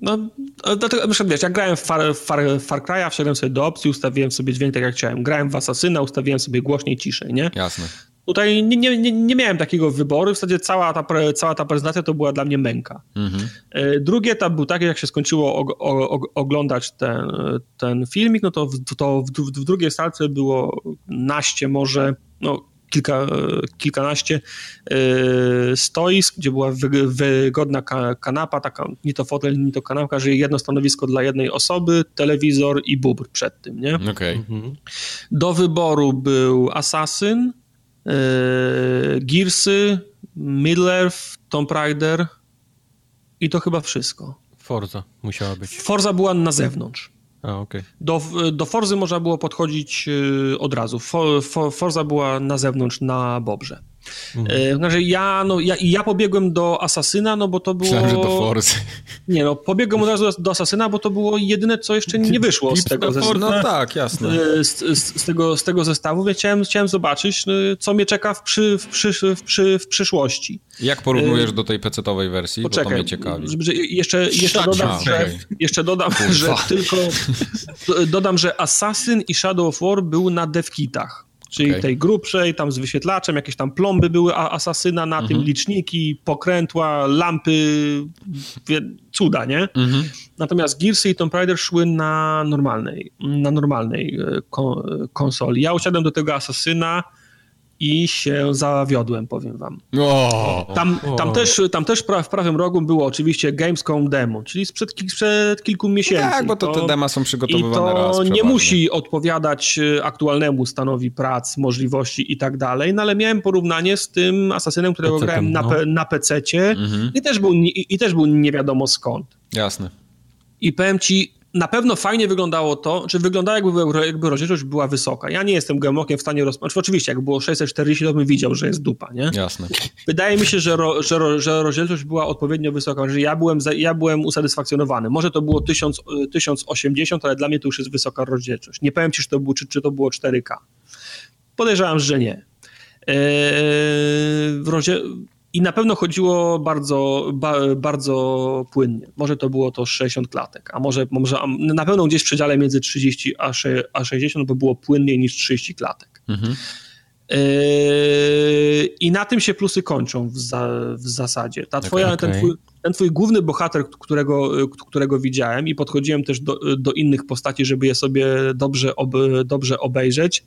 No, dlatego, przykład, wiesz, jak grałem w Far, Far, Far Cry'a, wszedłem sobie do opcji, ustawiłem sobie dźwięk tak jak chciałem. Grałem w Asasyna, ustawiłem sobie głośniej, ciszej, nie? Jasne. Tutaj nie, nie, nie, nie, miałem takiego wyboru, w zasadzie cała ta, cała ta prezentacja to była dla mnie męka. Mhm. E, drugi etap był taki, jak się skończyło o, o, oglądać ten, ten filmik, no to, w, to w, w, drugiej salce było naście może, no kilka, kilkanaście yy, stoisk, gdzie była wygodna kanapa, taka nie to fotel, nie to kanapka, że jedno stanowisko dla jednej osoby, telewizor i bubr przed tym, nie? Okay. Mhm. Do wyboru był Assassin, Gearsy, Middle-earth, Tomb Raider i to chyba wszystko. Forza musiała być. Forza była na zewnątrz. A, okay. do, do Forzy można było podchodzić y, od razu. For, for, Forza była na zewnątrz, na Bobrze. Mhm. Znaczy ja, no, ja, ja pobiegłem do Asasyna, no bo to było... Myślałem, że do Forzy. Nie no, pobiegłem od razu do, do Asasyna, bo to było jedyne, co jeszcze nie wyszło z tego zestawu. No tak, jasne. E, z, z, z, tego, z tego zestawu, więc chciałem, chciałem zobaczyć, no, co mnie czeka w, przy, w, przy, w, przy, w przyszłości. Jak porównujesz do tej PC-owej wersji? Poczekaj, bo to mnie ciekawi. Jeszcze, jeszcze dodam, że, jeszcze dodam że tylko dodam, że Assassin i Shadow of War był na devkitach czyli okay. tej grubszej, tam z wyświetlaczem, jakieś tam plomby były asasyna na tym, mhm. liczniki, pokrętła, lampy, cuda, nie? Mhm. Natomiast Gearsy i Tomb Raider szły na normalnej, na normalnej e, konsoli. Ja usiadłem do tego asasyna, i się zawiodłem, powiem wam. O, tam, tam, też, tam też w prawym rogu było oczywiście Gamescom demo, czyli sprzed, sprzed kilku miesięcy. Tak, bo to, te dema są przygotowywane i to raz. nie musi odpowiadać e, aktualnemu stanowi prac, możliwości i tak dalej, no ale miałem porównanie z tym Asasynem, którego PC grałem na, no. na PC-cie mhm. i, też był, i, i też był nie wiadomo skąd. Jasne. I powiem ci, na pewno fajnie wyglądało to, czy wyglądało jakby, jakby rozdzielczość była wysoka. Ja nie jestem geomokiem w stanie rozpoznać. Znaczy, oczywiście, jak było 640, to bym widział, że jest dupa, nie? Jasne. Wydaje mi się, że, ro, że, że rozdzielczość była odpowiednio wysoka, że ja byłem, za, ja byłem usatysfakcjonowany. Może to było 1000, 1080, ale dla mnie to już jest wysoka rozdzielczość. Nie powiem ci, czy to było, czy, czy to było 4K. Podejrzewam, że nie. Eee, w rozdziel i na pewno chodziło bardzo, ba, bardzo płynnie. Może to było to 60 klatek, a może, może na pewno gdzieś w przedziale między 30 a 60, bo było płynniej niż 30 klatek. Mhm. Yy, I na tym się plusy kończą w, za, w zasadzie. Ta twoja, okay. ten, twój, ten twój główny bohater, którego, którego widziałem i podchodziłem też do, do innych postaci, żeby je sobie dobrze, ob, dobrze obejrzeć,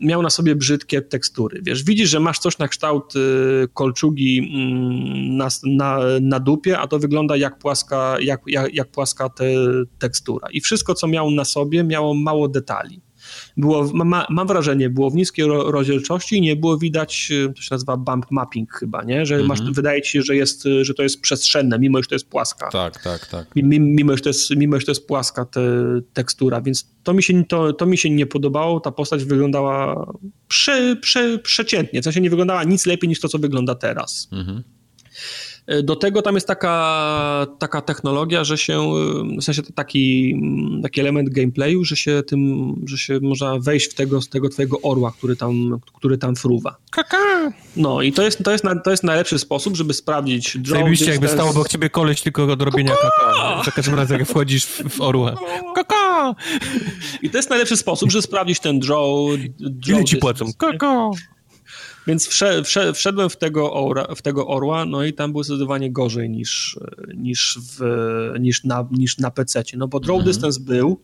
miał na sobie brzydkie tekstury. Wiesz, widzisz, że masz coś na kształt y, kolczugi mm, na, na, na dupie, a to wygląda jak płaska, jak, jak, jak płaska te, tekstura. I wszystko, co miał na sobie, miało mało detali było, ma, mam wrażenie, było w niskiej rozdzielczości i nie było widać, y, to się nazywa bump mapping chyba, nie? Że masz, mhm. wydaje ci się, że, jest, że to jest przestrzenne, mimo że to jest płaska. Tak, tak, tak. Mimo, że to jest, mimo, że to jest płaska te, tekstura, więc to mi, się, to, to mi się nie podobało, ta postać wyglądała prze, prze, przeciętnie, w sensie nie wyglądała nic lepiej niż to, co wygląda teraz. Mhm. E, do tego tam jest taka, taka technologia, że się, w sensie taki, taki element gameplayu, że się tym, że się można wejść w tego, z tego twojego orła, który tam, który tam fruwa. Kaka! No i to jest, to jest, to jest najlepszy sposób, żeby sprawdzić draw Zajebiście jakby stało obok ciebie koleś tylko do robienia kaka. Za każdym razem jak wchodzisz w, w orła. Kaka! I to jest najlepszy sposób, żeby sprawdzić ten draw, draw Ile ci płacą? Kaka! Więc wszedłem w tego, orła, w tego orła, no i tam było zdecydowanie gorzej niż, niż, w, niż na, niż na PC. No bo draw mhm. distance był,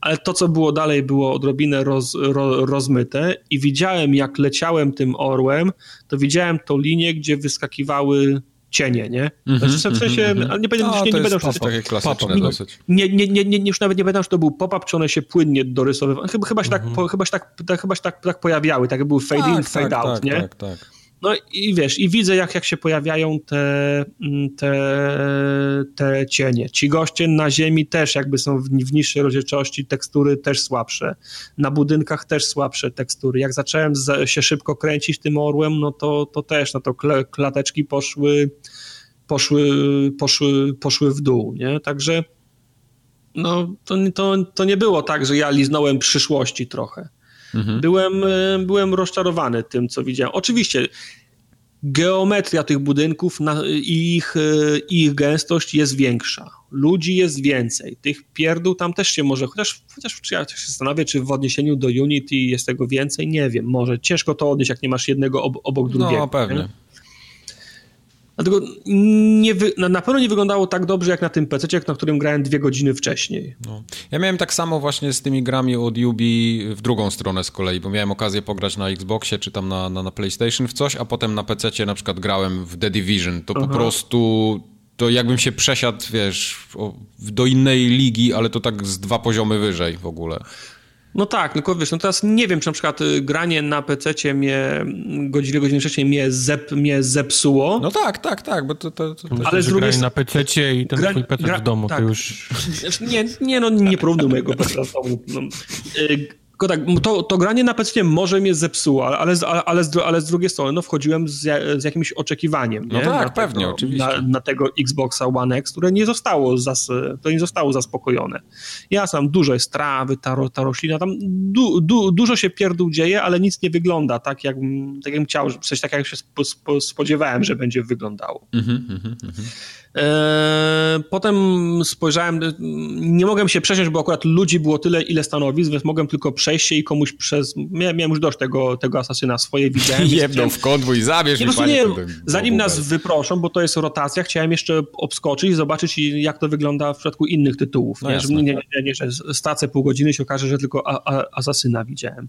ale to, co było dalej, było odrobinę roz, ro, rozmyte i widziałem, jak leciałem tym orłem, to widziałem tą linię, gdzie wyskakiwały cienie, nie? -hmm, znaczy, w sensie, -hmm. ale nie będę, no, nie, nie będę już... takie klasyczne dosyć. Nie, nie, nie, nie, już nawet nie będę, czy to był pop-up, czy one się płynnie dorysowywały. Chyba, chyba, się, tak, po, chyba, się, tak, tak, chyba się tak, tak pojawiały, tak były fade tak, in, fade tak, out, tak, nie? Tak, tak. No i wiesz, i widzę, jak, jak się pojawiają te, te, te cienie. Ci goście na ziemi też jakby są w, w niższej rozdzielczości, tekstury też słabsze. Na budynkach też słabsze tekstury. Jak zacząłem z, się szybko kręcić tym orłem, no to, to też, no to klateczki poszły, poszły, poszły, poszły w dół, nie? Także no, to, to, to nie było tak, że ja liznąłem przyszłości trochę. Mhm. Byłem, e, byłem rozczarowany tym, co widziałem. Oczywiście geometria tych budynków i ich, e, ich gęstość jest większa. Ludzi jest więcej. Tych pierdół tam też się może, chociaż, chociaż ja się zastanawiam, czy w odniesieniu do Unity jest tego więcej, nie wiem. Może ciężko to odnieść, jak nie masz jednego ob obok no, drugiego. No, pewnie. Nie? Dlatego nie wy, na pewno nie wyglądało tak dobrze jak na tym PC, na którym grałem dwie godziny wcześniej. No. Ja miałem tak samo właśnie z tymi grami od Ubi w drugą stronę z kolei, bo miałem okazję pograć na Xboxie czy tam na, na, na PlayStation w coś, a potem na PC na przykład grałem w The Division. To Aha. po prostu to jakbym się przesiadł, wiesz, do innej ligi, ale to tak z dwa poziomy wyżej w ogóle. No tak, tylko wiesz, no teraz nie wiem, czy na przykład y, granie na PC mnie godzinę, godzinę wcześniej mnie, zep, mnie zepsuło. No tak, tak, tak, bo to... to, to, to ale z drugiej na PC i ten gra, twój PC gra, w domu, tak. to już... Nie, nie, no nie porównuj mojego PC w domu. No. Tylko tak, to, to granie na PC może mnie zepsuło, ale, ale, ale, z, ale z drugiej strony no, wchodziłem z, z jakimś oczekiwaniem. No nie? tak, na pewnie, tego, oczywiście. Na, na, tego Xboxa One X, które nie zostało, zas, to nie zostało zaspokojone. Ja sam dużo jest trawy, ta, ta roślina, tam du, du, dużo się pierdół dzieje, ale nic nie wygląda tak, jak, tak jakbym chciał, coś tak jak się spodziewałem, że będzie wyglądało. Mhm, mhm, mhm. Potem spojrzałem, nie mogłem się przesiąść, bo akurat ludzi było tyle, ile stanowisk, więc mogłem tylko przejść się i komuś przez... Miałem, miałem już dość tego, tego asasyna swoje, widziałem. Jedną w konwój, zabierz nie, mi panie, nie, Zanim nas wyproszą, bo to jest rotacja, chciałem jeszcze obskoczyć i zobaczyć, jak to wygląda w przypadku innych tytułów. No nie, że, nie, nie, nie, że stracę pół godziny się okaże, że tylko a, a, asasyna widziałem.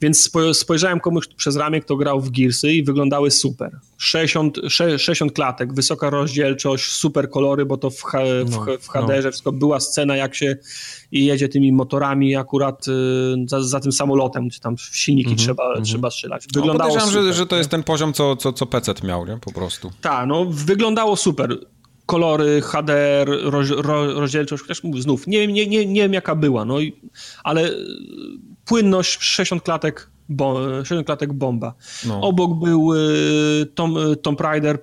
Więc spojrzałem komuś przez ramię, kto grał w Gearsy i wyglądały super. 60, 60 klatek, wysoka rozdzielczość, super kolory, bo to w, w, no, w HDR-ze no. wszystko była scena, jak się jedzie tymi motorami akurat y, za, za tym samolotem, gdzie tam w silniki mm -hmm, trzeba, mm -hmm. trzeba strzelać. No, wyglądało no, super, że, że to jest ten poziom, co, co, co PC miał, nie? Po prostu. Tak, no wyglądało super kolory, HDR, roz, rozdzielczość, chociaż mówię, znów, nie, nie, nie, nie wiem jaka była, no i, ale płynność 60 klatek bo, 7 klatek bomba. No. Obok był y, Tom, y, Tomb Raider,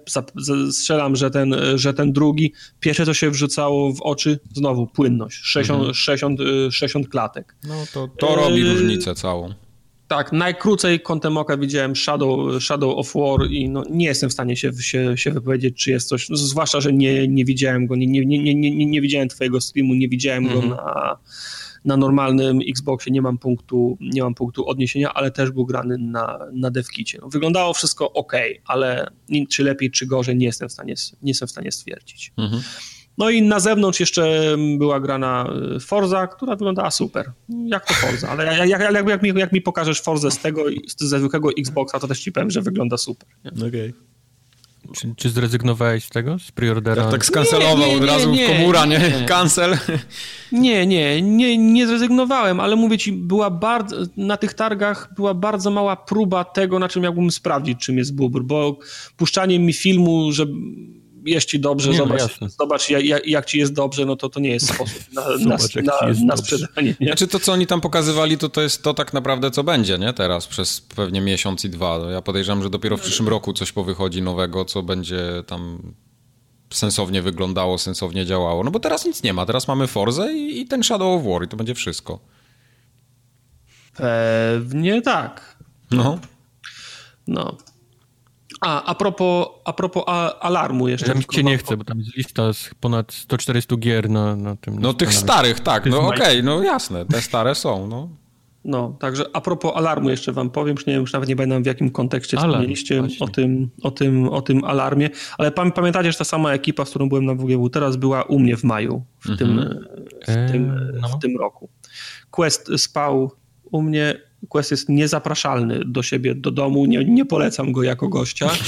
strzelam, że ten, że ten drugi. Pierwsze, co się wrzucało w oczy, znowu płynność, 60, mhm. 60, 60 y, klatek. No to, to robi różnicę całą. Tak, najkrócej kątem oka widziałem Shadow, Shadow of War i no, nie jestem w stanie się, się, się wypowiedzieć, czy jest coś, zwłaszcza, że nie, nie widziałem go, nie, nie, nie, nie, nie widziałem twojego streamu, nie widziałem mm -hmm. go mhm. na, na normalnym Xboxie nie mam punktu, nie mam punktu odniesienia, ale też był grany na, na devkicie. No, wyglądało wszystko ok, ale czy lepiej, czy gorzej, nie jestem w stanie, nie jestem w stanie stwierdzić. Mhm. No i na zewnątrz jeszcze była grana y, Forza, która wyglądała super. Jak to Forza, ale jak, jak, jak, jak, mi, jak mi pokażesz Forzę z tego, ze zwykłego Xboxa, to też ci powiem, że wygląda super. Okej. Okay. Czy, czy, zrezygnowałeś z tego, z preordera? Ja tak skancelował nie, nie, nie, od razu nie, komura, nie? Cancel. Nie, nie, nie, nie zrezygnowałem, ale mówię ci, była bardzo, na tych targach była bardzo mała próba tego, na czym miałbym sprawdzić, czym jest bubr, bo puszczanie mi filmu, że jest ci dobrze, nie, no zobacz, no zobacz jak, jak, ci jest dobrze, no to to nie jest sposób na, zobacz, na, na, na sprzedanie. Nie? Znaczy to, co oni tam pokazywali, to to jest to tak naprawdę, co będzie, nie? Teraz, przez pewnie miesiąc i dwa. Ja podejrzewam, że dopiero w przyszłym roku coś powychodzi nowego, co będzie tam sensownie wyglądało, sensownie działało. No bo teraz nic nie ma. Teraz mamy Forze i, i ten Shadow of War i to będzie wszystko. Pewnie tak. No. No. A, a propos, a propos alarmu jeszcze. Ja cię nie chcę, bo tam jest lista z ponad 140 gier na, na tym. No tych starych, tak, no okej, okay, no jasne, te stare są, no. No, także a propos alarmu jeszcze wam powiem, już nie wiem, już nawet nie pamiętam w jakim kontekście Alarm, wspomnieliście o tym, o, tym, o tym alarmie, ale pamiętacie, że ta sama ekipa, z którą byłem na WGW teraz była u mnie w maju w, mm -hmm. tym, w, tym, eee, no. w tym roku. Quest spał u mnie Quest jest niezapraszalny do siebie, do domu, nie, nie polecam go jako gościa.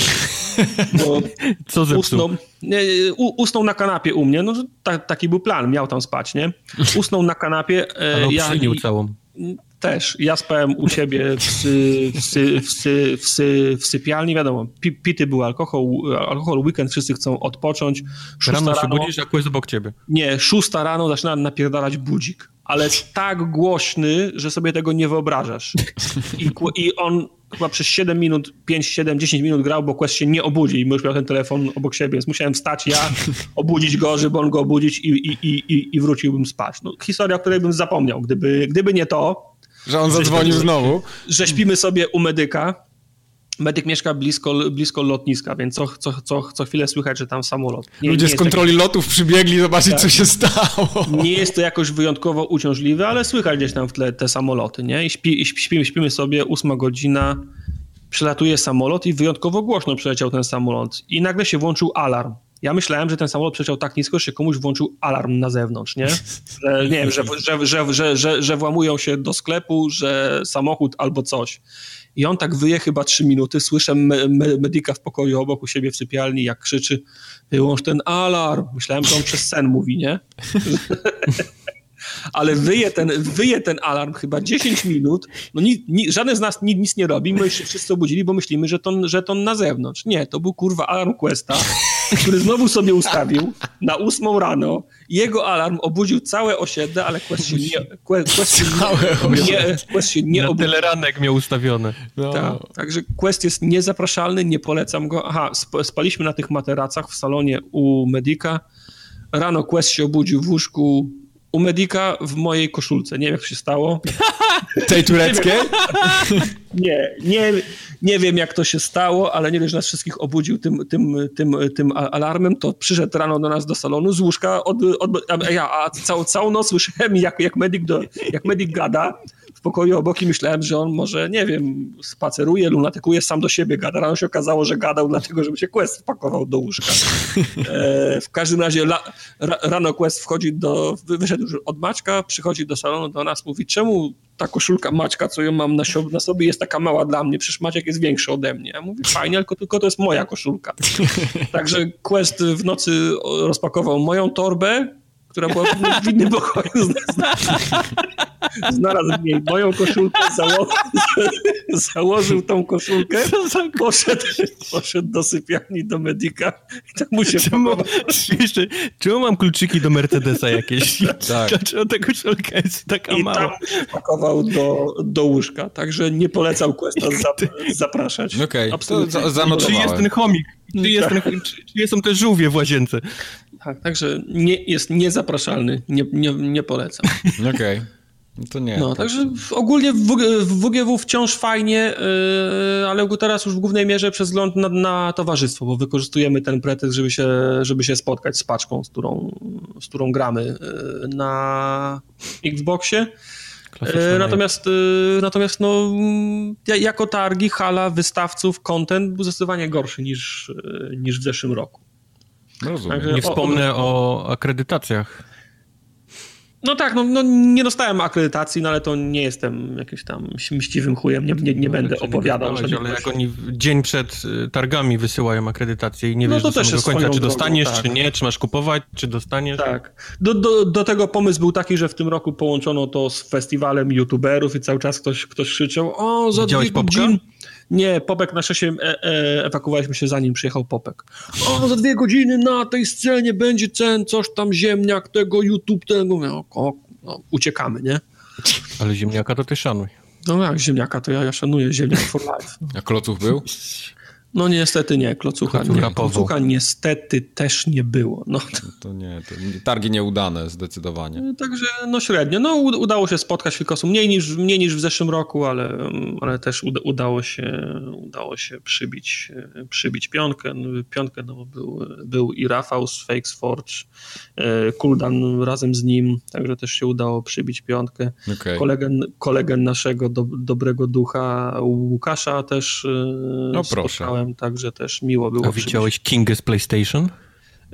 Co zepsuł? Usnął, nie, usnął na kanapie u mnie, no ta, taki był plan, miał tam spać, nie? Usnął na kanapie. E, Ale ja, całą. Też. Ja spałem u siebie w, sy, w, sy, w, sy, w, sy, w sypialni, wiadomo, pity był alkohol, alkohol, weekend, wszyscy chcą odpocząć. Rano się budzisz, a jest obok ciebie. Nie, szósta rano zaczyna napierdalać budzik, ale tak głośny, że sobie tego nie wyobrażasz. I, i on chyba przez 7 minut, 5, 7, 10 minut grał, bo Quest się nie obudzi i już miał ten telefon obok siebie, więc musiałem wstać ja, obudzić go, żeby on go obudzić i, i, i, i wróciłbym spać. No, historia, o której bym zapomniał. Gdyby, gdyby nie to, że on zadzwonił że, znowu. Że śpimy sobie u medyka. Medyk mieszka blisko, blisko lotniska, więc co, co, co, co chwilę słychać, że tam samolot. Nie, Ludzie nie z kontroli taki... lotów przybiegli zobaczyć, tak. co się stało. Nie jest to jakoś wyjątkowo uciążliwe, ale słychać gdzieś tam w tle te samoloty, nie? I śpi, śpimy, śpimy sobie, ósma godzina, przylatuje samolot i wyjątkowo głośno przeleciał ten samolot. I nagle się włączył alarm. Ja myślałem, że ten samolot przeciął tak nisko, że się komuś włączył alarm na zewnątrz, nie? Że, nie wiem, że, że, że, że, że, że włamują się do sklepu, że samochód albo coś. I on tak wyje chyba trzy minuty, słyszę me, me, medyka w pokoju obok u siebie w sypialni, jak krzyczy wyłącz ten alarm. Myślałem, że on przez sen mówi, nie? ale wyje ten, wyje ten alarm chyba 10 minut, no ni, ni, żaden z nas ni, nic nie robi, my się wszyscy obudzili, bo myślimy, że to, że to na zewnątrz. Nie, to był kurwa alarm Questa, który znowu sobie ustawił na 8 rano. Jego alarm obudził całe osiedle, ale Quest się nie, Quest, Quest się nie, nie, Quest się nie na obudził. tyle ranek miał ustawione. No. Tak, także Quest jest niezapraszalny, nie polecam go. Aha, spaliśmy na tych materacach w salonie u Medika. Rano Quest się obudził w łóżku u Medika w mojej koszulce. Nie wiem, jak to się stało. Tej tureckiej? Nie, nie, nie wiem, jak to się stało, ale nie wiem, że nas wszystkich obudził tym, tym, tym, tym alarmem. To przyszedł rano do nas do salonu z łóżka, od, od, a ja a całą, całą noc słyszałem, jak, jak, medyk do, jak medyk gada w pokoju obok i myślałem, że on może, nie wiem, spaceruje, lunatykuje, sam do siebie gada. Rano się okazało, że gadał dlatego, żeby się Quest wpakował do łóżka. E, w każdym razie la, ra, rano Quest wchodzi do, wyszedł już od Maćka, przychodzi do salonu do nas, mówi, czemu ta koszulka Maćka, co ją mam na, na sobie, jest taka mała dla mnie, przecież Maciek jest większy ode mnie. Ja mówię, fajnie, tylko, tylko to jest moja koszulka. Także Quest w nocy rozpakował moją torbę, która była w innym pokoju. Znalazł w niej moją koszulkę, zało założył tą koszulkę, poszedł, poszedł do sypialni, do Medika i tam mu się czemu, jeszcze, czemu mam kluczyki do Mercedesa jakieś? Tak. Dlaczego ta koszulka jest taka I mała? tam pakował do, do łóżka, także nie polecał Questa zap zapraszać. Okej, okay. to zanotowałem. Czy jest ten chomik? Czy, jest ten, czy, czy są te żółwie w łazience? Tak, także nie, jest niezapraszalny, nie, nie, nie polecam. Okej. Okay. No to nie. No, także ogólnie w, w WGW wciąż fajnie, yy, ale teraz już w głównej mierze przez wzgląd na, na, towarzystwo, bo wykorzystujemy ten pretekst, żeby się, żeby się spotkać z paczką, z którą, z którą gramy yy, na Xboxie. Yy, natomiast, yy, natomiast no, jako targi, hala, wystawców, content był zdecydowanie gorszy niż, yy, niż w zeszłym roku. Rozumiem. Także, nie wspomnę o, o akredytacjach. No tak, no, no, nie dostałem akredytacji, no ale to nie jestem jakimś tam mściwym chujem, nie, nie, nie no, będę opowiadał. Nie ale jak oni dzień przed y, targami wysyłają akredytację i nie no wiesz do, do końca, czy dostaniesz, drogą, tak. czy nie, czy masz kupować, czy dostaniesz. Tak. Do, do, do tego pomysł był taki, że w tym roku połączono to z festiwalem youtuberów i cały czas ktoś, ktoś krzyczał, o, za Widziałeś dwie godziny... Nie, Popek na szesie e, e, ewakuowaliśmy się zanim przyjechał Popek. O, za dwie godziny na tej scenie będzie cen, coś tam, ziemniak, tego, YouTube, tego. No, o, no, uciekamy, nie? Ale ziemniaka to ty szanuj. No jak ziemniaka, to ja, ja szanuję ziemniak for life. A kloców był? No niestety nie, klocucha, nie, klocucha niestety też nie było. No. To nie, to targi nieudane zdecydowanie. No, także no średnio. No udało się spotkać kilka mniej niż, mniej niż w zeszłym roku, ale, ale też udało się, udało się przybić, przybić piątkę. No, piątkę no, był, był i Rafał z Fakes Forge, e, Kuldan razem z nim, także też się udało przybić piątkę. Okay. Kolegę, kolegę naszego do, dobrego ducha Łukasza też e, no, proszę także też miło było. A widziałeś Kingę z PlayStation?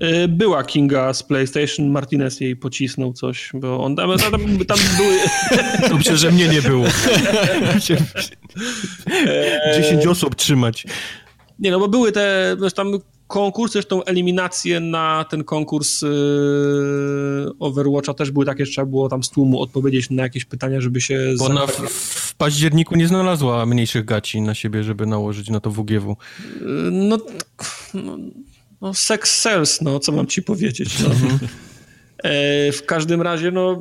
Y, była Kinga z PlayStation, Martinez jej pocisnął coś, bo on tam, tam, tam były... Dobrze, że mnie nie było. Dziesięć osób trzymać. Nie, no bo były te, tam konkursy, zresztą eliminacje na ten konkurs yy, Overwatcha też były takie, że trzeba było tam z tłumu odpowiedzieć na jakieś pytania, żeby się... Bo ona w, w, październiku nie znalazła mniejszych gaci na siebie, żeby nałożyć na to WGW. Yy, no, no, no sex sells, no, co mam ci powiedzieć, no. E, w każdym razie, no,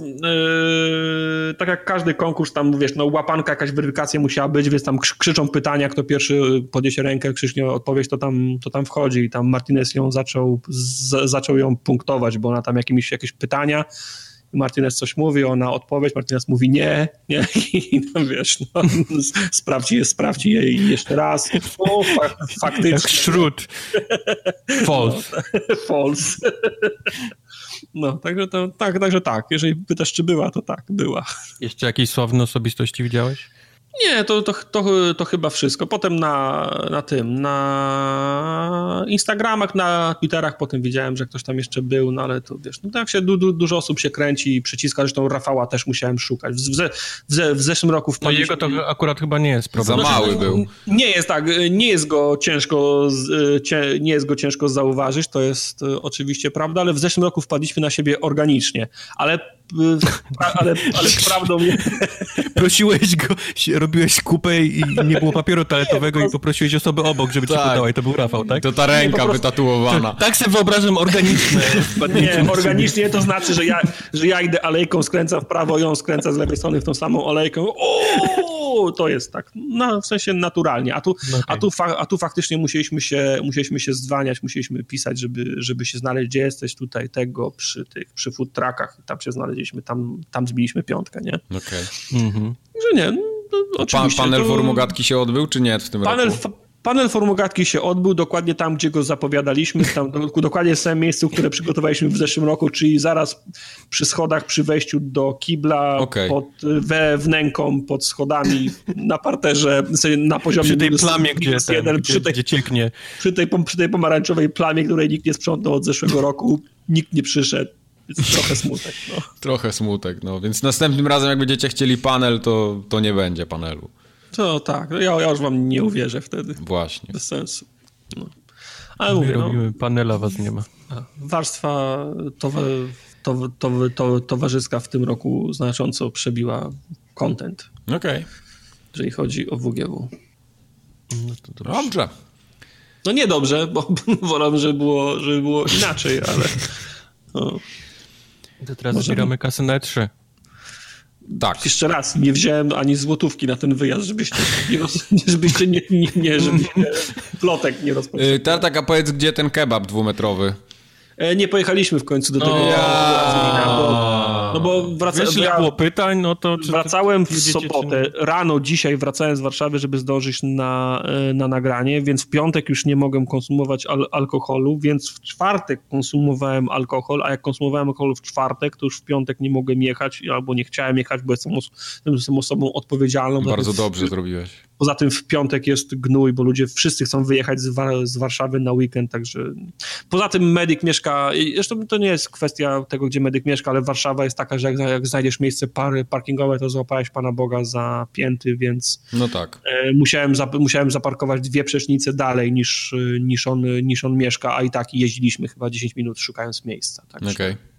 e, tak jak każdy konkurs, tam wiesz, no, łapanka, jakaś weryfikacja musiała być, więc tam krzyczą pytania, kto pierwszy podniesie rękę, krzyknie odpowiedź, to tam, to tam wchodzi. I tam Martinez ją zaczął, z, zaczął ją punktować, bo ona tam jakimiś, jakieś pytania. Martinez coś mówi, ona odpowiedź, Martinez mówi nie, nie, i tam wiesz, no, sprawdź je, sprawdź je jeszcze raz. O, fa faktycznie. Jak szrut. False. No, false. No, także to, tak, także tak. Jeżeli pytasz, czy była, to tak, była. Jeszcze jakieś sławne osobistości widziałeś? Nie, to, to, to, to chyba wszystko. Potem na, na tym, na Instagramach, na Twitterach potem widziałem, że ktoś tam jeszcze był, no ale to wiesz, no tak się du, du, dużo osób się kręci i przyciska, zresztą Rafała też musiałem szukać. W, w, w, w zeszłym roku w No jego to akurat chyba nie jest problem. Za mały był. Nie jest tak, nie jest go ciężko, nie jest go ciężko zauważyć, to jest e, oczywiście prawda, ale w zeszłym roku wpadliśmy na siebie organicznie, ale ale, ale prawdą Prosiłeś go, robiłeś kupę i nie było papieru toaletowego i poprosiłeś osobę obok, żeby tak. ci podała i to był Rafał, tak? To ta ręka prostu... wytatuowana. Tak, tak sobie wyobrażam organiczne. Nie, organicznie to znaczy, że ja, że ja idę alejką, skręcam w prawo, ją skręca z lewej strony w tą samą alejką. O, to jest tak, no, w sensie naturalnie. A tu, okay. a, tu fa, a tu faktycznie musieliśmy się, musieliśmy się zwaniać, musieliśmy pisać, żeby, żeby się znaleźć, gdzie jesteś tutaj, tego, przy tych, przy food truckach i tam się znaleźć znaleźliśmy, tam, tam zbiliśmy piątkę, nie? Okej. Okay. Mhm. Że nie, no, oczywiście. panel to... formogatki się odbył, czy nie w tym panel, roku? Panel formogatki się odbył dokładnie tam, gdzie go zapowiadaliśmy, tam, dokładnie w samym miejscu, które przygotowaliśmy w zeszłym roku, czyli zaraz przy schodach, przy wejściu do kibla, okay. pod, we wnęką, pod schodami, na parterze, na poziomie... Przy tej plamie, gdzie, ten, jeden, gdzie, przy tej, gdzie cieknie. Przy tej, przy tej pomarańczowej plamie, której nikt nie sprzątnął od zeszłego roku, nikt nie przyszedł trochę smutek. No. Trochę smutek, no. Więc następnym razem, jak będziecie chcieli panel, to, to nie będzie panelu. To tak, ja, ja już wam nie uwierzę wtedy. Właśnie. Bez sensu. No. Ale mówię, no. robimy no, panela, was nie ma. Warstwa towa, to, to, to, towarzyska w tym roku znacząco przebiła content. Okej. Okay. Jeżeli chodzi o WGW. No to dobrze. dobrze. No nie dobrze, bo wolałbym, żeby było, żeby było inaczej, ale... No. To teraz Może... zbieramy kasę na 3 e Tak. Jeszcze raz, nie wziąłem ani złotówki na ten wyjazd, żebyście nie, roz... żebyście nie, nie, nie żebyście plotek nie rozpoczęli. Yy, Tartak, a powiedz, gdzie ten kebab dwumetrowy? E, nie pojechaliśmy w końcu do tego. Ja, no bo wracałem. Wiesz, było pytań, no to. wracałem w sobotę, rano dzisiaj wracałem z Warszawy, żeby zdążyć na, e, na nagranie, więc w piątek już nie mogłem konsumować al alkoholu, więc w czwartek konsumowałem alkohol, a jak konsumowałem alkohol w czwartek, to już w piątek nie mogłem jechać, albo nie chciałem jechać, bo jestem, os jestem osobą odpowiedzialną. Bardzo dobrze zrobiłeś. Poza tym w piątek jest gnój, bo ludzie wszyscy chcą wyjechać z, z Warszawy na weekend, także. Poza tym medyk mieszka. Zresztą to nie jest kwestia tego, gdzie medyk mieszka, ale Warszawa jest taka, że jak, jak znajdziesz miejsce pary parkingowe, to złapałeś Pana Boga za pięty, więc. No tak. E, musiałem, musiałem zaparkować dwie przecznice dalej niż, niż, on, niż on mieszka, a i tak jeździliśmy chyba 10 minut szukając miejsca. Okej. Okay.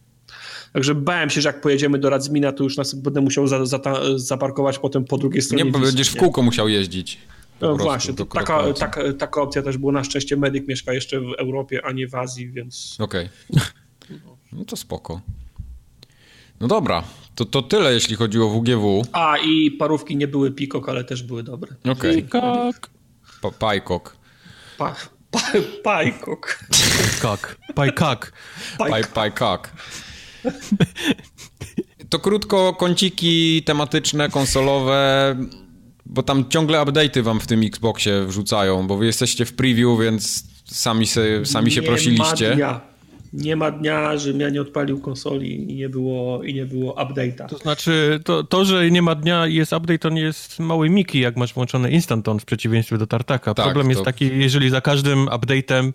Także bałem się, że jak pojedziemy do Radzmina, to już nas będę musiał za, za, zaparkować potem po drugiej stronie. Nie, bo będziesz w kółko musiał jeździć. No właśnie, to taka, taka, taka opcja też była. Na szczęście medyk mieszka jeszcze w Europie, a nie w Azji, więc... Okej. Okay. No to spoko. No dobra, to, to tyle, jeśli chodzi o WGW. A, i parówki nie były pikok, ale też były dobre. Okej. Okay. Pikok. Pa, pajkok. Pa, pa, pajkok. Kok. Pajkok. Pajkok. To krótko, kąciki tematyczne, konsolowe, bo tam ciągle update'y wam w tym Xboxie wrzucają, bo wy jesteście w preview, więc sami, se, sami się nie prosiliście. Ma dnia. Nie ma dnia, żebym ja nie odpalił konsoli i nie było, i nie było update'a. To znaczy, to, to, że nie ma dnia i jest update, to nie jest mały Miki, jak masz włączony Instant On w przeciwieństwie do Tartaka. Tak, Problem to... jest taki, jeżeli za każdym update'em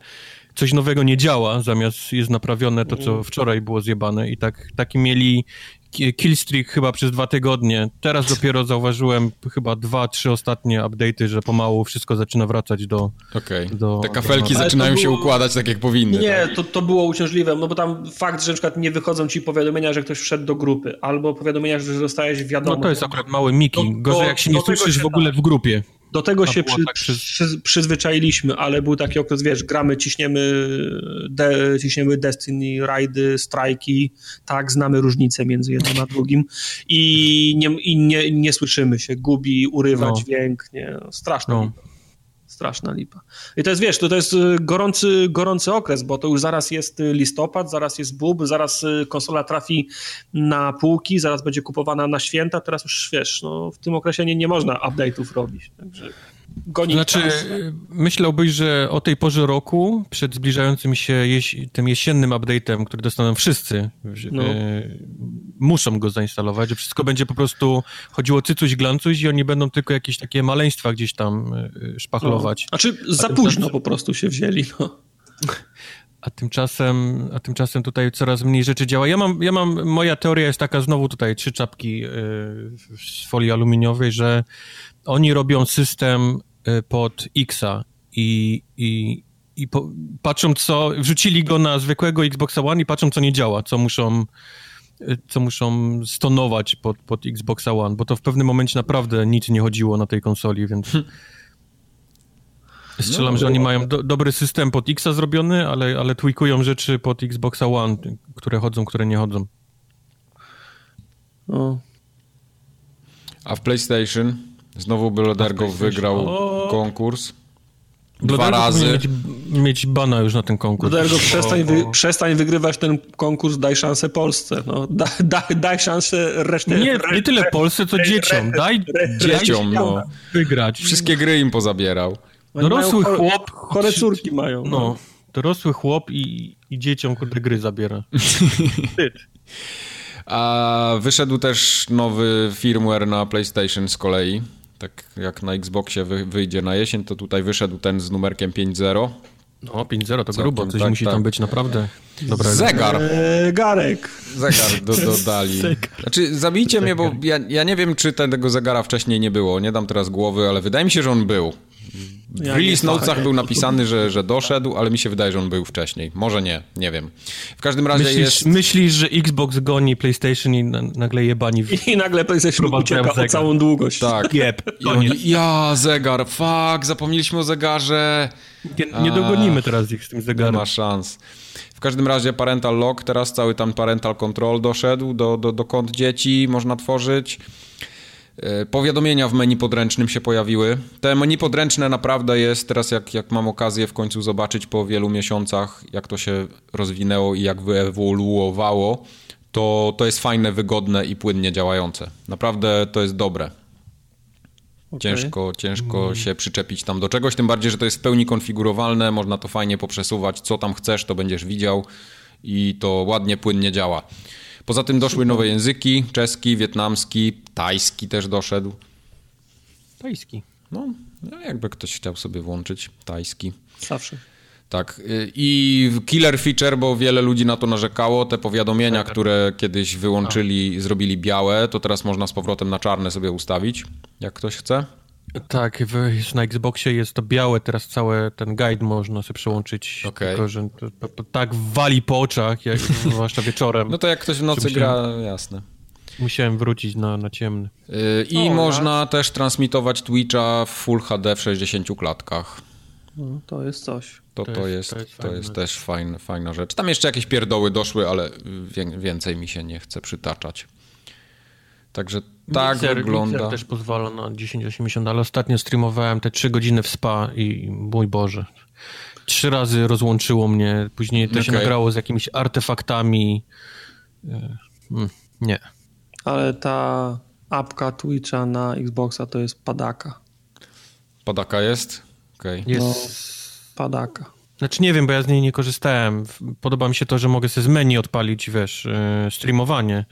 coś nowego nie działa, zamiast jest naprawione to, co mm. wczoraj było zjebane i tak, taki mieli killstreak chyba przez dwa tygodnie. Teraz dopiero zauważyłem chyba dwa, trzy ostatnie update'y, że pomału wszystko zaczyna wracać do... Okej, okay. te kafelki do... zaczynają było... się układać tak, jak powinny. Nie, tak? to, to było uciążliwe, no bo tam fakt, że na przykład nie wychodzą ci powiadomienia, że ktoś wszedł do grupy, albo powiadomienia, że dostajesz wiadomość. No to jest akurat mały Miki. Gorzej jak się nie słyszysz w ogóle w grupie. Do tego się przy, tak przy, przy, przyzwyczailiśmy, ale był taki okres, wiesz, gramy, ciśniemy, de, ciśniemy Destiny, rajdy, strajki, tak, znamy różnice między jednym a drugim i nie, i nie, nie słyszymy się, gubi, urywa no. dźwięk, nie, straszne. No straszna lipa. I to jest, wiesz, to, to jest y, gorący, gorący okres, bo to już zaraz jest y, listopad, zaraz jest bub, zaraz y, konsola trafi na półki, zaraz będzie kupowana na święta, teraz już, wiesz, no, w tym okresie nie, nie można update'ów robić, także gonić Znaczy, czas. myślałbyś, że o tej porze roku, przed zbliżającym się jeś tym jesiennym update'em, który dostaną wszyscy, no. y muszą go zainstalować, że wszystko będzie po prostu chodziło cycuś, glancuś i oni będą tylko jakieś takie maleństwa gdzieś tam y szpachlować. No. Znaczy, za późno po prostu się wzięli, no. A tymczasem, a tymczasem tutaj coraz mniej rzeczy działa. Ja mam, ja mam, moja teoria jest taka, znowu tutaj trzy czapki yy, z folii aluminiowej, że oni robią system y, pod Xa i, i, i po, patrzą co, wrzucili go na zwykłego Xboxa One i patrzą co nie działa, co muszą y, co muszą stonować pod, pod Xboxa One, bo to w pewnym momencie naprawdę nic nie chodziło na tej konsoli, więc strzelam, no, że oni mają do, dobry system pod Xa zrobiony, ale, ale tweakują rzeczy pod Xboxa One, które chodzą, które nie chodzą. No. A w PlayStation? Znowu Blodergo wygrał o... konkurs. Dwa razy. Mieć, mieć bana już na ten konkurs. Blodergo, przestań, wy, przestań wygrywać ten konkurs, daj szansę Polsce. No, da, da, daj szansę reszcie. Nie, nie tyle Polsce, co dzieciom. Daj dzieciom no. wygrać. Wszystkie gry im pozabierał. Dorosły chłop. Chore córki mają. No. no. Dorosły chłop i, i dzieciom kurde gry zabiera. A wyszedł też nowy firmware na PlayStation z kolei tak jak na Xboxie wyjdzie na jesień, to tutaj wyszedł ten z numerkiem 5.0. No, 5.0 to grubo, coś tak, musi tak. tam być naprawdę dobrego. Zegar. Zegarek. Zegar do, dodali. Znaczy, zabijcie Zegar. mnie, bo ja, ja nie wiem, czy tego zegara wcześniej nie było. Nie dam teraz głowy, ale wydaje mi się, że on był. W ja release notesach był napisany, że, że doszedł, ale mi się wydaje, że on był wcześniej. Może nie, nie wiem. W każdym razie myślisz, jest... Myślisz, że Xbox goni PlayStation i nagle jebani... W... I nagle PlayStation ucieka o całą długość. Tak. Jeb, oni, ja, zegar, fuck, zapomnieliśmy o zegarze. Nie, nie dogonimy teraz ich z tym zegarem. Nie ma szans. W każdym razie parental lock, teraz cały tam parental control doszedł do, do, do kont dzieci, można tworzyć. E, powiadomienia w menu podręcznym się pojawiły. Te menu podręczne naprawdę jest, teraz jak, jak mam okazję w końcu zobaczyć po wielu miesiącach, jak to się rozwinęło i jak wyewoluowało, to, to jest fajne, wygodne i płynnie działające. Naprawdę to jest dobre. Okay. Ciężko, ciężko mm. się przyczepić tam do czegoś, tym bardziej, że to jest w pełni konfigurowalne, można to fajnie poprzesuwać, co tam chcesz, to będziesz widział i to ładnie, płynnie działa. Poza tym doszły nowe języki, czeski, wietnamski, tajski też doszedł. Tajski? No, no, jakby ktoś chciał sobie włączyć tajski. Zawsze. Tak. I killer feature, bo wiele ludzi na to narzekało, te powiadomienia, tak. które kiedyś wyłączyli, A. zrobili białe, to teraz można z powrotem na czarne sobie ustawić, jak ktoś chce. Tak, w, na Xboxie jest to białe, teraz cały ten guide można sobie przełączyć. Okay. Tylko, że to, to, to tak wali po oczach, jak, zwłaszcza wieczorem. No to jak ktoś w nocy musiałem, gra, jasne. Musiałem wrócić na, na ciemny. Yy, I o, można tak. też transmitować Twitcha w Full HD w 60 klatkach. No, to jest coś. To, to, jest, to jest, to jest też fajna, fajna rzecz. Tam jeszcze jakieś pierdoły doszły, ale więcej mi się nie chce przytaczać. Także tak Mixer, wygląda. Mixer też pozwala na 1080, ale ostatnio streamowałem te 3 godziny w spa i mój Boże. Trzy razy rozłączyło mnie, później to okay. się nagrało z jakimiś artefaktami. E, mm, nie. Ale ta apka Twitcha na Xboxa to jest padaka. Padaka jest? Okay. Jest. No, padaka. Znaczy nie wiem, bo ja z niej nie korzystałem. Podoba mi się to, że mogę sobie z menu odpalić, wiesz, e, streamowanie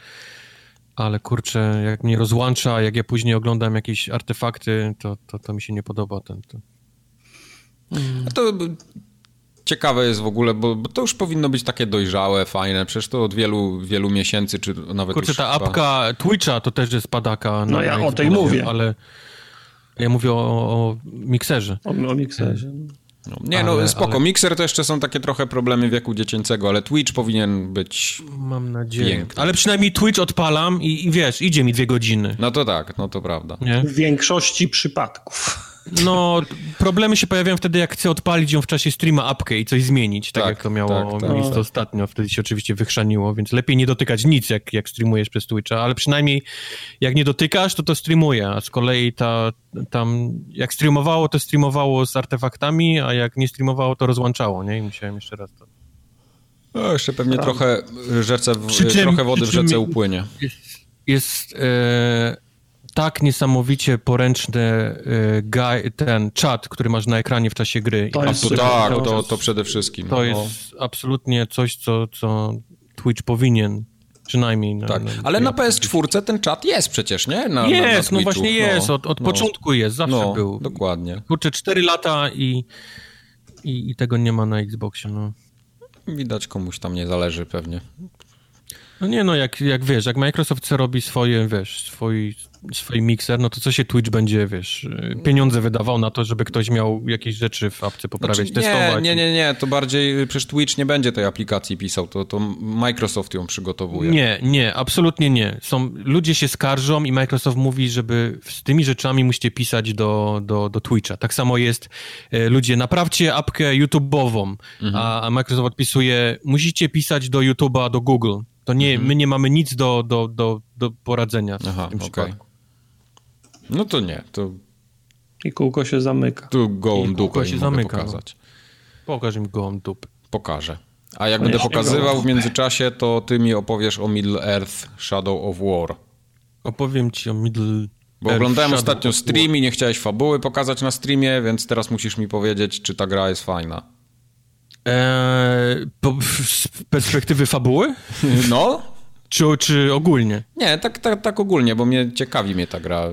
ale kurczę, jak mnie rozłącza, jak ja później oglądam jakieś artefakty, to, to, to mi się nie podoba. Ten, A to ciekawe jest w ogóle, bo, bo, to już powinno być takie dojrzałe, fajne, przecież to od wielu, wielu miesięcy, czy nawet Kurczę, ta chyba... apka Twitcha to też jest padaka. No ja o tej mówię. Ale ja mówię o, o mikserze. O, o mikserze. No, nie, no, ale, no spoko. Ale... Mikser to jeszcze są takie trochę problemy wieku dziecięcego, ale Twitch powinien być. Mam nadzieję. Piękny. Ale przynajmniej Twitch odpalam i, i wiesz, idzie mi dwie godziny. No to tak, no to prawda. Nie? W większości przypadków. No, problemy się pojawiają wtedy, jak chcę odpalić ją w czasie streama apkę i coś zmienić, tak, tak jak to miało tak, tak, miejsce tak. ostatnio. Wtedy się oczywiście wychrzaniło, więc lepiej nie dotykać nic, jak, jak streamujesz przez Twitcha, ale przynajmniej jak nie dotykasz, to to streamuje, a z kolei ta, tam, jak streamowało, to streamowało z artefaktami, a jak nie streamowało, to rozłączało, nie? I musiałem jeszcze raz to... No, jeszcze pewnie trochę rzece, w, czym, trochę wody w rzece upłynie. Jest, jest e, tak niesamowicie poręczny y, ten czat, który masz na ekranie w czasie gry. To jest, tak, to, to przede wszystkim. To no. jest absolutnie coś, co, co Twitch powinien przynajmniej. Na, tak, na, ale na PS4 ten czat jest przecież, nie? Na, jest, na, no właśnie jest, no, od, od no, początku jest, zawsze no, był. dokładnie. Kurczę, 4 lata i, i, i, tego nie ma na Xboxie, no. Widać komuś tam nie zależy pewnie. No nie, no jak, jak wiesz, jak Microsoft chce robi swoje, wiesz, swój, swój mikser, no to co się Twitch będzie, wiesz, pieniądze wydawał na to, żeby ktoś miał jakieś rzeczy w apce poprawiać, znaczy, nie, testować. Nie, nie, nie, to bardziej, przecież Twitch nie będzie tej aplikacji pisał, to, to Microsoft ją przygotowuje. Nie, nie, absolutnie nie. Są, ludzie się skarżą i Microsoft mówi, żeby z tymi rzeczami musicie pisać do, do, do Twitcha. Tak samo jest, e, ludzie, naprawcie apkę YouTube'ową, mhm. a, a Microsoft odpisuje, musicie pisać do YouTube'a, do Google. To nie, mhm. my nie mamy nic do, do, do, do poradzenia Aha, w tym okay. przypadku. No to nie, to... I kółko się zamyka. Tu gołą dupę się zamyka, no. pokazać. No. Pokaż im gołą dupę. Pokażę. A jak no będę pokazywał w międzyczasie, to ty mi opowiesz o Middle Earth Shadow of War. Opowiem ci o Middle Bo oglądałem Shadow ostatnio stream i nie chciałeś fabuły pokazać na streamie, więc teraz musisz mi powiedzieć, czy ta gra jest fajna. Eee, po, z perspektywy fabuły? No. Czy, czy ogólnie? Nie, tak, tak, tak ogólnie, bo mnie ciekawi mnie ta gra.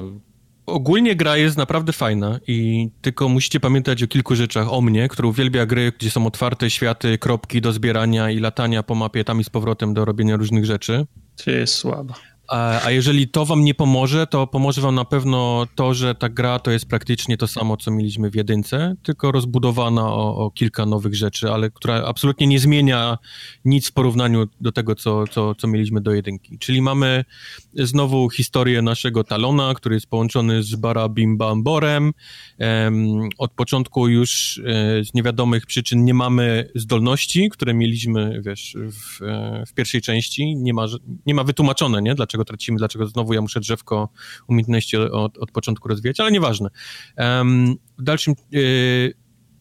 Ogólnie gra jest naprawdę fajna i tylko musicie pamiętać o kilku rzeczach o mnie, który uwielbia gry, gdzie są otwarte światy, kropki do zbierania i latania po mapie tam i z powrotem do robienia różnych rzeczy. Czy jest słaba. A, a, jeżeli to wam nie pomoże, to pomoże wam na pewno to, że ta gra to jest praktycznie to samo, co mieliśmy w jedynce, tylko rozbudowana o, o kilka nowych rzeczy, ale która absolutnie nie zmienia nic w porównaniu do tego, co, co, co mieliśmy do jedynki. Czyli mamy znowu historię naszego Talona, który jest połączony z Barabimbamborem. Um, od początku już e, z niewiadomych przyczyn nie mamy zdolności, które mieliśmy, wiesz, w, e, w pierwszej części. Nie ma, nie ma wytłumaczone, nie? Dlaczego dlaczego tracimy, dlaczego znowu ja muszę drzewko umiejętności od, od początku rozwijać, ale nieważne. Um, w dalszym, yy,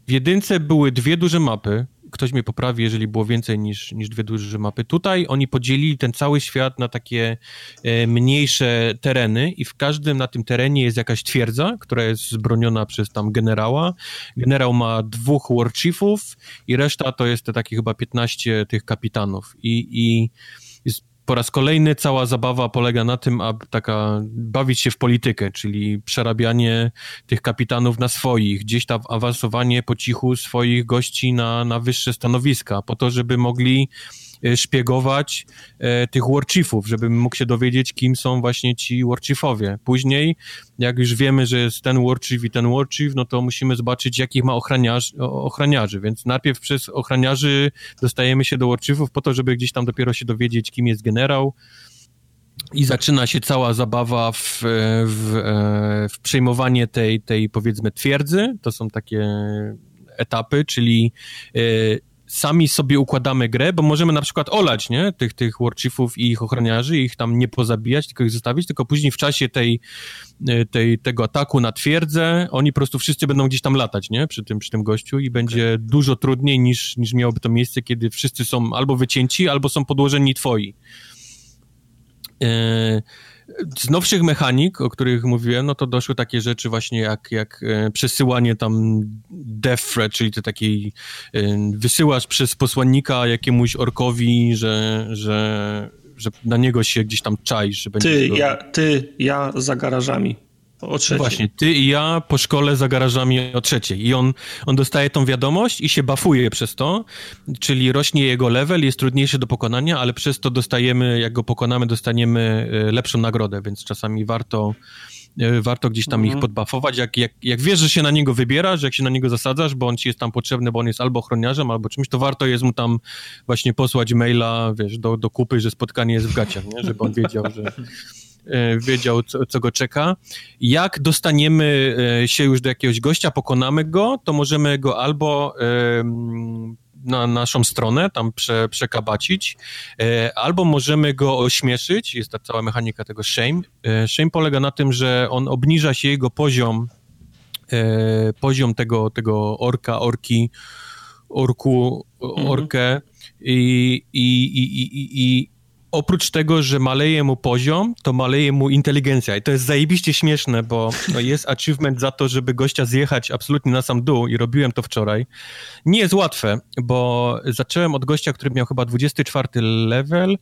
w jedynce były dwie duże mapy, ktoś mnie poprawi, jeżeli było więcej niż, niż dwie duże mapy. Tutaj oni podzielili ten cały świat na takie e, mniejsze tereny i w każdym na tym terenie jest jakaś twierdza, która jest zbroniona przez tam generała. Generał ma dwóch warchiefów i reszta to jest te takie chyba 15 tych kapitanów. I, i po raz kolejny cała zabawa polega na tym, aby taka bawić się w politykę, czyli przerabianie tych kapitanów na swoich, gdzieś tam awansowanie po cichu swoich gości na, na wyższe stanowiska, po to, żeby mogli szpiegować e, tych warchiefów, żebym mógł się dowiedzieć, kim są właśnie ci warchiefowie. Później, jak już wiemy, że jest ten warchief i ten warchief, no to musimy zobaczyć, jakich ma ochraniarzy, ochraniarzy, więc najpierw przez ochraniarzy dostajemy się do warchiefów po to, żeby gdzieś tam dopiero się dowiedzieć, kim jest generał, i zaczyna się cała zabawa w, w, e, w przejmowanie tej, tej, powiedzmy, twierdzy. To są takie etapy, czyli sami sobie układamy grę, bo możemy na przykład olać, nie, tych, tych warchiefów i ich ochroniarzy, ich tam nie pozabijać, tylko ich zostawić, tylko później w czasie tej, e, tej, tego ataku na twierdzę, oni po prostu wszyscy będą gdzieś tam latać, nie, przy tym, przy tym gościu i będzie okay. dużo trudniej niż, niż miałoby to miejsce, kiedy wszyscy są albo wycięci, albo są podłożeni twoi. Yy, z nowszych mechanik, o których mówiłem, no to doszły takie rzeczy właśnie jak, jak e, przesyłanie tam death threat, czyli to takiej wysyłasz przez posłannika jakiemuś orkowi, że, że, że na niego się gdzieś tam czaisz. Że ty, ja, ty, ja za garażami. O trzeciej. Właśnie, ty i ja po szkole za garażami o trzeciej. I on, on dostaje tą wiadomość i się bafuje przez to, czyli rośnie jego level, jest trudniejszy do pokonania, ale przez to dostajemy, jak go pokonamy, dostaniemy e, lepszą nagrodę, więc czasami warto e, warto gdzieś tam mhm. ich podbafować, jak, jak, jak wiesz, że się na niego wybierasz, jak się na niego zasadzasz, bo on ci jest tam potrzebny, bo on jest albo ochroniarzem, albo czymś, to warto jest mu tam właśnie posłać maila, wiesz, do, do kupy, że spotkanie jest w gaciach, nie? żeby on wiedział, że wiedział, co, co, go czeka. Jak dostaniemy e, się już do jakiegoś gościa, pokonamy go, to możemy go albo na naszą stronę tam prze, przekabacić, e, albo możemy go ośmieszyć, jest ta cała mechanika tego shame. Shame polega na tym, że on obniża się jego poziom, poziom tego, tego orka, orki, orku, mhm. orkę i, i, i, i, i oprócz tego, że maleje mu poziom, to maleje mu inteligencja. I to jest zajebiście śmieszne, bo no, jest achievement za to, żeby gościa zjechać absolutnie na sam dół i robiłem to wczoraj. Nie jest łatwe, bo zacząłem od gościa, który miał chyba 24 level.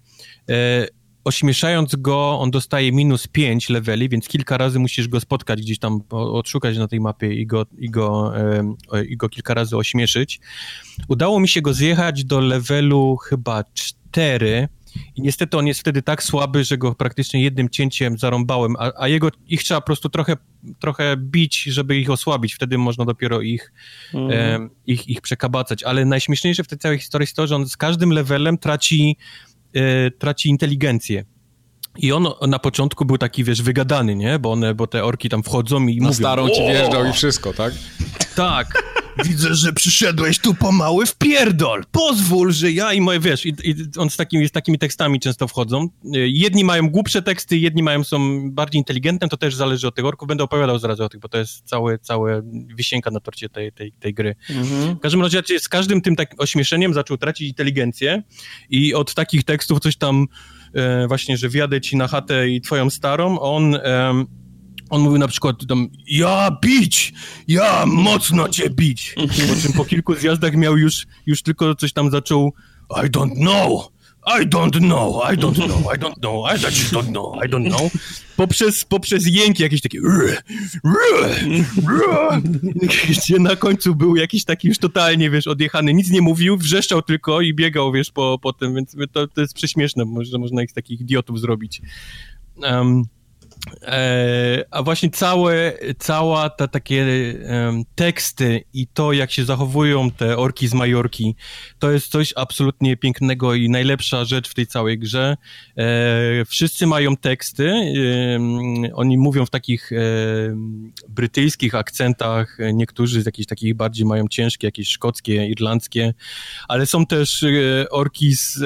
E, ośmieszając go, on dostaje minus 5 leveli, więc kilka razy musisz go spotkać gdzieś tam, odszukać na tej mapie i go, i go, e, i go kilka razy ośmieszyć. Udało mi się go zjechać do levelu chyba 4, i niestety on jest wtedy tak słaby, że go praktycznie jednym cięciem zarąbałem, a, a jego, ich trzeba po prostu trochę, trochę bić, żeby ich osłabić, wtedy można dopiero ich, mm. e, ich, ich przekabacać, ale najśmieszniejsze w tej całej historii jest to, że on z każdym levelem traci, e, traci inteligencję. I on na początku był taki, wiesz, wygadany, nie? Bo one, bo te orki tam wchodzą i Na mówią... starą ci wjeżdżał i wszystko, tak? Tak. Widzę, że przyszedłeś tu po mały wpierdol. Pozwól, że ja i moje, wiesz, i, i on z takimi, z takimi tekstami często wchodzą. Jedni mają głupsze teksty, jedni mają, są bardziej inteligentne, to też zależy od tych orków. Będę opowiadał zaraz o tych, bo to jest całe, całe wisienka na torcie tej, tej, tej gry. Mhm. W każdym razie z każdym tym takim ośmieszeniem zaczął tracić inteligencję i od takich tekstów coś tam e, właśnie, że wjadę ci na chatę i twoją starą, on... E, on mówił na przykład tam, ja bić, ja mocno cię bić. Po czym po kilku zjazdach miał już, już tylko coś tam zaczął, I don't know, I don't know, I don't know, I don't know, I don't know, I don't know. Poprzez, poprzez jęki jakieś takie gdzie na końcu był jakiś taki już totalnie, wiesz, odjechany, nic nie mówił, wrzeszczał tylko i biegał, wiesz, po, po tym, więc to, to jest prześmieszne, że można ich takich idiotów zrobić. Um, E, a właśnie całe, cała ta takie um, teksty i to, jak się zachowują te orki z Majorki, to jest coś absolutnie pięknego i najlepsza rzecz w tej całej grze. E, wszyscy mają teksty, e, oni mówią w takich brytyjskich akcentach, niektórzy z jakichś takich bardziej mają ciężkie, jakieś szkockie, irlandzkie, ale są też orki z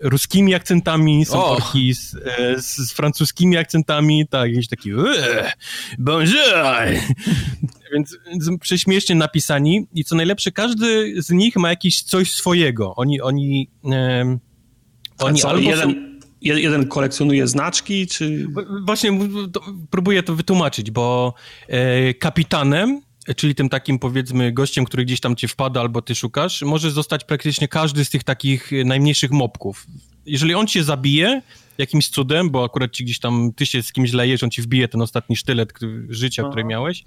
ruskimi akcentami, są oh. orki z, e, z, z, francuskimi akcentami, tak, jakiś taki bonjour, więc, więc prześmiesznie napisani i co najlepsze, każdy z nich ma jakiś coś swojego. Oni, oni, e, oni co, albo jeden... Są jeden kolekcjonuje znaczki, czy... Właśnie próbuję to wytłumaczyć, bo e, kapitanem czyli tym takim powiedzmy gościem, który gdzieś tam ci wpada albo ty szukasz, może zostać praktycznie każdy z tych takich najmniejszych mobków. Jeżeli on cię zabije, jakimś cudem, bo akurat ci gdzieś tam, ty się z kimś lejesz, on ci wbije ten ostatni sztylet życia, Aha. który miałeś,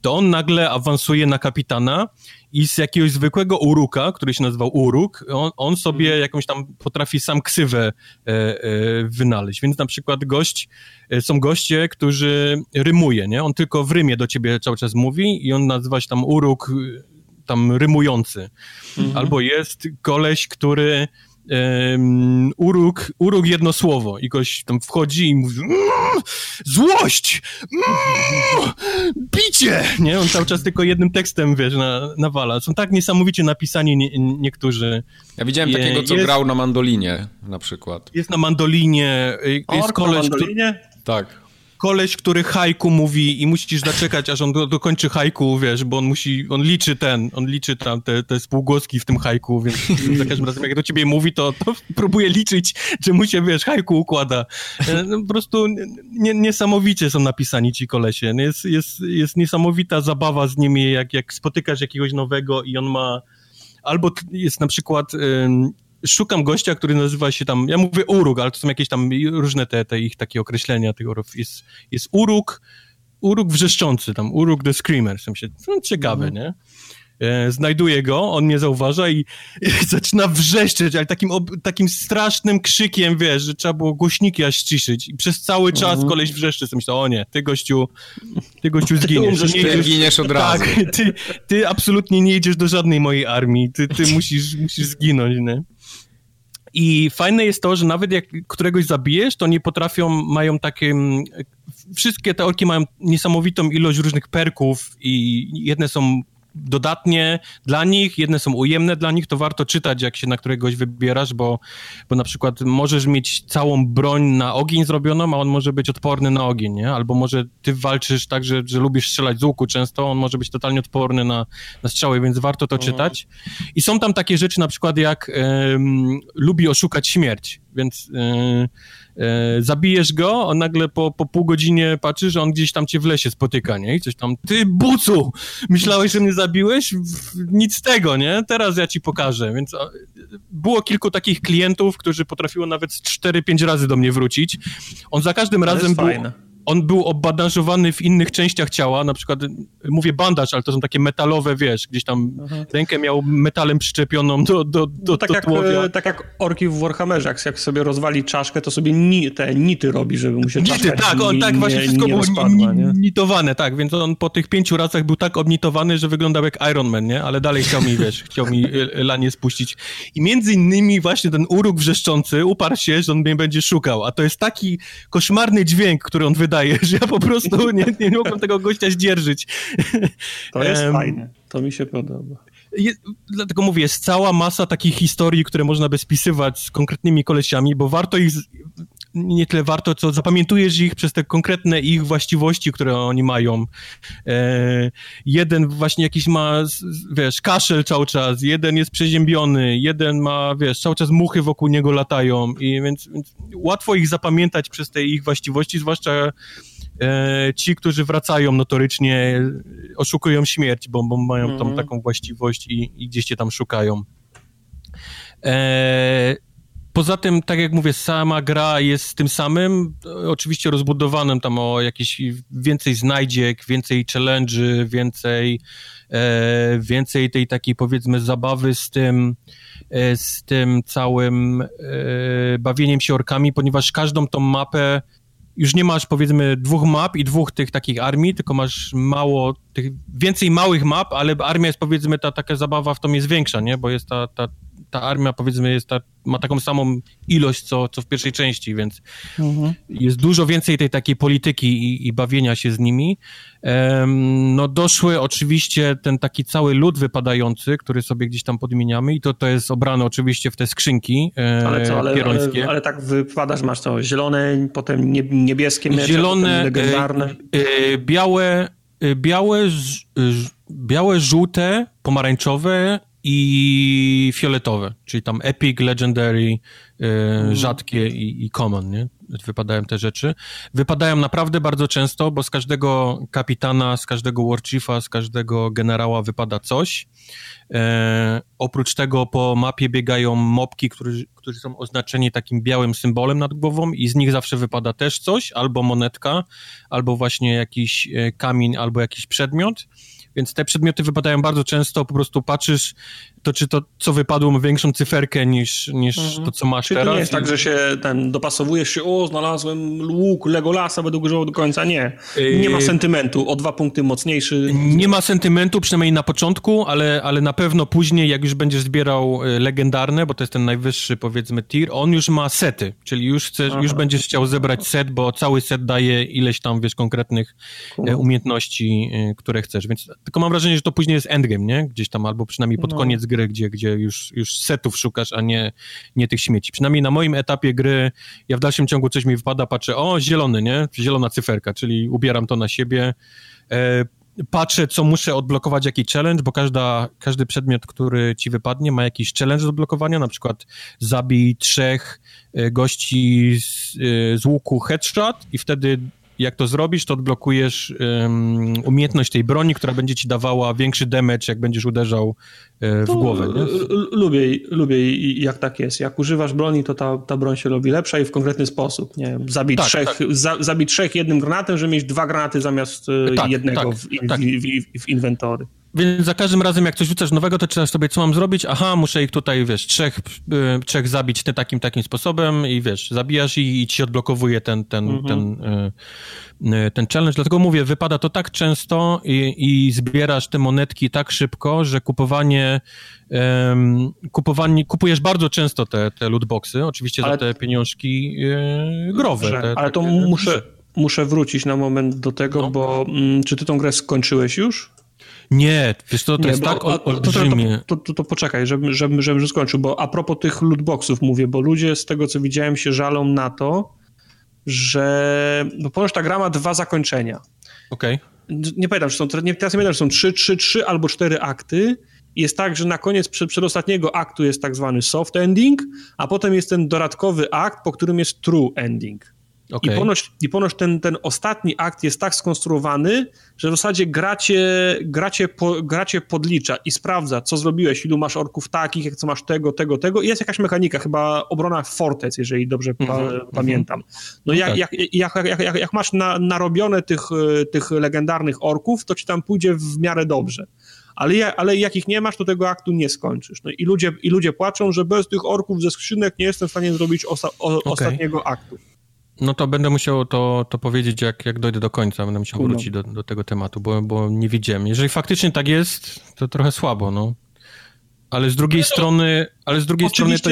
to on nagle awansuje na kapitana i z jakiegoś zwykłego uruka, który się nazywał uruk, on, on sobie mhm. jakąś tam potrafi sam ksywę e, e, wynaleźć. Więc na przykład gość, e, są goście, którzy rymuje, nie? On tylko w rymie do ciebie cały czas mówi i on nazywa się tam uruk tam rymujący. Mhm. Albo jest koleś, który um, uruk, uruk jedno słowo i ktoś tam wchodzi i mówi mmm, złość, mmm, bicie, nie? On cały czas tylko jednym tekstem, wiesz, na, nawala. Są tak niesamowicie napisani nie, niektórzy. Ja widziałem Je, takiego, co jest, grał na mandolinie na przykład. Jest na mandolinie. Y, jest Ork koleś, na mandolinie? Tak koleś, który hajku mówi i musisz zaczekać, aż on do, dokończy hajku, wiesz, bo on musi, on liczy ten, on liczy tam te, te spółgłoski w tym hajku, więc za każdym razem jak do ciebie mówi, to, to próbuje liczyć, czy mu się, wiesz, hajku układa. E, no, po prostu nie, niesamowicie są napisani ci kolesie. Jest, jest, jest niesamowita zabawa z nimi, jak, jak spotykasz jakiegoś nowego i on ma albo jest na przykład szukam gościa, który nazywa się tam, ja mówię uruk, ale to są jakieś tam różne te, te ich takie określenia tych urów. Jest, jest uruk, uruk wrzeszczący, tam uruk the screamer, w sensie, no, ciekawy, mhm. nie? E, znajduję go, on mnie zauważa i, i zaczyna wrzeszczeć, ale takim, ob, takim strasznym krzykiem, wiesz, że trzeba było głośniki aż ciszyć i przez cały czas mm. koleś wrzeszczy, myślę, o nie, ty gościu, ty gościu zginiesz. Ty, ty giniesz od razu. Tak, ty, ty absolutnie nie idziesz do żadnej mojej armii, ty, ty musisz, musisz zginąć, nie? I fajne jest to, że nawet jak któregoś zabijesz, to nie potrafią, mają takie... Mm, wszystkie te orki mają niesamowitą ilość różnych perków i jedne są dodatnie dla nich, jedne są ujemne dla nich, to warto czytać, jak się na któregoś wybierasz, bo, bo na przykład możesz mieć całą broń na ogień zrobioną, a on może być odporny na ogień, nie? Albo może ty walczysz tak, że, że lubisz strzelać z łuku często, on może być totalnie odporny na, na strzały, więc warto to mhm. czytać. I są tam takie rzeczy na przykład jak um, lubi oszukać śmierć, więc... Um, e, zabijesz go, on nagle po, po pół godzinie patrzy, że on gdzieś tam cię w lesie spotyka, nie? I coś tam, ty bucu, myślałeś, że mnie zabiłeś? Nic z tego, nie? Teraz ja ci pokażę, więc było kilku takich klientów, którzy potrafiło nawet 4-5 razy do mnie wrócić. On za każdym razem był... Fajne on był obandażowany w innych częściach ciała, na przykład, mówię bandaż, ale to są takie metalowe, wiesz, gdzieś tam Aha. rękę miał metalem przyczepioną do, do, do, no tak, do jak, e, tak jak orki w Warhammerze, jak, sobie rozwali czaszkę, to sobie ni, te nity robi, żeby mu się nity, tak, on tak właśnie wszystko nie było rozpadła, nie? nitowane, tak, więc on po tych pięciu razach był tak obnitowany, że wyglądał jak Iron Man, nie? Ale dalej chciał mi, wiesz, chciał mi e, lanie spuścić. I między innymi właśnie ten uruk wrzeszczący uparł się, że on mnie będzie szukał, a to jest taki koszmarny dźwięk, który on wydaje wydaje, że ja po prostu nie, nie mogłem tego gościa zdzierżyć. To jest um, fajne, to mi się podoba. Je, dlatego mówię, jest cała masa takich historii, które można by spisywać z konkretnymi kolesiami, bo warto ich, nie tyle warto, co zapamiętujesz ich przez te konkretne ich właściwości, które oni mają. E, jeden właśnie jakiś ma, wiesz, kaszel cały czas, jeden jest przeziębiony, jeden ma, wiesz, cały czas muchy wokół niego latają i więc, więc łatwo ich zapamiętać przez te ich właściwości, zwłaszcza e, ci, którzy wracają notorycznie, oszukują śmierć, bo, bo mają mm -hmm. tam mhm. taką właściwość i, i gdzieś cię tam szukają. E, Poza tym, tak jak mówię, sama gra jest tym samym, oczywiście rozbudowanym tam o jakieś więcej znajdziek, więcej challenge'y, więcej, e, więcej tej takiej powiedzmy zabawy z tym, e, z tym całym e, bawieniem się orkami, ponieważ każdą tą mapę już nie masz powiedzmy dwóch map i dwóch tych takich armii, tylko masz mało, tych, więcej małych map, ale armia jest powiedzmy, ta taka zabawa w tom jest większa, nie? Bo jest ta, ta, ta armia powiedzmy jest ta, ma taką samą ilość co, co w pierwszej części, więc mhm. jest dużo więcej tej takiej polityki i, i bawienia się z nimi. Um, no doszły oczywiście ten taki cały lud wypadający, który sobie gdzieś tam podmieniamy i to, to jest obrane oczywiście w te skrzynki e, ale co, ale, ale, ale, tak wypadasz, masz to zielone, potem niebieskie mecze, Zielone, legendarne. E, e, białe, e, białe, ż, białe, żółte, pomarańczowe i fioletowe, czyli tam Epic, Legendary, yy, rzadkie i, i Common, nie? Wypadają te rzeczy. Wypadają naprawdę bardzo często, bo z każdego kapitana, z każdego warchiefa, z każdego generała wypada coś. E, oprócz tego po mapie biegają mopki, którzy, którzy są oznaczeni takim białym symbolem nad głową i z nich zawsze wypada też coś, albo monetka, albo właśnie jakiś e, kamień, albo jakiś przedmiot. Więc te przedmioty wypadają bardzo często, po prostu patrzysz, to czy to, co wypadło, ma większą cyferkę niż, niż mhm. to, co masz Czy teraz. to nie jest tak, że się ten, dopasowujesz się, o, znalazłem łuk Legolasa, będę używał do końca. Nie. Nie ma yy, sentymentu, o dwa punkty mocniejszy. Nie ma sentymentu, przynajmniej na początku, ale, ale na pewno później, jak już będziesz zbierał y, legendarne, bo to jest ten najwyższy, powiedzmy, tier, on już ma sety, czyli już chcesz, już będziesz chciał zebrać set, bo cały set daje ileś tam, wiesz, konkretnych cool. Y, umiejętności, y, które chcesz, więc tylko mam wrażenie, że to później jest endgame, nie? Gdzieś tam, albo przynajmniej pod no. koniec gry, gdzie, gdzie już, już setów szukasz, a nie, nie tych śmieci. Przynajmniej na moim etapie gry, ja w dalszym ciągu coś mi wypada, patrzę, o, zielony, nie? Zielona cyferka, czyli ubieram to na siebie. E, patrzę, co muszę odblokować, jaki challenge, bo każda, każdy przedmiot, który ci wypadnie, ma jakiś challenge do odblokowania, na przykład zabij trzech e, gości z, e, z łuku headshot i wtedy jak to zrobisz, to odblokujesz um, umiejętność tej broni, która będzie ci dawała większy damage, jak będziesz uderzał e, w to głowę. Nie? Lubię, lubię jak tak jest. Jak używasz broni, to ta, ta broń się robi lepsza i w konkretny sposób. Nie zabij, tak, trzech, tak. Za, zabij trzech jednym granatem, żeby mieć dwa granaty zamiast e, tak, jednego tak, w, tak. w, w, w inwentory. Więc za każdym razem, jak coś rzucasz nowego, to czytasz sobie, co mam zrobić. Aha, muszę ich tutaj, wiesz, trzech, y, trzech zabić ty takim, takim sposobem i wiesz, zabijasz i, i ci odblokowuje ten, ten, mhm. ten, y, y, ten challenge. Dlatego mówię, wypada to tak często i, i zbierasz te monetki tak szybko, że kupowanie, kupowanie kupujesz bardzo często te, te lootboxy, oczywiście ale... za te pieniążki y, growe. Te, ale to muszę, muszę wrócić na moment do tego, no. bo mm, czy ty tą grę skończyłeś już? Nie, wiesz to, to nie, jest bo, tak olbrzymie. To, to, to, to, poczekaj, żebym, żebym, żebym skończył, bo a propos tych lootboxów mówię, bo ludzie z tego, co widziałem, się żalą na to, że no ponoć ta gra ma dwa zakończenia. Okej. Okay. Nie pamiętam, czy są, nie, teraz nie pamiętam, czy są trzy, trzy, trzy albo cztery akty. Jest tak, że na koniec przed, przedostatniego aktu jest tak zwany soft ending, a potem jest ten dodatkowy akt, po którym jest true ending. Okay. I ponoć, i ponoć ten, ten ostatni akt jest tak skonstruowany, że w zasadzie gracie, gracie, po, gracie podlicza i sprawdza, co zrobiłeś, ilu masz orków takich, jak co masz tego, tego, tego. I jest jakaś mechanika, chyba obrona fortec, jeżeli dobrze pa, mm -hmm. pamiętam. No jak, okay. jak, jak, jak, jak, jak, masz na, narobione tych, tych legendarnych orków, to ci tam pójdzie w miarę dobrze. Ale, ale jak ich nie masz, to tego aktu nie skończysz. No i ludzie, i ludzie płaczą, że bez tych orków ze skrzynek nie jestem w stanie zrobić o, okay. ostatniego aktu. No to będę musiał to, to powiedzieć, jak, jak dojdę do końca. Będę musiał wrócić do, do tego tematu, bo, bo nie widziałem. Jeżeli faktycznie tak jest, to trochę słabo, no. Ale z drugiej no, strony, ale z drugiej strony to...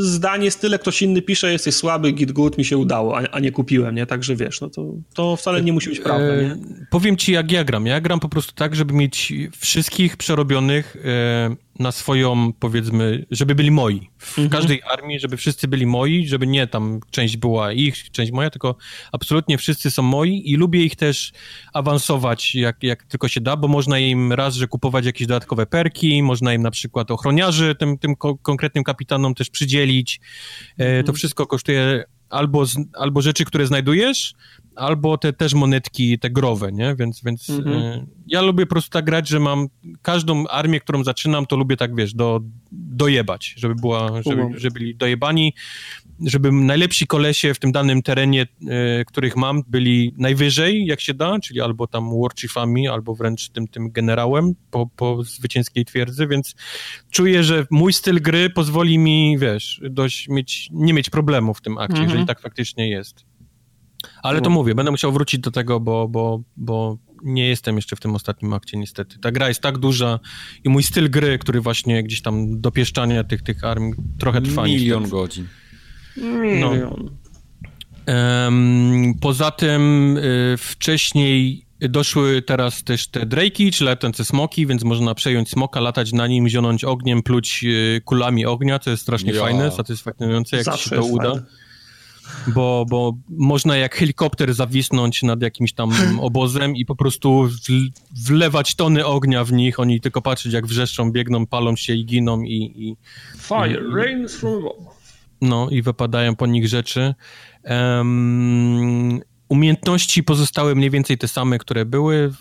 zdanie tyle ktoś inny pisze, jesteś słaby, git good, mi się udało, a, a, nie kupiłem, nie? Także wiesz, no to, to wcale nie musi być prawda, nie? E, powiem ci, jak ja gram. Ja gram po prostu tak, żeby mieć wszystkich przerobionych e, na swoją, powiedzmy, żeby byli moi. W mhm. każdej armii, żeby wszyscy byli moi, żeby nie tam część była ich, część moja, tylko absolutnie wszyscy są moi i lubię ich też awansować jak, jak tylko się da, bo można im raz, że kupować jakieś dodatkowe perki, można im na przykład ochroniarzy tym, tym ko konkretnym kapitanom też przydzielić. E, mhm. To wszystko kosztuje albo, albo rzeczy, które znajdujesz, albo te też monetki, te growe, nie? Więc, więc mhm. y, ja lubię po prostu tak grać, że mam każdą armię, którą zaczynam, to lubię tak, wiesz, do, dojebać, żeby była, żeby, żeby byli dojebani, żeby najlepsi kolesie w tym danym terenie, y, których mam, byli najwyżej, jak się da, czyli albo tam warchiefami, albo wręcz tym, tym generałem po, po zwycięskiej twierdzy, więc czuję, że mój styl gry pozwoli mi, wiesz, dość mieć, nie mieć problemu w tym akcie, mhm. jeżeli tak faktycznie jest. Ale to mówię, będę musiał wrócić do tego, bo, bo, bo nie jestem jeszcze w tym ostatnim akcie niestety. Ta gra jest tak duża i mój styl gry, który właśnie gdzieś tam dopieszczania tych, tych armii trochę trwa. Milion godzin. Milion. No. Um, poza tym y, wcześniej doszły teraz też te Drake'i, czy latające smoki, więc można przejąć smoka, latać na nim, zionąć ogniem, pluć y, kulami ognia, co jest strasznie ja. fajne, satysfakcjonujące, jak Zawsze się to uda. Fajne bo, bo można jak helikopter zawisnąć nad jakimś tam obozem i po prostu wlewać tony ognia w nich, oni tylko patrzeć jak wrzeszczą, biegną, palą się i giną i... i Fire i, rains from No i wypadają po nich rzeczy. Um, umiejętności pozostały mniej więcej te same, które były.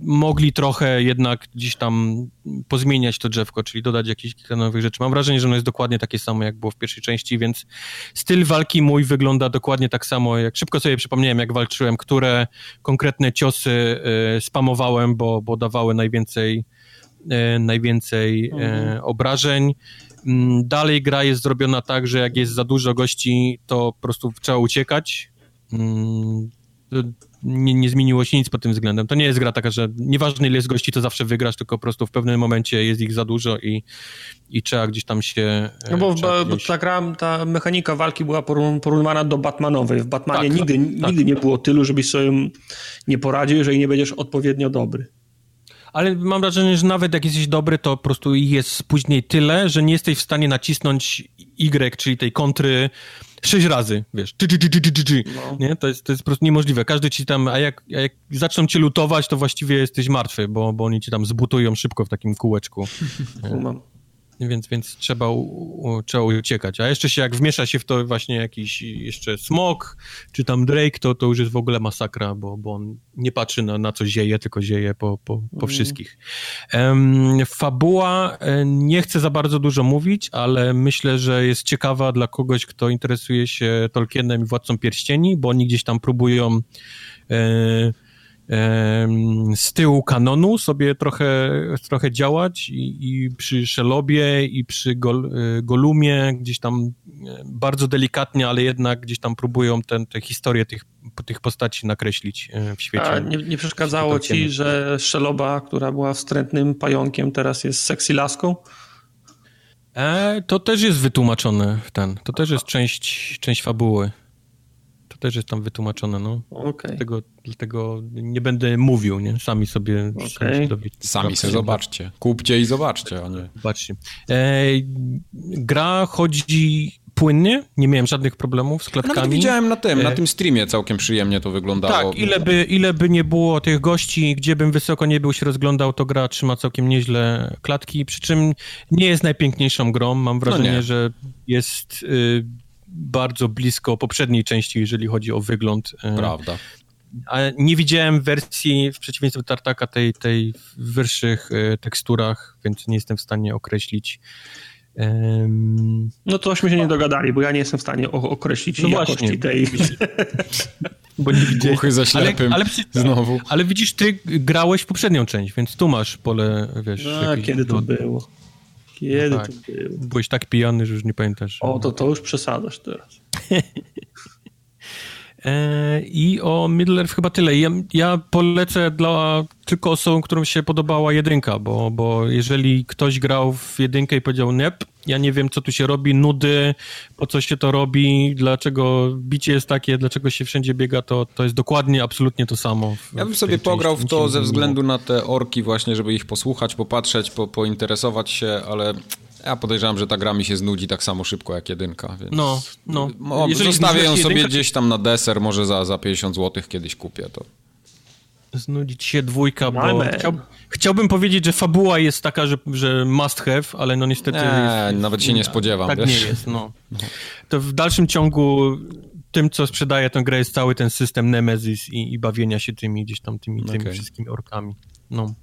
Mogli trochę jednak gdzieś tam pozmieniać to drzewko, czyli dodać jakieś kilka nowych rzeczy. Mam wrażenie, że ono jest dokładnie takie samo, jak było w pierwszej części, więc styl walki mój wygląda dokładnie tak samo. Jak szybko sobie przypomniałem, jak walczyłem, które konkretne ciosy y, spamowałem, bo, bo dawały najwięcej, y, najwięcej y, obrażeń. Mm, dalej gra jest zrobiona tak, że jak jest za dużo gości, to po prostu trzeba uciekać. Nie, nie, zmieniło się nic pod tym względem. To nie jest gra taka, że nieważne ile jest gości, to zawsze wygrasz, tylko po prostu w pewnym momencie jest ich za dużo i, i trzeba gdzieś tam się... No bo, bo, ta gra, ta mechanika walki była porównywana do Batmanowej. W Batmanie tak, nigdy, tak. nigdy nie było tylu, żebyś sobie nie poradził, jeżeli nie będziesz odpowiednio dobry. Ale mam wrażenie, że nawet jak jesteś dobry, to po prostu jest później tyle, że nie jesteś w stanie nacisnąć Y, czyli tej kontry sześć razy, wiesz. No. nie? To jest, to jest po prostu niemożliwe. Każdy ci tam, a jak, a jak zaczną cię lutować, to właściwie jesteś martwy, bo, bo oni ci tam zbutują szybko w takim kółeczku. więc, więc trzeba, u, trzeba uciekać. A jeszcze się jak wmiesza się w to właśnie jakiś jeszcze smok, czy tam Drake, to, to już jest w ogóle masakra, bo, bo on nie patrzy na, na co zieje, tylko zieje po, po, po mm. wszystkich. Um, fabuła, e, nie chcę za bardzo dużo mówić, ale myślę, że jest ciekawa dla kogoś, kto interesuje się Tolkienem i Władcą Pierścieni, bo oni gdzieś tam próbują e, z tyłu kanonu sobie trochę, trochę działać i, i przy Szelobie i przy Gol, e, Golumie gdzieś tam e, bardzo delikatnie, ale jednak gdzieś tam próbują ten, te historie tych, tych postaci nakreślić e, w świecie. A nie, nie przeszkadzało ci, że Szeloba, która była wstrętnym pająkiem, teraz jest sexy laską? E, to też jest wytłumaczone ten, to też jest część, część fabuły też jest tam wytłumaczone, no. Okay. Dlatego, dlatego nie będę mówił, nie? Sami sobie okay. Sami sobie zobaczcie. Kupcie i zobaczcie, a nie... Zobaczcie. E, gra chodzi płynnie, nie miałem żadnych problemów z klatkami. Nawet widziałem na tym, na e, tym streamie całkiem przyjemnie to wyglądało. Tak, ile by, ile by nie było tych gości, gdzie bym wysoko nie był się rozglądał, to gra trzyma całkiem nieźle klatki, przy czym nie jest najpiękniejszą grą, mam no wrażenie, no że jest... Y, bardzo blisko poprzedniej części, jeżeli chodzi o wygląd. E, Prawda. A nie widziałem wersji, w przeciwieństwie do Tartaka, tej, tej w wyższych e, teksturach, więc nie jestem w stanie określić. Um... No tośmy się nie dogadali, bo ja nie jestem w stanie określić no jakości właśnie. tej... Bo nie widziałeś. Głuchy za ślepym. Ale, ale, znowu. Ale widzisz, ty grałeś w poprzednią część, więc tu masz pole, wiesz... No, kiedy to było? Kiedy no tak. to było? Byłeś tak pijany, że już nie pamiętasz. O, to, to już przesadzasz teraz. E, I o Middle Earth chyba tyle. Ja, ja, polecę dla tylko osobom, którym się podobała jedynka, bo, bo jeżeli ktoś grał w jedynkę i powiedział nep, ja nie wiem, co tu się robi, nudy, po co się to robi, dlaczego bicie jest takie, dlaczego się wszędzie biega, to, to jest dokładnie, absolutnie to samo. ja bym sobie pograł w to ze względu na te orki właśnie, żeby ich posłuchać, popatrzeć, po, pointeresować się, ale ja podejrzewam, że ta gra mi się znudzi tak samo szybko jak jedynka, więc... No, no. Zostawię ją sobie jedynka, gdzieś tam na deser, może za, za 50 zł kiedyś kupię to. Znudzić się dwójka, bo chciał, chciałbym powiedzieć, że fabuła jest taka, że, że must have, ale no niestety... Nie, jest, nawet się nie spodziewam, Tak wiesz? nie jest, no. To w dalszym ciągu tym, co sprzedaje tę grę jest cały ten system Nemesis i, i bawienia się tymi gdzieś tam tymi, tymi okay. wszystkimi orkami. No.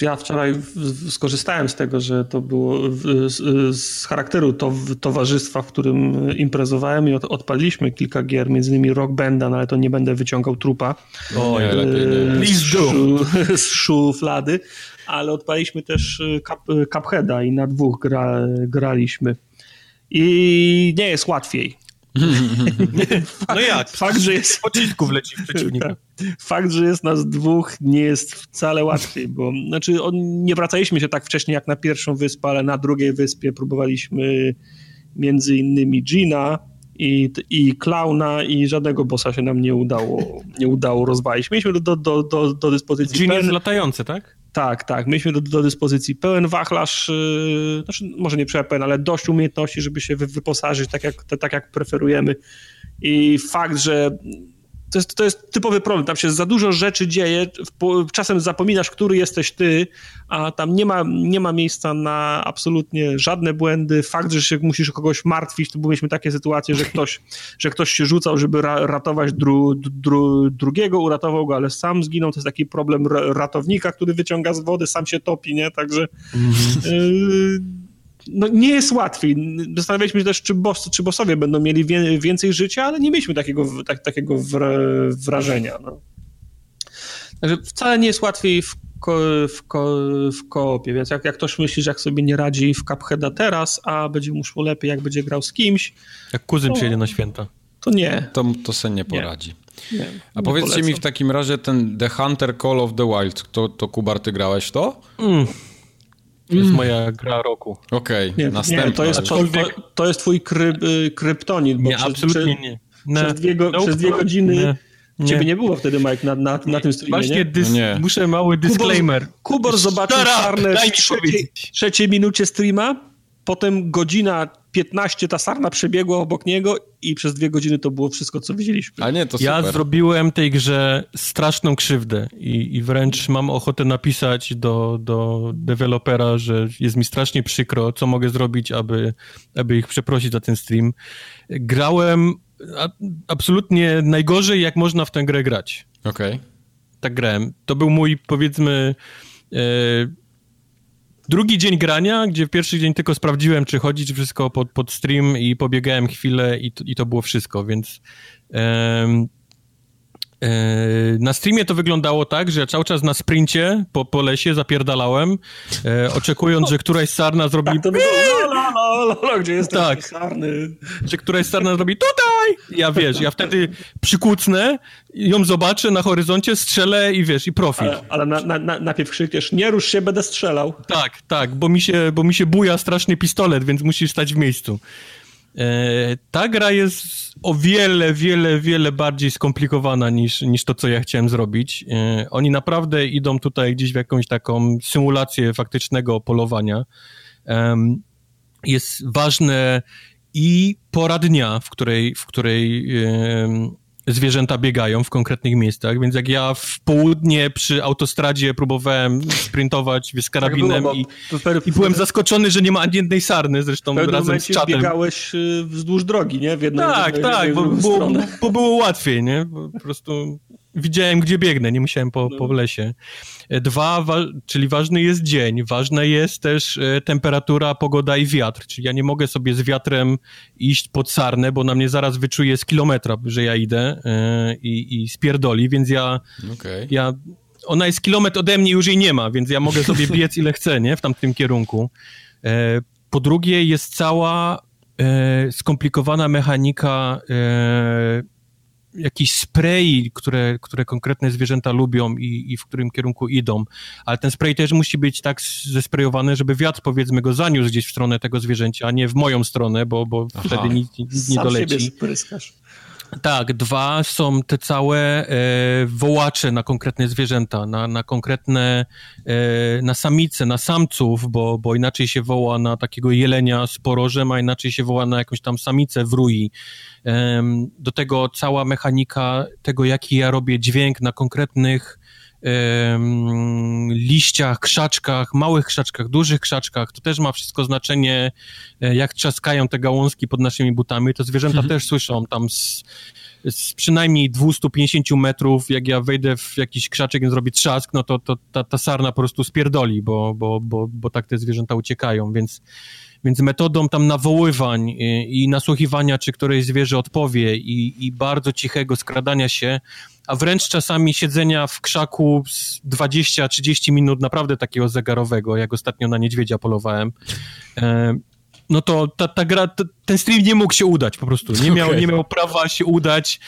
Ja wczoraj skorzystałem z tego, że to było z, z charakteru to, towarzystwa, w którym imprezowałem i od, odpaliliśmy kilka gier, między innymi Rock Banda, no ale to nie będę wyciągał trupa o, nie, lepiej nie. Z, szu, z szuflady, ale odpaliśmy też Cup, Cupheada i na dwóch gra, graliśmy. I nie jest łatwiej. no jak? Fakt, że jest... Pocisków leci w przeciwnika. Fakt, że jest nas dwóch, nie jest wcale łatwiej, bo znaczy on, nie wracaliśmy się tak wcześnie jak na pierwszą wyspę, ale na drugiej wyspie próbowaliśmy między innymi Gina i, i Klauna i żadnego bossa się nam nie udało, nie udało rozwalić. Mieliśmy do, do, do, do dyspozycji... Gin jest latający, tak? Tak, tak. Mieliśmy do, do dyspozycji pełen wachlarz, yy, znaczy może nie pełen, ale dość umiejętności, żeby się wy, wyposażyć tak jak, tak jak preferujemy. I fakt, że to jest, to jest typowy problem. Tam się za dużo rzeczy dzieje. Czasem zapominasz, który jesteś ty, a tam nie ma, nie ma miejsca na absolutnie żadne błędy. Fakt, że się musisz kogoś martwić, to mieliśmy takie sytuacje, że ktoś, że ktoś się rzucał, żeby ra, ratować dru, dru, drugiego, uratował go, ale sam zginął. To jest taki problem ratownika, który wyciąga z wody, sam się topi, nie? Także. -hmm. y no, nie jest łatwiej. Zastanawialiśmy się też, czy, boss, czy bossowie będą mieli wie, więcej życia, ale nie mieliśmy takiego, tak, takiego wrażenia. No. Także wcale nie jest łatwiej w, ko, w, ko, w koopie, więc jak, jak ktoś myśli, że jak sobie nie radzi w Cupheada teraz, a będzie mu szło lepiej, jak będzie grał z kimś... Jak kuzyn to, przyjedzie na święta. To nie. To, to se nie poradzi. Nie. Nie, a powiedzcie polecam. mi w takim razie ten The Hunter Call of the Wild, to, to Kubar, ty grałeś to? Mm. To jest mm. moja gra roku. Okej, okay, następna. to, jest, to, to, jest twój kryp, kryptonit. Bo nie, przez, absolutnie nie. nie. Przez, dwie, go, przez dwie godziny... Nie. Nie. Ciebie nie było wtedy, Mike, na, na, na tym streamie, Właśnie nie? Dys, nie. muszę mały disclaimer. Kubor, Kubor zobaczył czarne w trzeciej, trzeciej minucie streama potem godzina 15 ta sarna przebiegła obok niego i przez dwie godziny to było wszystko, co widzieliśmy. A nie, to super. Ja zrobiłem tej grze straszną krzywdę i, i wręcz mam ochotę napisać do, do dewelopera, że jest mi strasznie przykro, co mogę zrobić, aby, aby ich przeprosić za ten stream. Grałem a, absolutnie najgorzej, jak można w tę grę grać. Okej. Okay. Tak grałem. To był mój, powiedzmy... E, drugi dzień grania, gdzie w pierwszy dzień tylko sprawdziłem, czy chodzi, czy wszystko pod, pod stream i pobiegałem chwilę i, i to było wszystko, więc na streamie to wyglądało tak, że ja cały czas na sprincie po, po lesie zapierdalałem, e, oczekując, że któraś sarna zrobi... Tak, to było, gdzie jest tak, sarny? Że któraś sarna zrobi tutaj! Ja wiesz, ja wtedy przykucnę, ją zobaczę na horyzoncie, strzelę i wiesz, i profit. Ale, ale na, na, na, najpierw krzykniesz, nie rusz się, będę strzelał. Tak, tak, bo mi się, bo mi się buja strasznie pistolet, więc musisz stać w miejscu. E, ta gra jest o wiele, wiele, wiele bardziej skomplikowana niż, niż to, co ja chciałem zrobić. E, oni naprawdę idą tutaj gdzieś w jakąś taką symulację faktycznego polowania. Jest ważne i pora dnia, w której, w której zwierzęta biegają w konkretnych miejscach, więc jak ja w południe przy autostradzie próbowałem sprintować z karabinem tak i, i, byłem zaskoczony, że nie ma ani jednej sarny, zresztą razem z czatem. biegałeś y, wzdłuż drogi, nie? W jedną, tak, tak, bo, bo, bo, było łatwiej, nie? Po prostu widziałem, gdzie biegnę, nie musiałem po, no. po lesie. E, dwa, wa czyli ważny jest dzień, ważna jest też e, temperatura, pogoda i wiatr, czyli ja nie mogę sobie z wiatrem iść pod sarnę, bo na mnie zaraz wyczuje z kilometra, że ja idę e, i, i spierdoli, więc ja, okay. ja ona jest kilometr ode mnie, już jej nie ma, więc ja mogę sobie biec ile chcę, nie, w tamtym kierunku. E, po drugie jest cała e, skomplikowana mechanika e, jakiś spray, które, które konkretne zwierzęta lubią i, i w którym kierunku idą, ale ten spray też musi być tak zesprayowany, żeby wiatr powiedzmy go zaniósł gdzieś w stronę tego zwierzęcia, a nie w moją stronę, bo, bo wtedy nic, nic nie doleci. Siebie spryskasz. Tak, dwa są te całe e, wołacze na konkretne zwierzęta, na, na konkretne, e, na samice, na samców, bo, bo inaczej się woła na takiego jelenia z porożem, a inaczej się woła na jakąś tam samicę w rui. E, do tego cała mechanika tego, jaki ja robię dźwięk na konkretnych liściach, krzaczkach, małych krzaczkach, dużych krzaczkach. To też ma wszystko znaczenie, e, jak trzaskają te gałązki pod naszymi butami. To zwierzęta mhm. też słyszą tam z, z przynajmniej 250 metrów, jak ja wejdę w jakiś krzaczek i zrobi trzask, no to, to ta, ta sarna po prostu spierdoli, bo, bo, bo, bo tak te zwierzęta uciekają, więc więc metodą tam nawoływań i, i nasłuchiwania, czy któreś zwierzę odpowie i, i bardzo cichego skradania się, a wręcz czasami siedzenia w krzaku 20-30 minut naprawdę takiego zegarowego, jak ostatnio na niedźwiedzia polowałem, e, no to ta, ta gra, ten stream nie mógł się udać po prostu. Nie miał, okay. nie miał prawa się udać.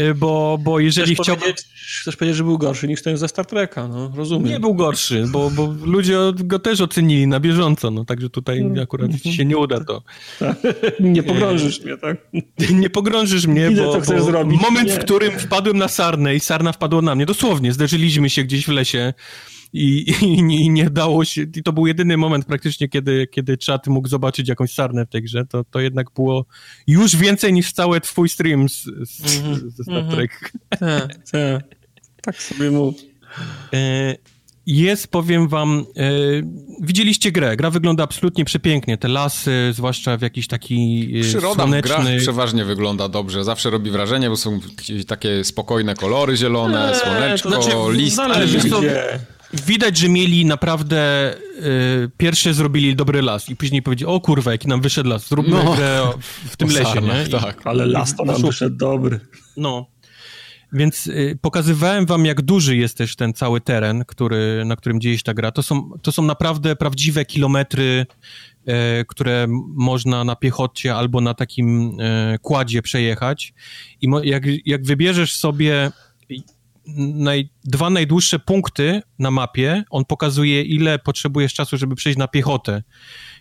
Y, bo, bo jeżeli chcesz chciałbym... Powiedzieć, chcesz powiedzieć, że był gorszy niż ten ze Star Treka, no rozumiem. Nie był gorszy, bo, bo ludzie go też ocenili na bieżąco, no także tutaj mm. akurat ci się nie uda to. nie pogrążysz mnie, tak? Nie pogrążysz mnie, Widzę, bo, bo zrobić. moment, nie. w którym wpadłem na sarnę i sarna wpadła na mnie, dosłownie, zderzyliśmy się gdzieś w lesie, i, i, i, nie dało się, i to był jedyny moment praktycznie, kiedy, kiedy czat mógł zobaczyć jakąś sarnę w tej grze, to, to jednak było już więcej niż cały twój stream z, z, mm -hmm. ze Star mhm. Trek. Tak, tak. Tak sobie mów. E, jest, powiem wam, e, widzieliście grę. Gra wygląda absolutnie przepięknie. Te lasy, zwłaszcza w jakiś taki e, Przyroda słoneczny... w grach przeważnie wygląda dobrze. Zawsze robi wrażenie, bo są takie spokojne kolory zielone, eee, słoneczko, znaczy, listki. Co, Widać, że mieli naprawdę y, pierwsze zrobili dobry las i później powiedzieli, o kurwa, jaki nam wyszedł las, zróbmy no. grę w tym lesie, nie? I, tak. Ale las to nam wyszedł dobry. No. Więc y, pokazywałem wam, jak duży jest też ten cały teren, który, na którym dzieje się ta gra. To są, to są naprawdę prawdziwe kilometry, y, które można na piechocie albo na takim y, kładzie przejechać. I jak, jak wybierzesz sobie naj, dwa najdłuższe punkty na mapie, on pokazuje, ile potrzebujesz czasu, żeby przejść na piechotę.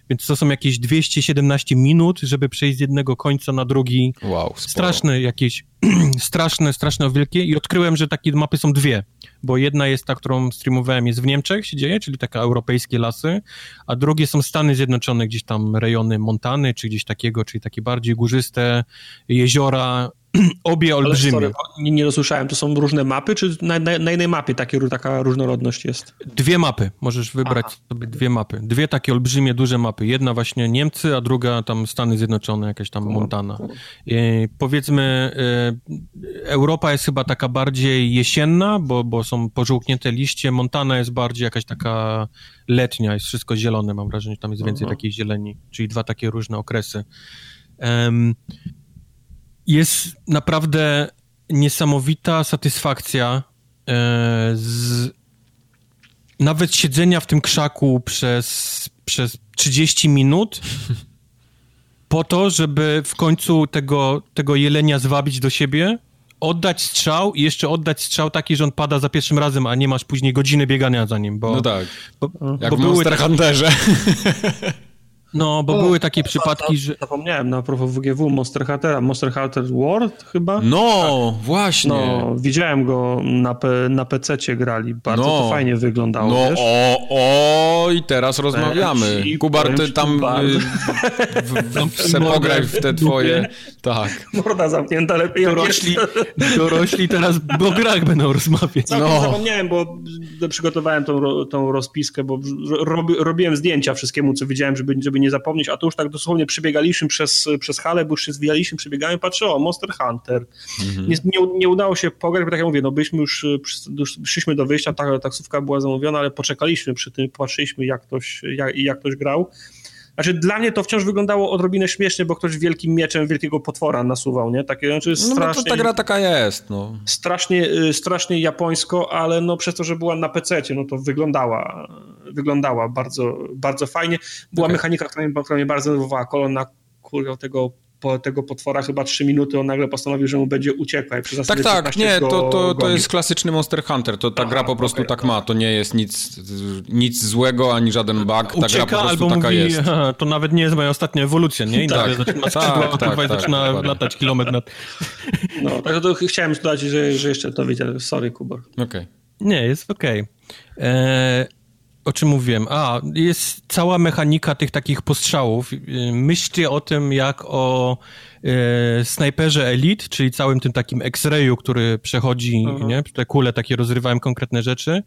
więc to są jakieś 217 minut, żeby przejść z jednego końca na drugi. Wow. Straszne jakieś, straszne, straszne wielkie i odkryłem, że takie mapy są dwie, bo jedna jest ta, którą streamowałem, jest w Niemczech się dzieje, czyli taka europejskie lasy, a drugie są Stany Zjednoczone, gdzieś tam rejony Montany, czy gdzieś takiego, czyli takie bardziej górzyste jeziora, obie olbrzymie. Sorry, nie, nie dosłyszałem, to są różne mapy, czy na, na, na jednej mapie takie, taka różnorodność jest? Dwie mapy, możesz wybrać Aha. sobie dwie mapy. Dwie takie olbrzymie, duże mapy. Jedna właśnie Niemcy, a druga tam Stany Zjednoczone, jakaś tam Montana. I powiedzmy, y, Europa jest chyba taka bardziej jesienna, bo, bo są pożółknięte liście. Montana jest bardziej jakaś taka letnia, jest wszystko zielone, mam wrażenie, że tam jest więcej Aha. takiej zieleni, czyli dwa takie różne okresy. Um, jest naprawdę niesamowita satysfakcja e, z nawet siedzenia w tym krzaku przez, przez 30 minut po to, żeby w końcu tego, tego jelenia zwabić do siebie, oddać strzał i jeszcze oddać strzał taki, że on pada za pierwszym razem, a nie masz później godziny biegania za nim, bo... No tak, bo, jak bo w Monster Hunterze. No, bo o, były takie przypadki, że... Zapomniałem na propos WGW Monster Huntera, Monster Hunter World chyba? No, tak. właśnie. No, widziałem go na, na PC-cie grali, bardzo no. to fajnie wyglądało, No, wiesz? o, o, i teraz rozmawiamy. I Kubar, ty tam y, w, w, se pograj w te twoje... Tak. Morda zamknięta, lepiej dorośli, dorośli teraz o grach będą rozmawiać. No. Zapomniałem, bo przygotowałem tą, tą rozpiskę, bo robi, robiłem zdjęcia wszystkiemu, co widziałem, żeby, żeby nie zapomnieć, a to już tak dosłownie przebiegaliśmy przez, przez halę, bo już się zwijaliśmy, przebiegałem, patrzę, o, Monster Hunter. Mhm. Nie, nie, nie, udało się pograć, bo tak jak mówię, no byliśmy już, już przyszliśmy do wyjścia, ta, taksówka była zamówiona, ale poczekaliśmy przy tym, patrzyliśmy jak ktoś, jak, jak ktoś grał. Znaczy dla mnie to wciąż wyglądało odrobinę śmiesznie, bo ktoś wielkim mieczem wielkiego potwora nasuwał, nie? Takie, znaczy strasznie, no to ta gra taka jest, no. Strasznie, y, strasznie japońsko, ale no przez to, że była na PC, no to wyglądała, wyglądała bardzo, bardzo fajnie. Była okay. mechanika, która mnie, która mnie bardzo denerwowała, kolona kurwa tego po tego potwora chyba 3 minuty on nagle postanowił, że mu będzie uciekła. tak, tak, nie, to, to, to jest klasyczny Monster Hunter, to ta Aha, gra po prostu okay, tak ma, to nie jest nic, nic złego, ani żaden bug, ta Ucieka, gra po prostu albo taka mówi, jest. to nawet nie jest moja ostatnia ewolucja, nie? I tak. zaczyna, tak, tak, tak, zaczyna tak, latać kilometr nad... No, także to chciałem dodać, że, że jeszcze to wiecie, sorry Kubor. Okej. Okay. Nie, jest okej. Okay. Eee, o czym mówiłem? A, jest cała mechanika tych takich postrzałów. Myślcie o tym jak o e, snajperze Elite, czyli całym tym takim X-rayu, który przechodzi, uh nie? Te kule takie rozrywają konkretne rzeczy.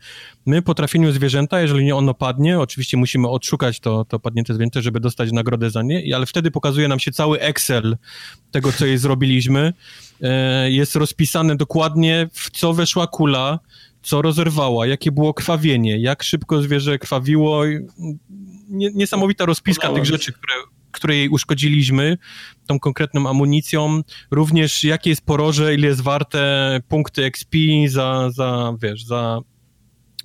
My po trafieniu zwierzęta, jeżeli nie ono padnie, oczywiście musimy odszukać to, to padnięte zwierzę, żeby dostać nagrodę za nie, ale wtedy pokazuje nam się cały Excel tego, co jej zrobiliśmy. E, jest rozpisane dokładnie, w co weszła kula, co rozerwała, jakie było krwawienie, jak szybko zwierzę krwawiło. Niesamowita rozpiska tych rzeczy, które, które jej uszkodziliśmy, tą konkretną amunicją. Również jakie jest poroże, ile jest warte punkty XP za, za wiesz, za,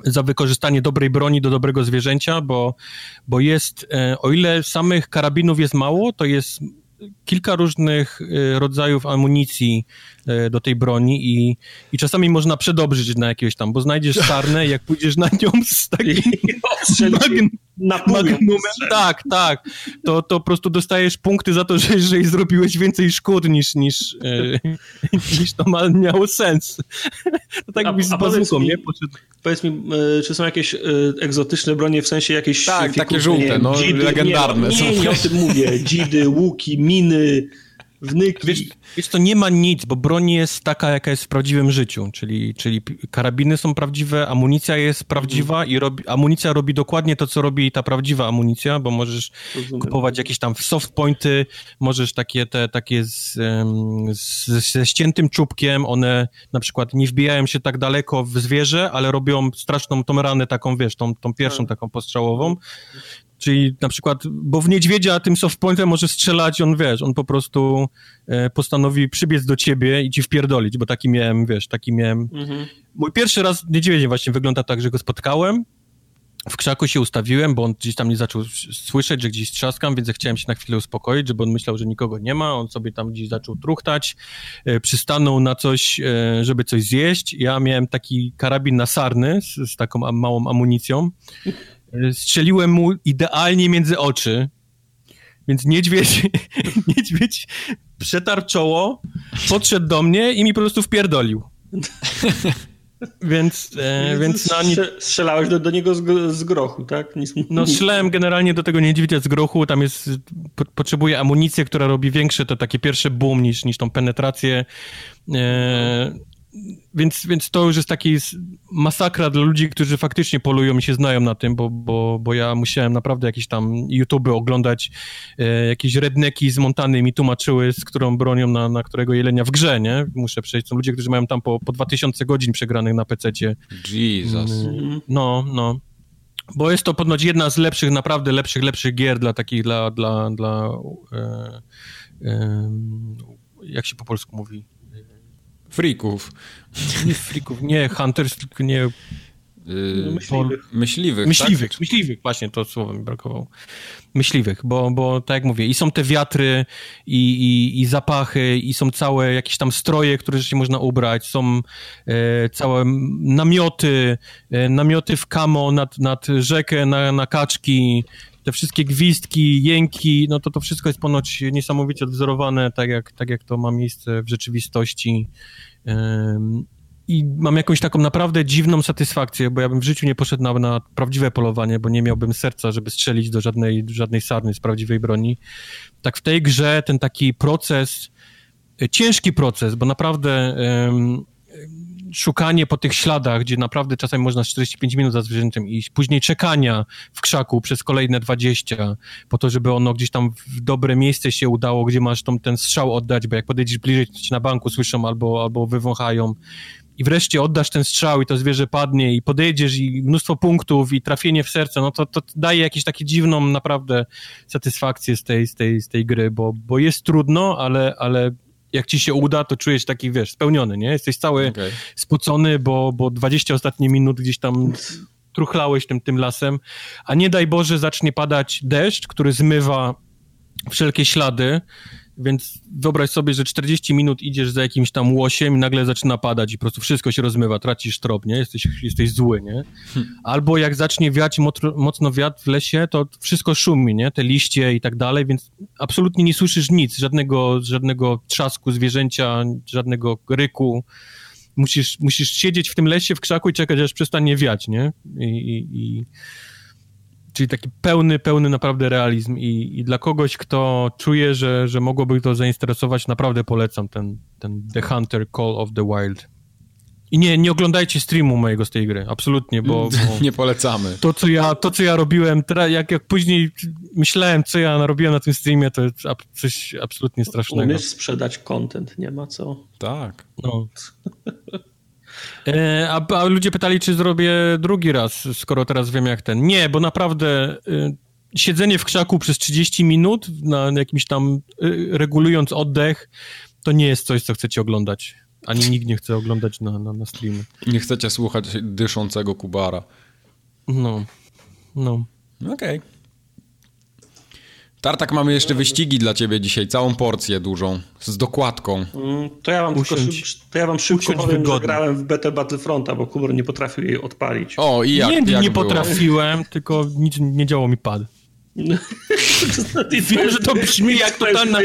za wykorzystanie dobrej broni do dobrego zwierzęcia, bo, bo jest, e, o ile samych karabinów jest mało, to jest kilka różnych y, rodzajów amunicji y, do tej broni i, i czasami można przedobrzyć na jakiegoś tam, bo znajdziesz czarne jak pójdziesz na nią z takim magn na magnumem, tak, tak, to, to po prostu dostajesz punkty za to, że, że zrobiłeś więcej szkód niż, niż, e, niż to ma, miało sens. To tak jakbyś z bazuką, nie? Poszedł. Powiedz mi, e, czy są jakieś e, egzotyczne bronie, w sensie jakieś... Tak, takie żółte, no, dzidy, legendarne. Nie, nie, nie, o tym mówię. Dzidy, łuki, miny, wnyki. Wiesz, wiesz, to nie ma nic, bo broń jest taka, jaka jest w prawdziwym życiu, czyli, czyli karabiny są prawdziwe, amunicja jest prawdziwa mhm. i robi, amunicja robi dokładnie to, co robi ta prawdziwa amunicja, bo możesz Rozumiem. kupować jakieś tam soft pointy, możesz takie, te, takie z, z, ze ściętym czubkiem, one na przykład nie wbijają się tak daleko w zwierzę, ale robią straszną tą ranę taką, wiesz, tą, tą pierwszą tak. taką postrzałową. Czyli na przykład, bo w niedźwiedzia tym softpointem może strzelać, on wiesz, on po prostu e, postanowi przybiec do ciebie i ci wpierdolić, bo taki miałem, wiesz, taki miałem. Mhm. Mój pierwszy raz niedźwiedzie właśnie wygląda tak, że go spotkałem, w krzaku się ustawiłem, bo on gdzieś tam nie zaczął słyszeć, że gdzieś trzaskam, więc chciałem się na chwilę uspokoić, żeby on myślał, że nikogo nie ma. On sobie tam gdzieś zaczął truchtać, e, przystanął na coś, e, żeby coś zjeść. Ja miałem taki karabin na sarny z, z taką małą amunicją. Strzeliłem mu idealnie między oczy Więc niedźwiedź, niedźwiedź przetarł czoło, podszedł do mnie i mi po prostu wpierdolił. Więc, e, więc na nie... Strzelałeś do, do niego z, z, grochu, tak? Nic, no strzelałem generalnie do tego niedźwiedzia z grochu, tam jest, po, potrzebuje amunicję, która robi większe, to takie pierwsze boom niż, niż tą penetrację. E, więc, więc to już jest taki masakra dla ludzi, którzy faktycznie polują i się znają na tym, bo, bo, bo ja musiałem naprawdę jakieś tam YouTube oglądać, e, jakieś redneki z Montany mi tłumaczyły, z którą bronią na, na którego jelenia w grze, nie? Muszę przejść. Są ludzie, którzy mają tam po, po 2000 godzin przegranych na PC-cie. Jesus. Mm, no, no. Bo jest to ponoć jedna z lepszych, naprawdę lepszych, lepszych gier dla takich, dla, dla, dla e, e, jak się po polsku mówi? Frików. Nie frików, nie hunters, tylko nie... Yy, myśliwych. Myśliwych, myśliwych, tak? myśliwych, właśnie to słowo mi brakowało. Myśliwych, bo, bo tak jak mówię, i są te wiatry, i, i, i zapachy, i są całe jakieś tam stroje, które się można ubrać, są e, całe namioty, e, namioty w kamo nad, nad rzekę, na, na kaczki, te wszystkie gwizdki, jęki, no to to wszystko jest ponoć niesamowicie odwzorowane, tak jak, tak jak to ma miejsce w rzeczywistości. I mam jakąś taką naprawdę dziwną satysfakcję, bo ja bym w życiu nie poszedł na, na prawdziwe polowanie, bo nie miałbym serca, żeby strzelić do żadnej, żadnej sarny z prawdziwej broni. Tak w tej grze ten taki proces, e, ciężki proces, bo naprawdę szukanie po tych śladach, gdzie naprawdę czasami można 45 minut za zwierzęciem iść, później czekania w krzaku przez kolejne 20, po to, żeby ono gdzieś tam w dobre miejsce się udało, gdzie masz tą, ten strzał oddać, bo jak podejdziesz bliżej, to ci na banku słyszą albo, albo wywąchają. I wreszcie oddasz ten strzał i to zwierzę padnie i podejdziesz i mnóstwo punktów i trafienie w serce, no to, to daje jakąś taką dziwną naprawdę satysfakcję z tej, z tej, z tej gry, bo, bo jest trudno, ale, ale jak ci się uda, to czujesz taki, wiesz, spełniony, nie? Jesteś cały okay. spocony, bo, bo 20 ostatnich minut gdzieś tam truchlałeś tym, tym lasem, a nie daj Boże zacznie padać deszcz, który zmywa wszelkie ślady więc wyobraź sobie, że 40 minut idziesz za jakimś tam łosiem i nagle zaczyna padać i po prostu wszystko się rozmywa, tracisz trop, nie? Jesteś, jesteś zły, nie? Hmm. Albo jak zacznie wiać mocno, wiatr w lesie, to wszystko szumi, nie? Te liście i tak dalej, więc absolutnie nie słyszysz nic, żadnego, żadnego trzasku zwierzęcia, żadnego ryku. Musisz, musisz siedzieć w tym lesie, w krzaku i czekać, aż przestanie wiać, nie? I, i, i Czyli taki pełny, pełny naprawdę realizm i, i dla kogoś, kto czuje, że, że mogłoby to zainteresować, naprawdę polecam ten, ten The Hunter Call of the Wild. I nie, nie oglądajcie streamu mojego z tej gry, absolutnie, bo... bo nie polecamy. To co, ja, to, co ja robiłem, jak, jak później myślałem, co ja narobiłem na tym streamie, to jest coś absolutnie strasznego. Umiesz sprzedać content, nie ma co. Tak. No. E, a, a, ludzie pytali, czy zrobię drugi raz, skoro teraz wiem jak ten. Nie, bo naprawdę y, siedzenie w krzaku przez 30 minut, na jakimś tam y, regulując oddech, to nie jest coś, co chcecie oglądać. Ani nikt nie chce oglądać na, na, na streamy. Nie chcecie słuchać dyszącego kubara. No, no. Okej. Okay. Tartak, mamy jeszcze wyścigi dla ciebie dzisiaj, całą porcję dużą, z dokładką. Mm, to ja wam Usiądź, tylko to ja wam szybko powiem, wygodnie. że grałem w BT Battlefronta, bo Kubor nie potrafił jej odpalić. O, i jak, Nie, jak nie potrafiłem, tylko nic nie działo mi pad. Wiem, że to brzmi jak totalna...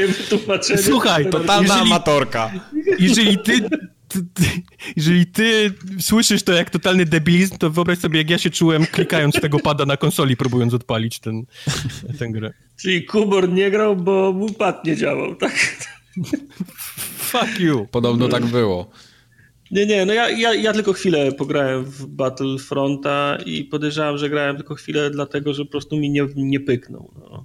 Słuchaj, totalna jeżeli, amatorka. Jeżeli ty jeżeli ty słyszysz to jak totalny debilizm, to wyobraź sobie, jak ja się czułem klikając tego pada na konsoli, próbując odpalić ten, tę grę. Czyli Kubor nie grał, bo mu pad nie działał, tak? Fuck you. Podobno tak było. Nie, nie, no ja, ja, ja tylko chwilę pograłem w Battlefronta i podejrzewam, że grałem tylko chwilę dlatego, że po prostu mi nie, nie pyknął. No.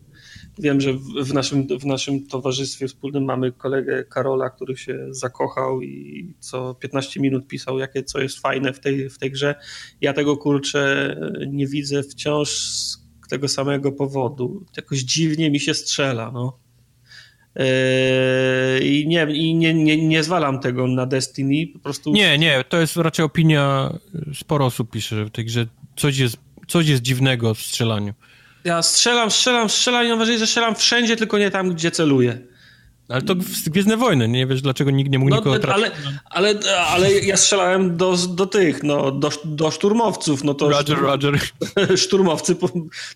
Wiem, że w naszym, w naszym towarzystwie wspólnym mamy kolegę Karola, który się zakochał i co 15 minut pisał, jakie co jest fajne w tej, w tej grze. Ja tego kurczę nie widzę wciąż z tego samego powodu. Jakoś dziwnie mi się strzela. No. Yy, I, nie, i nie, nie, nie zwalam tego na Destiny, po prostu... Nie, nie, to jest raczej opinia, sporo osób pisze w tej grze, coś jest, coś jest dziwnego w strzelaniu. Ja strzelam, strzelam, strzelam i że strzelam wszędzie, tylko nie tam, gdzie celuję. Ale to Gwiezdne Wojny, nie wiesz dlaczego nikt nie mógł no, nikogo trafić. Ale, ale, ale ja strzelałem do, do tych, no, do, do szturmowców. No to Roger, Roger. Szturmowcy,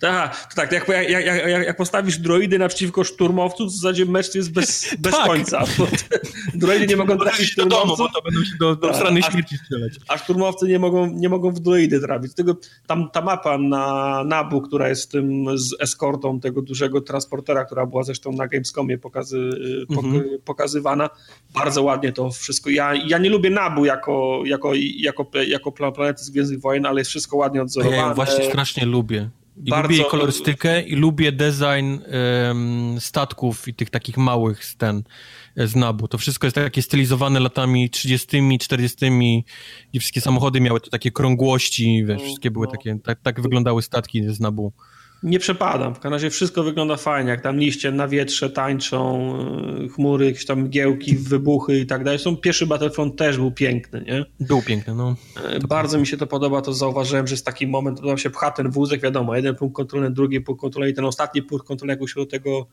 aha, to tak, jak, jak, jak, jak, postawisz droidy naprzeciwko szturmowców, w zasadzie mecz jest bez, bez tak. końca. droidy nie mogą trafić. Do domu, bo to będą się do, do tak, strony śmierci strzelać. A szturmowcy nie mogą, nie mogą w droidy trafić. Tego, tam ta mapa na Nabu, która jest tym z eskortą tego dużego transportera, która była zresztą na Gamescomie pokazy, mhm. pokazywana. Bardzo ładnie to wszystko. Ja, ja nie lubię Nabu jako, jako, jako, jako planety z Gwiezdnych Wojen, ale jest wszystko ładnie odzorowane. Ja właśnie strasznie lubię. I Bardzo... lubię kolorystykę i lubię design um, statków i tych takich małych ten z Nabu. To wszystko jest takie stylizowane latami 30., 40., i wszystkie samochody miały te takie krągłości, wiesz, wszystkie były no. takie, tak, tak wyglądały statki z Nabu nie przepadam. W każdym razie wszystko wygląda fajnie, jak tam liście na wietrze tańczą, y, chmury, jakieś tam mgiełki, wybuchy i tak dalej. Są, pierwszy Battlefront też był piękny, nie? Był piękny, no. E, to bardzo mi się to podoba, to zauważyłem, że jest taki moment, to tam się pcha ten wózek, wiadomo, jeden punkt kontrolny, drugi punkt kontrolny i ten ostatni punkt kontrolny, jak do tego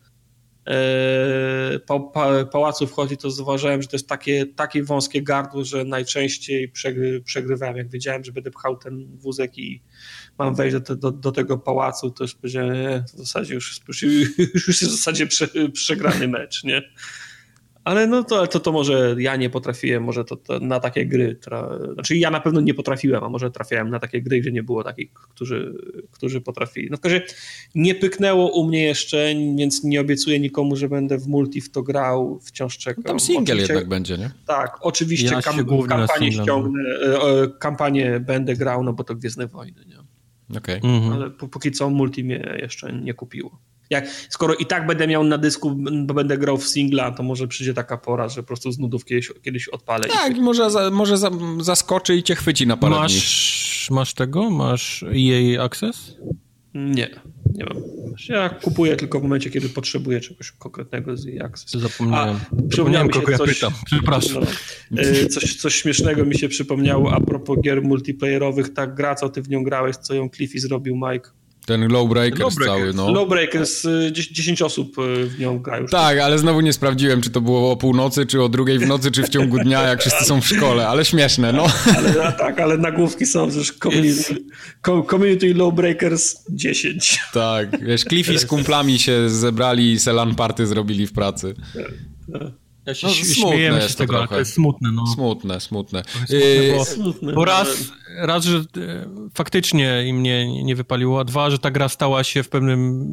e, pa, pa, pałacu wchodzi, to zauważyłem, że to jest takie, takie wąskie gardło, że najczęściej przegry, przegrywałem. Jak wiedziałem, że będę pchał ten wózek i mam wejść do, do, do tego pałacu, to już powiedziałem, w zasadzie już, już, już jest w zasadzie prze, przegrany mecz, nie? Ale no to, to, to może ja nie potrafiłem, może to, to na takie gry, tra... znaczy ja na pewno nie potrafiłem, a może trafiałem na takie gry, gdzie nie było takich, którzy, którzy potrafili. No w każdym razie nie pyknęło u mnie jeszcze, więc nie obiecuję nikomu, że będę w multi w to grał, wciąż czekam. No tam single oczywiście, jednak będzie, nie? Tak, oczywiście ja kam kampanię ściągnę, e, kampanię będę grał, no bo to Gwiezdne Wojny, nie? Okay. Mhm. Ale póki co multi mnie jeszcze nie kupiło. Jak, skoro i tak będę miał na dysku, bo będę grał w singla, to może przyjdzie taka pora, że po prostu z nudów kiedyś, kiedyś odpalę. Tak, i... może, za, może za, zaskoczy i cię chwyci na parę masz, Masz tego? Masz EA Access? Nie, nie mam. Ja kupuję tylko w momencie, kiedy potrzebuję czegoś konkretnego z EA Access. Zapomniałem. A, Zapomniałem, kogo ja pytam. Przepraszam. No, e, coś, coś śmiesznego mi się przypomniało a propos gier multiplayerowych. Ta gra, co ty w nią grałeś, co ją Cliffy zrobił, Mike. Ten Lowbreakers low cały, no. Lowbreakers, 10 y, osób y, w nią gra już. Tak, ale znowu nie sprawdziłem, czy to było o północy, czy o drugiej w nocy, czy w ciągu dnia, jak wszyscy są w szkole, ale śmieszne, no. Ale, tak, ale nagłówki są już community, community Lowbreakers 10. Tak, wiesz, Cliffy z kumplami się zebrali i Selan Party zrobili w pracy. Ja się no, śmiejemy się z tego, ale to jest smutne. No. Smutne, smutne. smutne bo, smutne, bo raz, raz, że e, faktycznie im nie, nie wypaliło, a dwa, że ta gra stała się w pewnym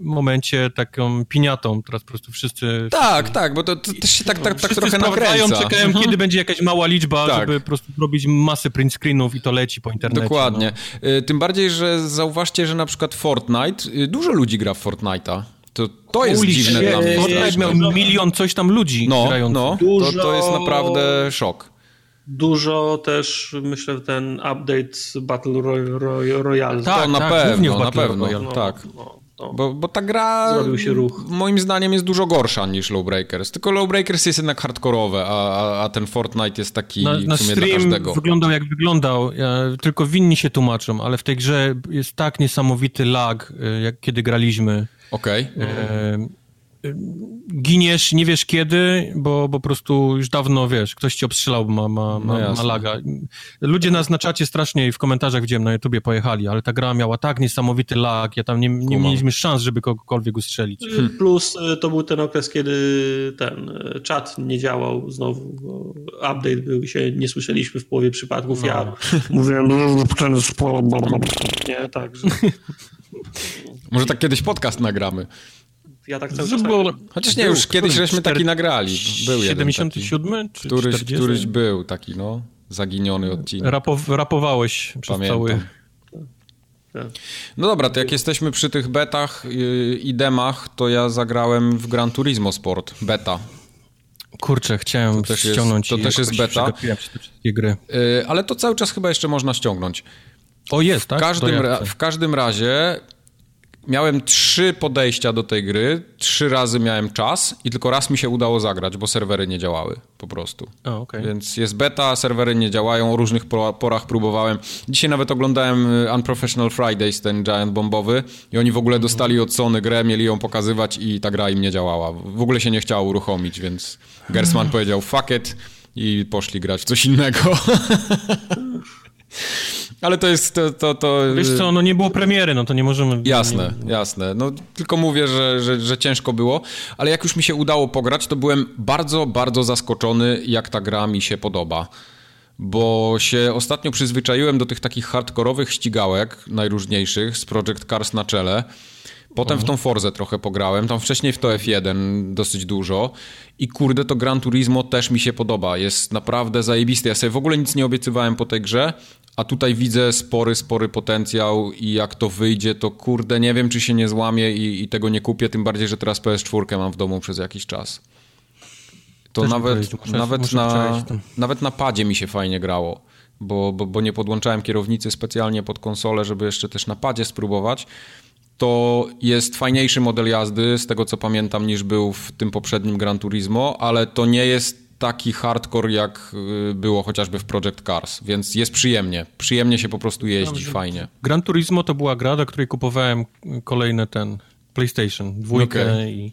momencie taką piniatą, teraz po prostu wszyscy... Tak, wszyscy, tak, bo to, to też się tak, tak, tak trochę nakręca. czekają, mhm. kiedy będzie jakaś mała liczba, tak. żeby po prostu robić masę print screenów i to leci po internecie. Dokładnie. No. E, tym bardziej, że zauważcie, że na przykład Fortnite, e, dużo ludzi gra w Fortnite'a. To, to jest Uli, dziwne dla mnie. Fortnite miał milion coś tam ludzi no, No, to, to jest naprawdę szok. Dużo też, myślę, ten update Battle Royale. Tak, to na tak, pewno, na pewno, Royale. tak. No, no, bo, bo ta gra Zrobił się ruch. moim zdaniem jest dużo gorsza niż Lowbreakers. Tylko Lowbreakers jest jednak hardkorowe, a, a, ten Fortnite jest taki na, na w sumie stream dla każdego. wyglądał jak wyglądał, ja, tylko winni się tłumaczą, ale w tej grze jest tak niesamowity lag, y, jak kiedy graliśmy. Okej. Okay. E, giniesz, nie wiesz kiedy, bo, bo po prostu już dawno, wiesz, ktoś ci obstrzelał, ma, ma, ma, no ma laga. Ludzie nas na czacie strasznie i w komentarzach widziałem, na YouTubie pojechali, ale ta gra miała tak niesamowity lag, ja tam nie, nie mieliśmy szans, żeby kogokolwiek ustrzelić. Hmm. Plus e, to był ten okres, kiedy ten e, czat nie działał znowu, update był i się nie słyszeliśmy w połowie przypadków. No. Ja mówiłem, ten nie, tak, że... Może tak kiedyś podcast nagramy. Ja tak cały czas... Był, Chociaż nie, już kiedyś żeśmy taki nagrali. Był 77 taki, czy któryś, 40? któryś był taki, no, zaginiony odcinek. Rapow, rapowałeś przez Pamiętam. cały... No dobra, to jak jesteśmy przy tych betach i demach, to ja zagrałem w Gran Turismo Sport, beta. Kurczę, chciałem to też ściągnąć jest, To też jest beta. Gry. Y, ale to cały czas chyba jeszcze można ściągnąć. O, jest, tak? W każdym, ra- w każdym razie miałem trzy podejścia do tej gry, trzy razy miałem czas i tylko raz mi się udało zagrać, bo serwery nie działały po prostu. Oh, okay. Więc jest beta, serwery nie działają, o różnych porach próbowałem. Dzisiaj nawet oglądałem y, Unprofessional Fridays, ten Giant Bombowy i oni w ogóle dostali od Sony grę, mieli ją pokazywać i ta gra im nie działała. W ogóle się nie chciało uruchomić, więc Gersman powiedział fuck it i poszli grać w coś innego. Ale to jest to, to, to... Wiesz co, no nie było premiery, no to nie możemy... Jasne, nie... jasne. No tylko mówię, że, że, że ciężko było, ale jak już mi się udało pograć, to byłem bardzo, bardzo zaskoczony, jak ta gra mi się podoba. Bo się ostatnio przyzwyczaiłem do tych takich hardkorowych ścigałek najróżniejszych z Project Cars na czele. Potem w tą Forzę trochę pograłem, tam wcześniej w to F1 dosyć dużo i kurde to Gran Turismo też mi się podoba, jest naprawdę zajebisty. Ja sobie w ogóle nic nie obiecywałem po tej grze, a tutaj widzę spory, spory potencjał i jak to wyjdzie, to kurde, nie wiem, czy się nie złamie i, i tego nie kupię, tym bardziej, że teraz PS4 mam w domu przez jakiś czas. To nawet, muszę, nawet, muszę na, nawet na padzie mi się fajnie grało, bo, bo, bo nie podłączałem kierownicy specjalnie pod konsolę, żeby jeszcze też na padzie spróbować. To jest fajniejszy model jazdy, z tego co pamiętam, niż był w tym poprzednim Gran Turismo, ale to nie jest taki hardcore, jak y, było chociażby w Project Cars, więc jest przyjemnie. Przyjemnie się po prostu jeździ, fajnie. Gran Turismo to była gra, do której kupowałem kolejny ten PlayStation, dwójkę okay. i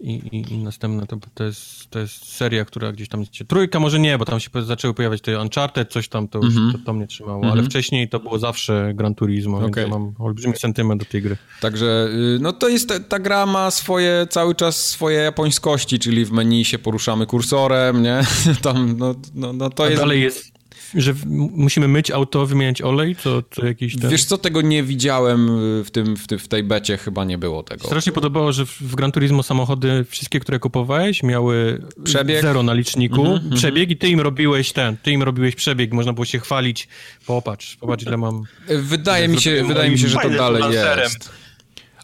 i, i, i następne to, to, jest, to jest seria, która gdzieś tam... Trójka może nie, bo tam się zaczęły pojawiać te Uncharted, coś tam, to, mm -hmm. to, to, mnie trzymało, mm -hmm. ale wcześniej to było zawsze Gran Turismo, okay. więc ja mam olbrzymi sentyment do tej gry. Także, y, no to jest, ta gra ma swoje, cały czas swoje japońskości, czyli w menu się poruszamy kursorem, nie? Tam, no, no, no to A jest... dalej jest że musimy myć auto, wymieniać olej? To, to jakiś ten... Wiesz co, tego nie widziałem w, tym, w, tym, w tej becie, chyba nie było tego. Strasznie podobało, że w Gran Turismo samochody, wszystkie, które kupowałeś, miały przebieg. zero na liczniku, mm -hmm, przebieg i ty im robiłeś ten, ty im robiłeś przebieg, można było się chwalić, popatrz, popatrz ile mam... Wydaje mi się, wydaje mi się że to dalej jest.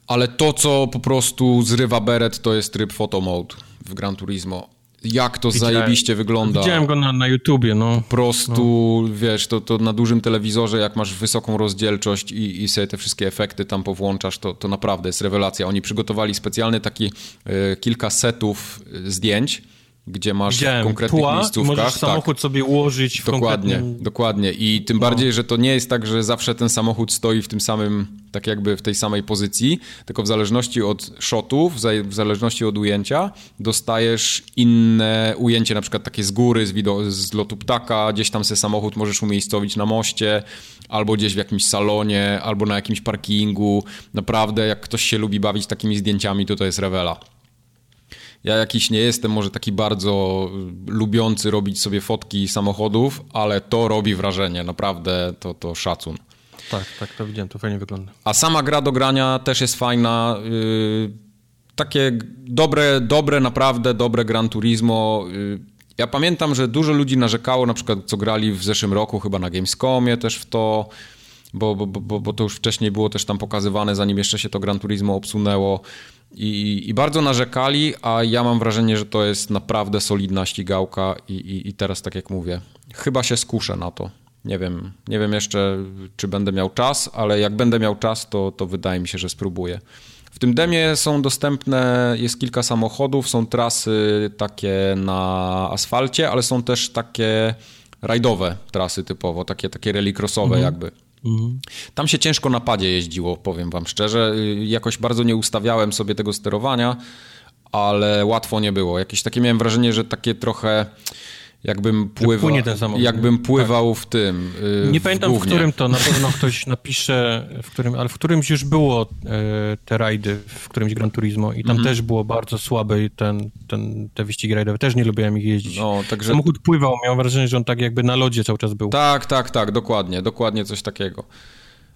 Ale to, co po prostu zrywa beret, to jest tryb photo mode w Gran Turismo jak to Widziałem. zajebiście wygląda. Widziałem go na, na YouTubie, no. Po prostu, no. wiesz, to, to na dużym telewizorze, jak masz wysoką rozdzielczość i, i sobie te wszystkie efekty tam powłączasz, to, to naprawdę jest rewelacja. Oni przygotowali specjalny taki y, kilka setów e, zdjęć, gdzie masz Widziałem, w konkretnych tła, miejscówkach. Możesz samochód tak. sobie ułożyć w Dokładnie, konkretnym... dokładnie. I tym no. bardziej, że to nie jest tak, że zawsze ten samochód stoi w tym samym, tak jakby w tej samej pozycji, tylko w zależności od shotów, w zależności od ujęcia, dostajesz inne ujęcie, na przykład takie z góry, z, wido- z lotu ptaka, gdzieś tam sobie samochód możesz umiejscowić na moście, albo gdzieś w jakimś salonie, albo na jakimś parkingu. Naprawdę, jak ktoś się lubi bawić takimi zdjęciami, to to jest rewela. Ja jakiś nie jestem może taki bardzo lubiący robić sobie fotki samochodów, ale to robi wrażenie, naprawdę to, to szacun. Tak, tak, to widziałem, to fajnie wygląda. A sama gra do grania też jest fajna. Yy, takie dobre, dobre, naprawdę dobre Gran Turismo. Yy, ja pamiętam, że dużo ludzi narzekało, na przykład co grali w zeszłym roku, chyba na Gamescomie też w to, bo, bo, bo, bo to już wcześniej było też tam pokazywane, zanim jeszcze się to Gran Turismo obsunęło. I, I, bardzo narzekali, a ja mam wrażenie, że to jest naprawdę solidna ścigałka i, i, i, teraz tak jak mówię, chyba się skuszę na to. Nie wiem, nie wiem jeszcze, czy będę miał czas, ale jak będę miał czas, to, to wydaje mi się, że spróbuję. W tym demie są dostępne, jest kilka samochodów, są trasy takie na asfalcie, ale są też takie rajdowe trasy typowo, takie, takie rallycrossowe mhm. jakby. Mhm. Tam się ciężko na padzie jeździło, powiem wam szczerze. Jakoś bardzo nie ustawiałem sobie tego sterowania, ale łatwo nie było. Jakieś takie miałem wrażenie, że takie trochę jakbym, pływa, jakbym pływał tak. w tym. Yy, nie w pamiętam głównie. w którym to, na pewno ktoś napisze, w którym, ale w którymś już było yy, te rajdy, w którymś Gran Turismo i tam mm -hmm. też było bardzo słabe ten, ten, te wyścigi rajdowe. Też nie lubiłem ich jeździć. No, także... Samochód pływał, miałem wrażenie, że on tak jakby na lodzie cały czas był. Tak, tak, tak, dokładnie, dokładnie coś takiego.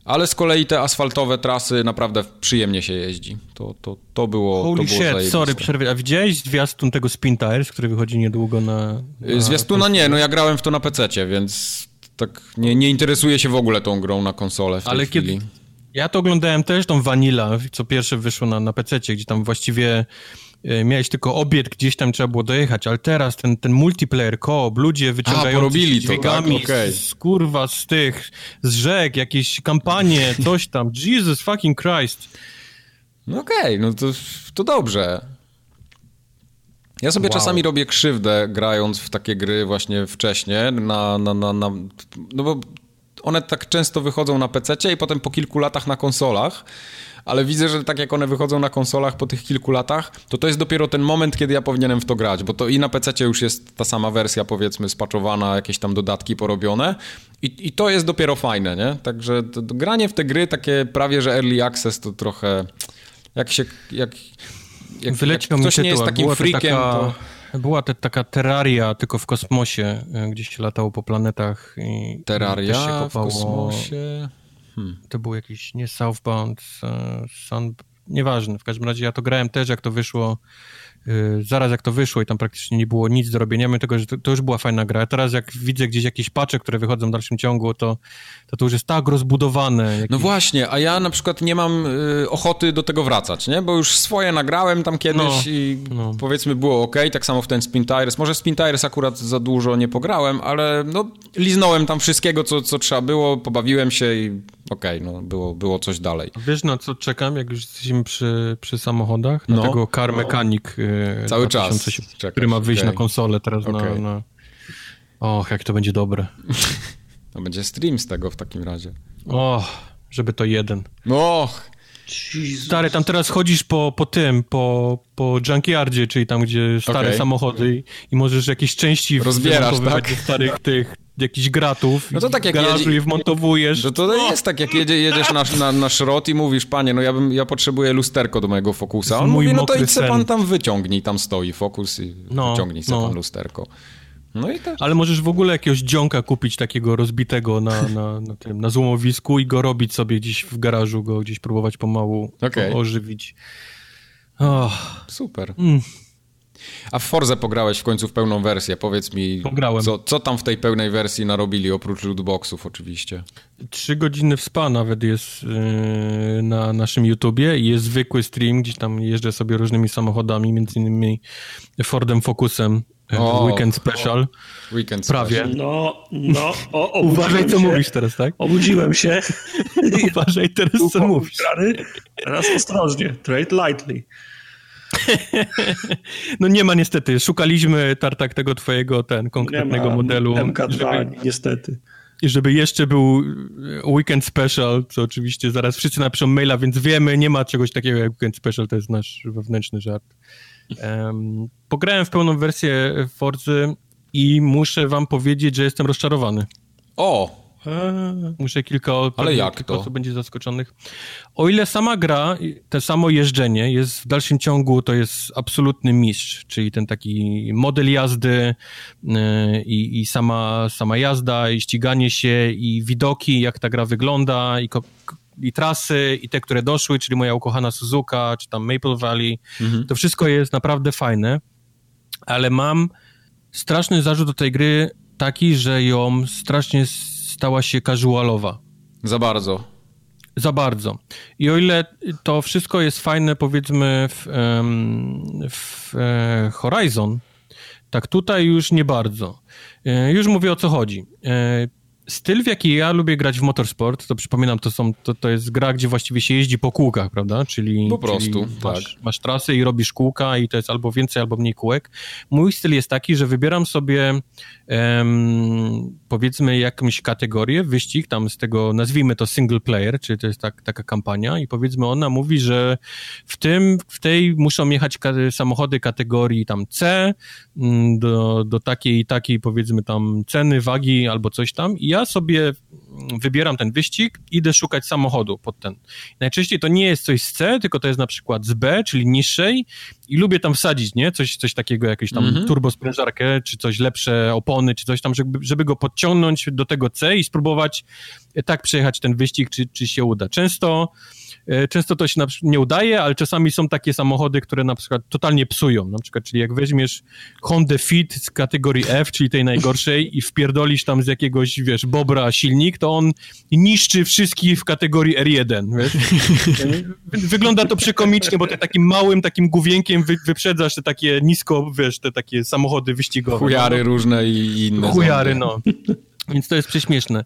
Ale z kolei te asfaltowe trasy naprawdę przyjemnie się jeździ. To, to, to było Holy to było shit, zajebiste. sorry, przerwę. A widziałeś zwiastun tego Spin Tires, który wychodzi niedługo na... na Zwiastuna nie, no ja grałem w to na PC, więc tak nie, nie interesuję się w ogóle tą grą na konsolę w Ale. Kiedy... Ja to oglądałem też, tą Vanilla, co pierwsze wyszło na, na PC, gdzie tam właściwie miałeś tylko obiekt, gdzieś tam trzeba było dojechać, ale teraz ten, ten multiplayer co ludzie wyciągają dźwigami to, tak? okay. z kurwa z tych, z rzek, jakieś kampanie, coś tam. Jesus fucking Christ. No okej, okay, no to, to dobrze. Ja sobie wow. czasami robię krzywdę grając w takie gry właśnie wcześniej, na, na, na, na, no bo one tak często wychodzą na PC i potem po kilku latach na konsolach, ale widzę, że tak jak one wychodzą na konsolach po tych kilku latach, to to jest dopiero ten moment, kiedy ja powinienem w to grać, bo to i na PC już jest ta sama wersja, powiedzmy, spaczowana, jakieś tam dodatki porobione i, i to jest dopiero fajne, nie? Także to, to granie w te gry, takie prawie, że early access, to trochę jak się... Jak, jak, Wyleciał jak ktoś nie jest takim freakiem, taka... to... Była to taka terraria, tylko w kosmosie, e, gdzieś się latało po planetach. I terraria w kosmosie? Hmm. To był jakiś, nie Southbound, Sun, nieważne. W każdym razie ja to grałem też, jak to wyszło Y, zaraz jak to wyszło i tam praktycznie nie było nic do robienia, mimo tego, że to, to, już była fajna gra. A teraz jak widzę gdzieś jakieś pacze, które wychodzą w dalszym ciągu, to to, to już jest tak rozbudowane. Jakieś... No właśnie, a ja na przykład nie mam y, ochoty do tego wracać, nie? Bo już swoje nagrałem tam kiedyś no, i no. powiedzmy było ok, tak samo w ten Spin Tires. Może Spin Tires akurat za dużo nie pograłem, ale no liznąłem tam wszystkiego, co, co trzeba było, pobawiłem się i okej, okay, no było, było coś dalej. Wiesz na co czekam, jak już jesteśmy przy, przy samochodach? Na no, tego Car Mechanic no. Cały czas. Czekasz, który ma wyjść okay. na konsolę teraz okay. na, na... Och, jak to będzie dobre. To będzie stream z tego w takim razie. Och, żeby to jeden. Och! Stary, tam teraz chodzisz po, po tym, po, po junkyardzie, czyli tam, gdzie stare okay. samochody i, i możesz jakieś części rozbierasz, tak? starych tych jakichś gratów no to tak jak garażu jedzie... je wmontowujesz. No to, to jest tak, jak jedzie, jedziesz na, na, na szrot i mówisz, panie, no ja, bym, ja potrzebuję lusterko do mojego Focusa. On mówi, no to idź se pan tam wyciągnij, tam stoi Focus i no, wyciągnij sobie no. pan lusterko. No i tak. Ale możesz w ogóle jakiegoś dzionka kupić takiego rozbitego na, na, na, tym, na złomowisku i go robić sobie gdzieś w garażu, go gdzieś próbować pomału okay. ożywić. Oh. Super. Mm. A w Forze pograłeś w końcu w pełną wersję. Powiedz mi, Pograłem. Co, co tam w tej pełnej wersji narobili, oprócz lootboxów oczywiście? Trzy godziny w spa nawet jest yy, na naszym YouTubie i jest zwykły stream, gdzieś tam jeżdżę sobie różnymi samochodami, między innymi Fordem Focusem yy, o, Weekend Special. O, weekend Prawie. Special. No, no. O, Uważaj, co się. mówisz teraz, tak? Obudziłem się. Uważaj teraz, co mówisz. Teraz ostrożnie. Trade lightly. no nie ma niestety. Szukaliśmy, Tartak, tego twojego, ten konkretnego modelu. MK2, żeby, niestety. I żeby jeszcze był Weekend Special, co oczywiście zaraz wszyscy napiszą maila, więc wiemy, nie ma czegoś takiego jak Weekend Special, to jest nasz wewnętrzny żart. Um, pograłem w pełną wersję Forzy i muszę wam powiedzieć, że jestem rozczarowany. O! Muszę kilka, Ale jak kilka to? osób będzie zaskoczonych. O ile sama gra, to samo jeżdżenie jest w dalszym ciągu, to jest absolutny mistrz, czyli ten taki model jazdy yy, i, sama, sama jazda i ściganie się i widoki, jak ta gra wygląda i, i trasy i te, które doszły, czyli moja ukochana Suzuka, czy tam Maple Valley, mhm. to wszystko jest naprawdę fajne, ale mam straszny zarzut do tej gry taki, że ją strasznie stała się casualowa. Za bardzo. Za bardzo. I o ile to wszystko jest fajne, powiedzmy, w, w e, Horizon, tak tutaj już nie bardzo. E, już mówię o co chodzi. Styl, w jaki ja lubię grać w motorsport, to przypominam, to, są, to, to jest gra, gdzie właściwie się jeździ po kółkach, prawda? Czyli, po prostu, czyli masz, tak. masz trasę i robisz kółka i to jest albo więcej, albo mniej kółek. Mój styl jest taki, że wybieram sobie um, powiedzmy jakąś kategorię, wyścig tam z tego, nazwijmy to single player, czyli to jest tak, taka kampania i powiedzmy ona mówi, że w tym, w tej muszą jechać samochody kategorii tam C mm, do, do takiej i takiej powiedzmy tam ceny, wagi albo coś tam i ja sobie wybieram ten wyścig, idę szukać samochodu pod ten. Najczęściej to nie jest coś z C, tylko to jest na przykład z B, czyli niższej i lubię tam wsadzić, nie? Coś, coś takiego, jakieś tam mm -hmm. turbosprężarkę, czy coś lepsze opony, czy coś tam, żeby, żeby go podciągnąć do tego C i spróbować tak przejechać ten wyścig, czy, czy się uda. Często często to się nie udaje, ale czasami są takie samochody, które na przykład totalnie psują. Na przykład, czyli jak weźmiesz Honda Fit z kategorii F, czyli tej najgorszej i wpierdolisz tam z jakiegoś, wiesz, bobra silnik, to on niszczy wszystkich w kategorii R1, wiesz? Wygląda to przekomicznie, bo ty takim małym, takim główienkiem wy, wyprzedzasz te takie nisko, wiesz, te takie samochody wyścigowe. Chujary no. różne i inne. Chujary, no. Więc to jest prześmieszne.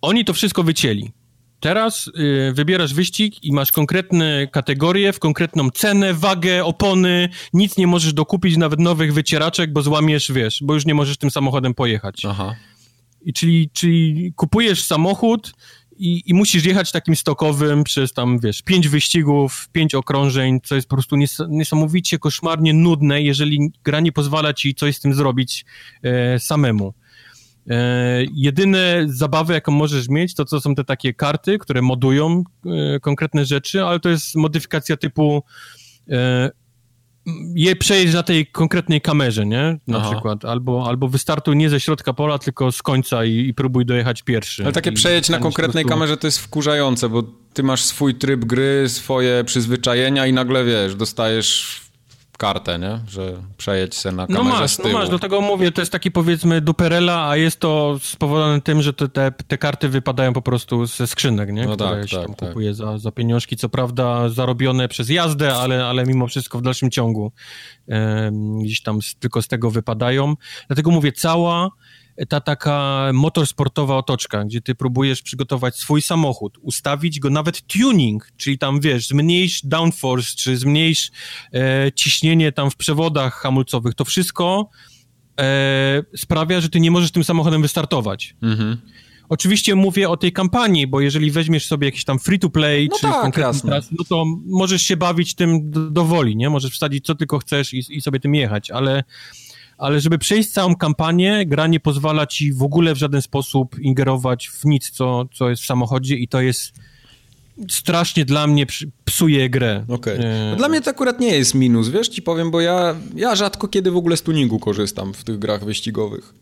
Oni to wszystko wycięli Teraz y, wybierasz wyścig i masz konkretne kategorie, w konkretną cenę, wagę, opony, nic nie możesz dokupić, nawet nowych wycieraczek, bo złamiesz, wiesz, bo już nie możesz tym samochodem pojechać. Aha. I czyli, czyli kupujesz samochód i, i musisz jechać takim stokowym przez tam, wiesz, pięć wyścigów, pięć okrążeń, co jest po prostu nies niesamowicie koszmarnie nudne, jeżeli gra nie pozwala ci coś z tym zrobić e, samemu. E, jedyne zabawy, jaką możesz mieć, to co są te takie karty, które modują e, konkretne rzeczy, ale to jest modyfikacja typu e, je przejeść na tej konkretnej kamerze, nie? Na Aha. przykład. Albo, albo wystartuj nie ze środka pola, tylko z końca i, i próbuj dojechać pierwszy. Ale takie przejedź na konkretnej prostu... kamerze to jest wkurzające, bo ty masz swój tryb gry, swoje przyzwyczajenia i nagle, wiesz, dostajesz kartę, nie? Że przejedź się na kamerze no masz. No masz, do tego mówię, to jest taki powiedzmy duperela, a jest to spowodowane tym, że te, te, te karty wypadają po prostu ze skrzynek, nie? No Które tak, się tak, tam tak. kupuje za, za pieniążki, co prawda zarobione przez jazdę, ale, ale mimo wszystko w dalszym ciągu e, gdzieś tam z, tylko z tego wypadają. Dlatego mówię, cała ta taka motorsportowa otoczka, gdzie ty próbujesz przygotować swój samochód, ustawić go nawet tuning, czyli tam wiesz, zmniejsz downforce, czy zmniejsz e, ciśnienie tam w przewodach hamulcowych, to wszystko e, sprawia, że ty nie możesz tym samochodem wystartować. Mhm. Oczywiście mówię o tej kampanii, bo jeżeli weźmiesz sobie jakiś tam free-to-play, no czy tak, konkretny tras, no to możesz się bawić tym do, do, woli, nie? Możesz wsadzić co tylko chcesz i, i sobie tym jechać, ale ale żeby przejść całą kampanię, gra nie pozwala ci w ogóle w żaden sposób ingerować w nic, co, co jest w samochodzie i to jest strasznie dla mnie psuje grę. Okay. E, dla mnie to akurat nie jest minus, wiesz, ci powiem, bo ja, ja rzadko kiedy w ogóle z tuningu korzystam w tych grach wyścigowych.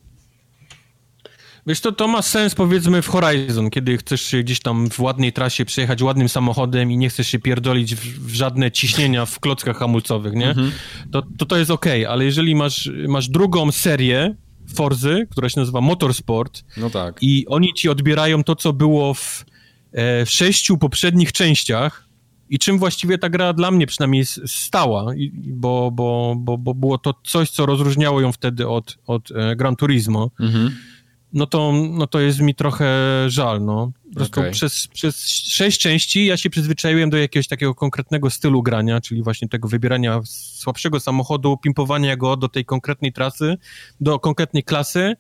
Wiesz, to, to ma sens powiedzmy w Horizon, kiedy chcesz się gdzieś tam w ładnej trasie przejechać ładnym samochodem i nie chcesz się pierdolić w, w żadne ciśnienia w klockach hamulcowych, nie? Mhm. To, to to jest okej, okay, ale jeżeli masz, masz drugą serię Forzy, która się nazywa Motorsport no tak. i oni ci odbierają to, co było w, e, w sześciu poprzednich częściach, i czym właściwie ta gra dla mnie przynajmniej stała, bo, bo, bo, bo było to coś, co rozróżniało ją wtedy od, od e, Gran Turismo. Mhm no to, no to jest mi trochę żal, no. Po prostu okay. przez, przez sześć części ja się przyzwyczaiłem do jakiegoś takiego konkretnego stylu grania, czyli właśnie tego wybierania słabszego samochodu, pimpowania go do tej konkretnej trasy, do konkretnej klasy,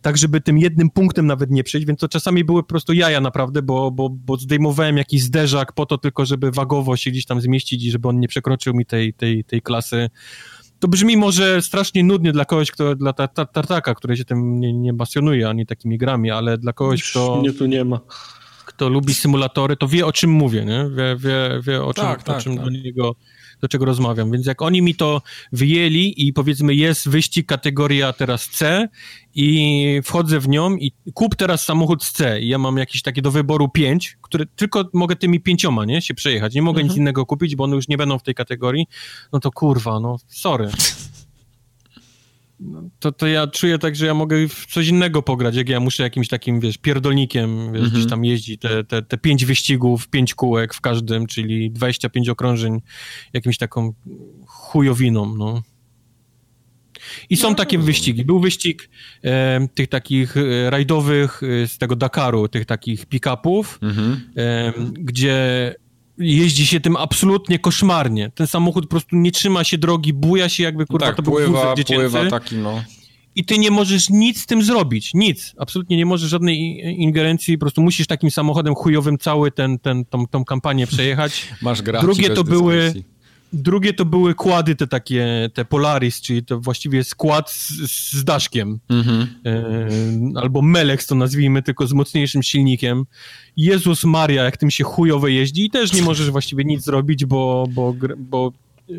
tak żeby tym jednym punktem nawet nie przejść, więc to czasami były po prostu jaja naprawdę, bo, bo, bo zdejmowałem jakiś zderzak po to tylko, żeby wagowo się gdzieś tam zmieścić i żeby on nie przekroczył mi tej, tej, tej klasy to brzmi może strasznie nudnie dla kogoś, kto, dla ta, ta, tartaka, który się tym nie, nie pasjonuje ani takimi grami, ale dla kogoś, kto... Mnie tu nie ma. Kto lubi symulatory, to wie o czym mówię, nie? Wie, wie, wie o czym, tak, tak, o czym tak. do niego do czego rozmawiam. Więc jak oni mi to wyjęli i powiedzmy jest wyścig kategoria teraz C i wchodzę w nią i kup teraz samochód z C i ja mam jakieś takie do wyboru pięć, które tylko mogę tymi pięcioma, nie, się przejechać. Nie mogę mhm. nic innego kupić, bo one już nie będą w tej kategorii. No to kurwa, no sorry. To, to ja czuję tak, że ja mogę w coś innego pograć, jak ja muszę jakimś takim, wiesz, pierdolnikiem, wiesz, gdzieś mhm. tam jeździć, te, te, te pięć wyścigów, pięć kółek w każdym, czyli 25 okrążeń jakimś taką chujowiną, no. I są no. takie wyścigi. Był wyścig e, tych takich e, rajdowych e, z tego Dakaru, tych takich pick-upów, mhm. e, gdzie jeździ się tym absolutnie koszmarnie. Ten samochód po prostu nie trzyma się drogi, buja się jakby, kurwa, tak, to był pływa, pływa taki, no. I ty nie możesz nic z tym zrobić, nic. Absolutnie nie możesz żadnej ingerencji, po prostu musisz takim samochodem chujowym cały ten, ten, tą, tą kampanię przejechać. Masz grać Drugie to były Drugie to były kłady te takie, te Polaris, czyli to właściwie skład z, z daszkiem. Mm-hmm. E, albo Melex to nazwijmy, tylko z mocniejszym silnikiem. Jezus Maria, jak tym się chujowo jeździ i też nie możesz właściwie nic zrobić, bo, bo, bo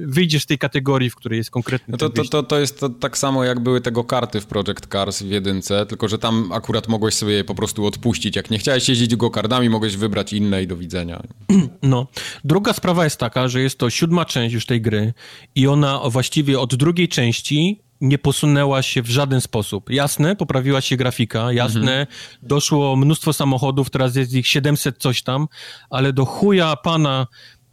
wyjdziesz z tej kategorii, w której jest konkretny no to, to, to, to jest to tak samo jak były tego karty w Project Cars w jedynce, tylko że tam akurat mogłeś sobie je po prostu odpuścić. Jak nie chciałeś jeździć go kardami, mogłeś wybrać inne i do widzenia. No. Druga sprawa jest taka, że jest to siódma część już tej gry i ona właściwie od drugiej części nie posunęła się w żaden sposób. Jasne, poprawiła się grafika, jasne, mhm. doszło mnóstwo samochodów, teraz jest ich 700 coś tam, ale do chuja pana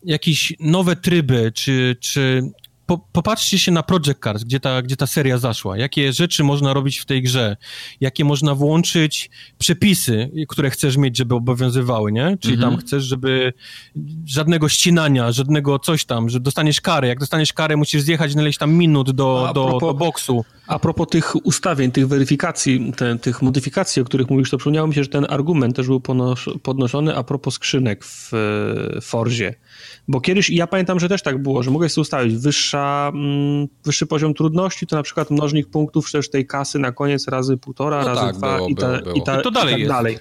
jakieś nowe tryby, czy, czy po, popatrzcie się na Project Cars, gdzie ta, gdzie ta seria zaszła. Jakie rzeczy można robić w tej grze? Jakie można włączyć przepisy, które chcesz mieć, żeby obowiązywały, nie? Czyli mhm. tam chcesz, żeby żadnego ścinania, żadnego coś tam, że dostaniesz karę. Jak dostaniesz karę, musisz zjechać na ileś tam minut do, do, propos, do boksu. A propos tych ustawień, tych weryfikacji, te, tych modyfikacji, o których mówisz, to przypomniało mi się, że ten argument też był podnoszony a propos skrzynek w Forzie. Bo kiedyś, ja pamiętam, że też tak było, że mogłeś sobie ustawić wyższa, mm, wyższy poziom trudności, to na przykład mnożnik punktów też tej kasy na koniec razy półtora, no razy tak, dwa było, i, ta, było, było. I, ta, I, to dalej i tak dalej.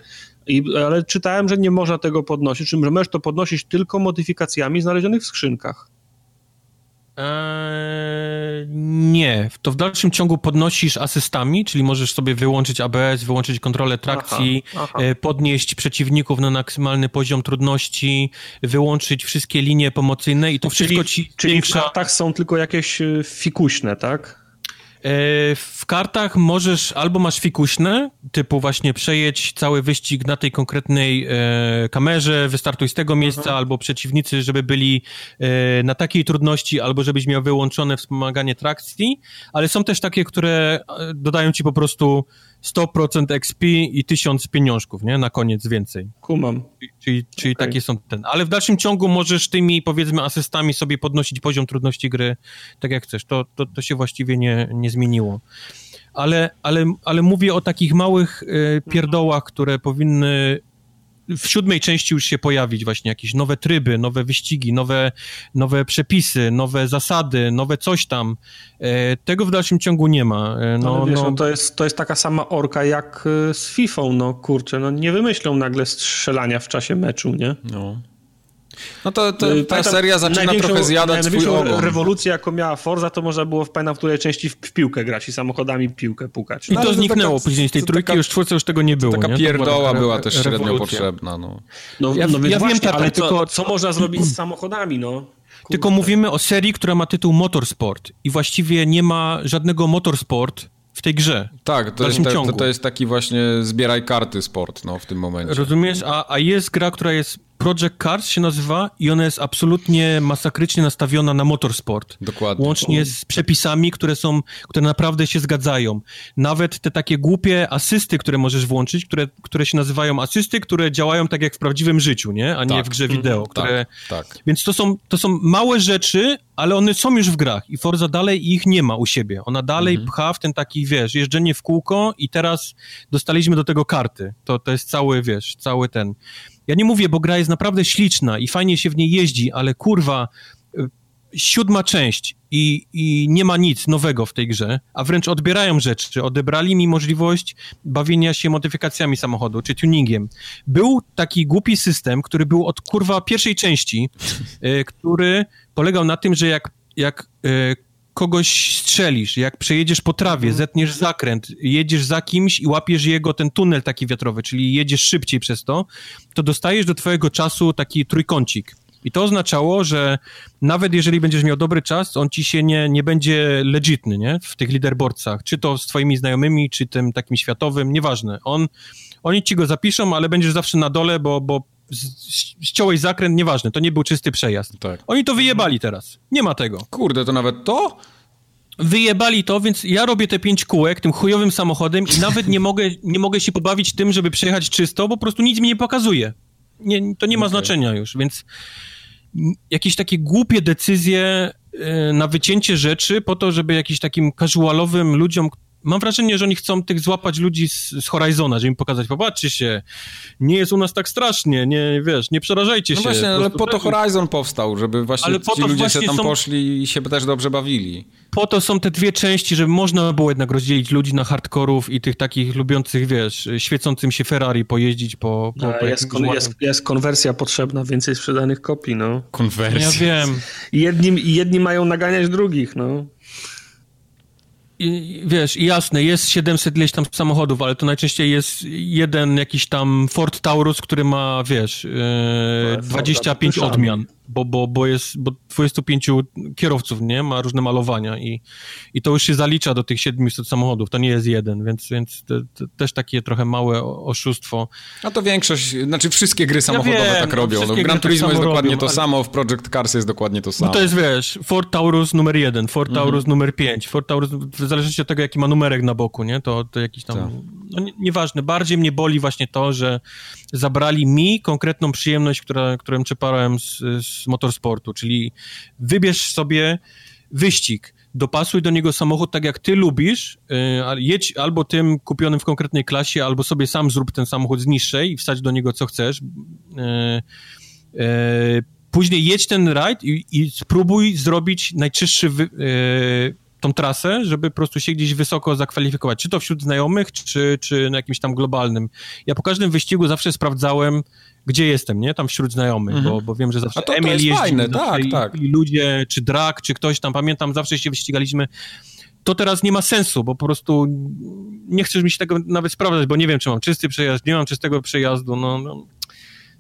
I, ale czytałem, że nie można tego podnosić, czym że możesz to podnosić tylko modyfikacjami znalezionych w skrzynkach. Eee, nie. To w dalszym ciągu podnosisz asystami, czyli możesz sobie wyłączyć ABS, wyłączyć kontrolę trakcji, aha, aha. E, podnieść przeciwników na maksymalny poziom trudności, wyłączyć wszystkie linie pomocyjne i to czyli, wszystko ci Czyli w kartach są tylko jakieś e, fikuśne, tak? E, w kartach możesz, albo masz fikuśne, typu właśnie przejedź cały wyścig na tej konkretnej e, kamerze, wystartuj z tego miejsca, mhm. albo przeciwnicy, żeby byli e, na takiej trudności, albo żebyś miał wyłączone wspomaganie trakcji, ale są też takie, które dodają ci po prostu 100% XP i 1000 pieniążków, nie? Na koniec więcej. Kumam. Czyli, czyli okay. takie są ten. Ale w dalszym ciągu możesz tymi, powiedzmy, asystami sobie podnosić poziom trudności gry tak jak chcesz. To, to, to się właściwie nie, nie zmieniło. Ale, ale, ale mówię o takich małych y, pierdołach, które powinny w siódmej części już się pojawić właśnie jakieś nowe tryby, nowe wyścigi, nowe, nowe przepisy, nowe zasady, nowe coś tam. E, tego w dalszym ciągu nie ma. E, no, wiesz, no... no... to, jest, to jest taka sama orka jak e, z FIFA, no kurczę, no nie wymyślą nagle strzelania w czasie meczu, nie? No. No to, to y, ta Pamiętam, seria zaczyna trochę zjadać swój ogon. rewolucja, jaką miała Forza, to można było w pamiętam w której części w, piłkę grać i samochodami piłkę pukać. No, I to zniknęło taka, później z tej trójki, taka, już czwórce już tego nie było. Taka nie? pierdoła była, była też średnio rewolucja. potrzebna. No, no, ja, no ja właśnie, wiem, ale co, tylko... co można zrobić z samochodami, no? Kurde. Tylko mówimy o serii, która ma tytuł Motorsport i właściwie nie ma żadnego Motorsport w tej grze. Tak, to, jest, to, to, jest taki właśnie zbieraj karty sport no, w tym momencie. Rozumiesz? A, a jest gra, która jest Project Cars się nazywa i ona jest absolutnie masakrycznie nastawiona na motorsport. Dokładnie. Łącznie z przepisami, które są, które naprawdę się zgadzają. Nawet te takie głupie asysty, które możesz włączyć, które, które się nazywają asysty, które działają tak jak w prawdziwym życiu, nie? A nie tak. w grze wideo. Mhm. Które... Tak, tak. Więc to są, to są małe rzeczy, ale one są już w grach i Forza dalej ich nie ma u siebie. Ona dalej mhm. pcha w ten taki, wiesz, jeżdżenie w kółko i teraz dostaliśmy do tego karty. To, to jest cały, wiesz, cały ten... Ja nie mówię, bo gra jest naprawdę śliczna i fajnie się w niej jeździ, ale kurwa, y, siódma część i, i nie ma nic nowego w tej grze, a wręcz odbierają rzeczy. Odebrali mi możliwość bawienia się modyfikacjami samochodu, czy tuningiem. Był taki głupi system, który był od kurwa pierwszej części, y, który polegał na tym, że jak, jak y, kogoś strzelisz, jak przejedziesz po trawie, mhm. zetniesz zakręt, jedziesz za kimś i łapiesz jego ten tunel taki wiatrowy, czyli jedziesz szybciej przez to, to dostajesz do twojego czasu taki trójkącik. I to oznaczało, że nawet jeżeli będziesz miał dobry czas, on ci się nie, nie będzie legitny, nie? W tych leaderboardsach, czy to z twoimi znajomymi, czy tym takim światowym, nieważne. On, oni ci go zapiszą, ale będziesz zawsze na dole, bo, bo ściąłeś zakręt, nieważne, to nie był czysty przejazd. Tak. Oni to wyjebali teraz. Nie ma tego. Kurde, to nawet to? Wyjebali to, więc ja robię te pięć kółek tym chujowym samochodem i nawet nie mogę, nie mogę się pobawić tym, żeby przejechać czysto, bo po prostu nic mi nie pokazuje. Nie, to nie ma okay. znaczenia już, więc jakieś takie głupie decyzje e, na wycięcie rzeczy po to, żeby jakiś takim casualowym ludziom, mam wrażenie, że oni chcą tych złapać ludzi z, z Horizona, żeby im pokazać, popatrzcie się, nie jest u nas tak strasznie, nie, wiesz, nie przerażajcie no się. No właśnie, ale po to Horizon powstał, żeby właśnie ale ci ludzie się tam są... poszli i się też dobrze bawili. Po to są te dwie części, żeby można było jednak rozdzielić ludzi na hardkorów i tych takich lubiących, wiesz, świecącym się Ferrari pojeździć po... po, po jest, kon, jest, jest, konwersja potrzebna, więcej sprzedanych kopii, no. Konwersja. Ja wiem. Jedni, jedni mają naganiać drugich, no. I, wiesz, jasne, jest 700 ileś tam samochodów, ale to najczęściej jest jeden jakiś tam Ford Taurus, który ma, wiesz, yy, 25 odmian. Bo, bo, bo jest bo 25 kierowców, nie? Ma różne malowania i, i to już się zalicza do tych 700 samochodów, to nie jest jeden, więc, więc też takie trochę małe oszustwo. A to większość, znaczy wszystkie gry samochodowe ja wiem, tak no, robią. No, Gran Turismo tak jest dokładnie robią, to ale... samo, w Project Cars jest dokładnie to samo. No to jest, wiesz, Ford Taurus numer jeden, Ford mhm. Taurus numer 5, Ford Taurus, w zależności od tego, jaki ma numerek na boku, nie? To, to jakiś tam, tak. No nie, nieważne, bardziej mnie boli właśnie to, że zabrali mi konkretną przyjemność, która, którą czerpałem z, z motorsportu, czyli wybierz sobie wyścig, dopasuj do niego samochód tak, jak ty lubisz, yy, jedź albo tym kupionym w konkretnej klasie, albo sobie sam zrób ten samochód z niższej i wstać do niego co chcesz. Yy, yy, później jedź ten rajd i, i spróbuj zrobić najczystszy wy, tą trasę, żeby po prostu się gdzieś wysoko zakwalifikować, czy to wśród znajomych, czy, czy na jakimś tam globalnym. Ja po każdym wyścigu zawsze sprawdzałem, gdzie jestem, nie? Tam wśród znajomych, -hmm. bo, bo wiem, że zawsze A to, Emil to jest jeździł, fajne, tak, i, tak. I ludzie, czy Drak, czy ktoś tam, pamiętam, zawsze się wyścigaliśmy. To teraz nie ma sensu, bo po prostu nie chcesz mi się tego nawet sprawdzać, bo nie wiem, czy mam czysty przejazd, nie mam czystego przejazdu, no, no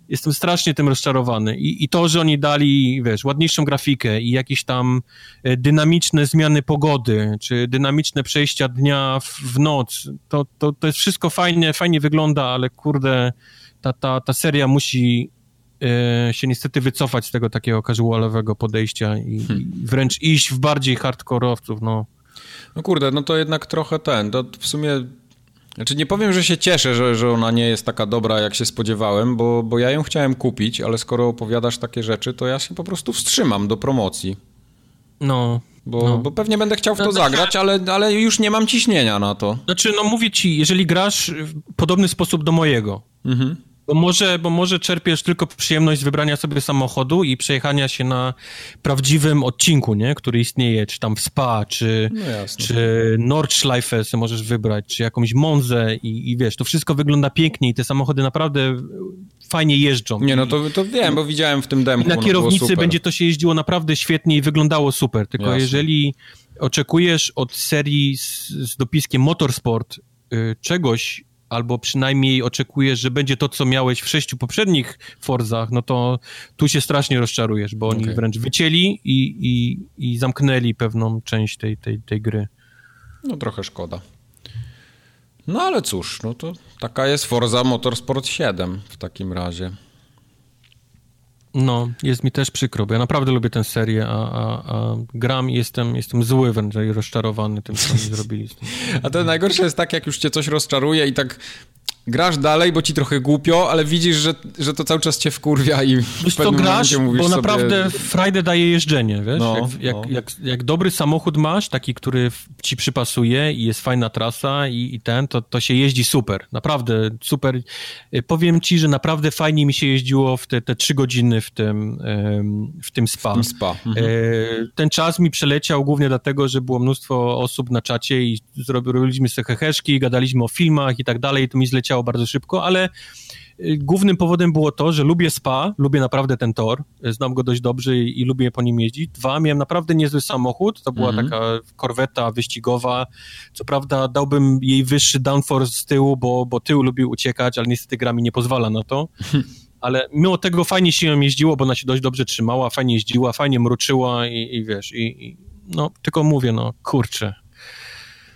jestem strasznie tym rozczarowany. I, I, to, że oni dali, wiesz, ładniejszą grafikę i jakieś tam e, dynamiczne zmiany pogody, czy dynamiczne przejścia dnia w, w noc, to, to, to jest wszystko fajnie, fajnie wygląda, ale kurde, ta, ta, ta seria musi e, się niestety wycofać z tego takiego casualowego podejścia i, hmm. wręcz iść w bardziej hardkorowców, no. No kurde, no to jednak trochę ten, to w sumie znaczy nie powiem, że się cieszę, że, że ona nie jest taka dobra, jak się spodziewałem, bo, bo ja ją chciałem kupić, ale skoro opowiadasz takie rzeczy, to ja się po prostu wstrzymam do promocji. No. Bo, no. bo pewnie będę chciał w to no, zagrać, ale, ale już nie mam ciśnienia na to. Znaczy, no mówię ci, jeżeli grasz w podobny sposób do mojego, mhm. Bo może, bo może czerpiesz tylko przyjemność z wybrania sobie samochodu i przejechania się na prawdziwym odcinku, nie? który istnieje, czy tam w Spa, czy, no czy Nordschleife możesz wybrać, czy jakąś Monzę i, i wiesz, to wszystko wygląda pięknie i te samochody naprawdę fajnie jeżdżą. Nie, no to, to wiem, bo widziałem w tym demku. Na no kierownicy będzie to się jeździło naprawdę świetnie i wyglądało super, tylko Jasne. jeżeli oczekujesz od serii z, z dopiskiem Motorsport y, czegoś, albo przynajmniej oczekujesz, że będzie to, co miałeś w sześciu poprzednich Forzach, no to tu się strasznie rozczarujesz, bo oni okay. wręcz wycięli i, i, i zamknęli pewną część tej, tej, tej gry. No trochę szkoda. No ale cóż, no to taka jest Forza Motorsport 7 w takim razie. No, jest mi też przykro, bo ja naprawdę lubię tę serię, a, a, a gram i jestem, jestem zły wręcz i rozczarowany tym, co oni zrobili. A to najgorsze jest tak, jak już cię coś rozczaruje i tak grasz dalej, bo ci trochę głupio, ale widzisz, że, że to cały czas cię wkurwia i wiesz co, grasz, mówisz bo sobie... naprawdę frajdę daje jeżdżenie, wiesz? No, jak, jak, no. Jak, jak, dobry samochód masz, taki, który ci przypasuje i jest fajna trasa i, i ten, to, to się jeździ super, naprawdę super. Y, powiem ci, że naprawdę fajnie mi się jeździło w te, te trzy godziny w tym, w tym spa. W tym spa. Mhm. Y, ten czas mi przeleciał głównie dlatego, że było mnóstwo osób na czacie i zrobiliśmy sobie heheszki, gadaliśmy o filmach i tak dalej i to mi zleciało bardzo szybko, ale y, głównym powodem było to, że lubię spa, lubię naprawdę ten tor, znam go dość dobrze i, i lubię po nim jeździć. Dwa, miałem naprawdę niezły samochód, to była mm -hmm. taka korweta wyścigowa, co prawda dałbym jej wyższy downforce z tyłu, bo, bo tył lubi uciekać, ale niestety gra mi nie pozwala na to. Ale mimo tego fajnie się ją jeździło, bo ona się dość dobrze trzymała, fajnie jeździła, fajnie mruczyła i, i wiesz, i, i no tylko mówię, no kurczę,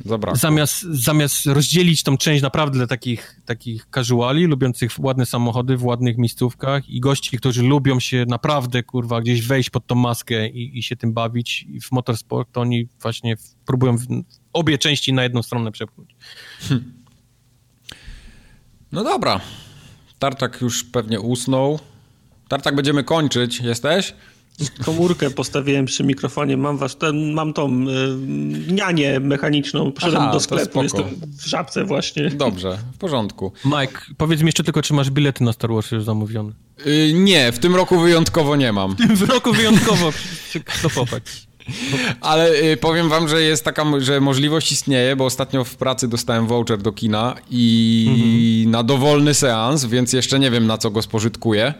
Zabrakło. Zamiast, zamiast rozdzielić tą część naprawdę dla takich, takich casuali, lubiących ładne samochody w ładnych miejscówkach i gości, którzy lubią się naprawdę, kurwa, gdzieś wejść pod tą maskę i, i się tym bawić w motorsport, to oni właśnie próbują obie części na jedną stronę przepchnąć. Hmm. No dobra. Tartak już pewnie usnął. Tartak będziemy kończyć. Jesteś? Komórkę postawiłem przy mikrofonie, mam, was, ten, mam tą y, nianię mechaniczną, poszedłem do sklepu, jestem w żabce właśnie. Dobrze, w porządku. Mike, powiedz mi jeszcze tylko, czy masz bilety na Star Wars już zamówione? Yy, nie, w tym roku wyjątkowo nie mam. W tym roku wyjątkowo stopopać. Ale y, powiem wam, że jest taka, że możliwość istnieje, bo ostatnio w pracy dostałem voucher do kina i mhm. na dowolny seans, więc jeszcze nie wiem na co go spożytkuję.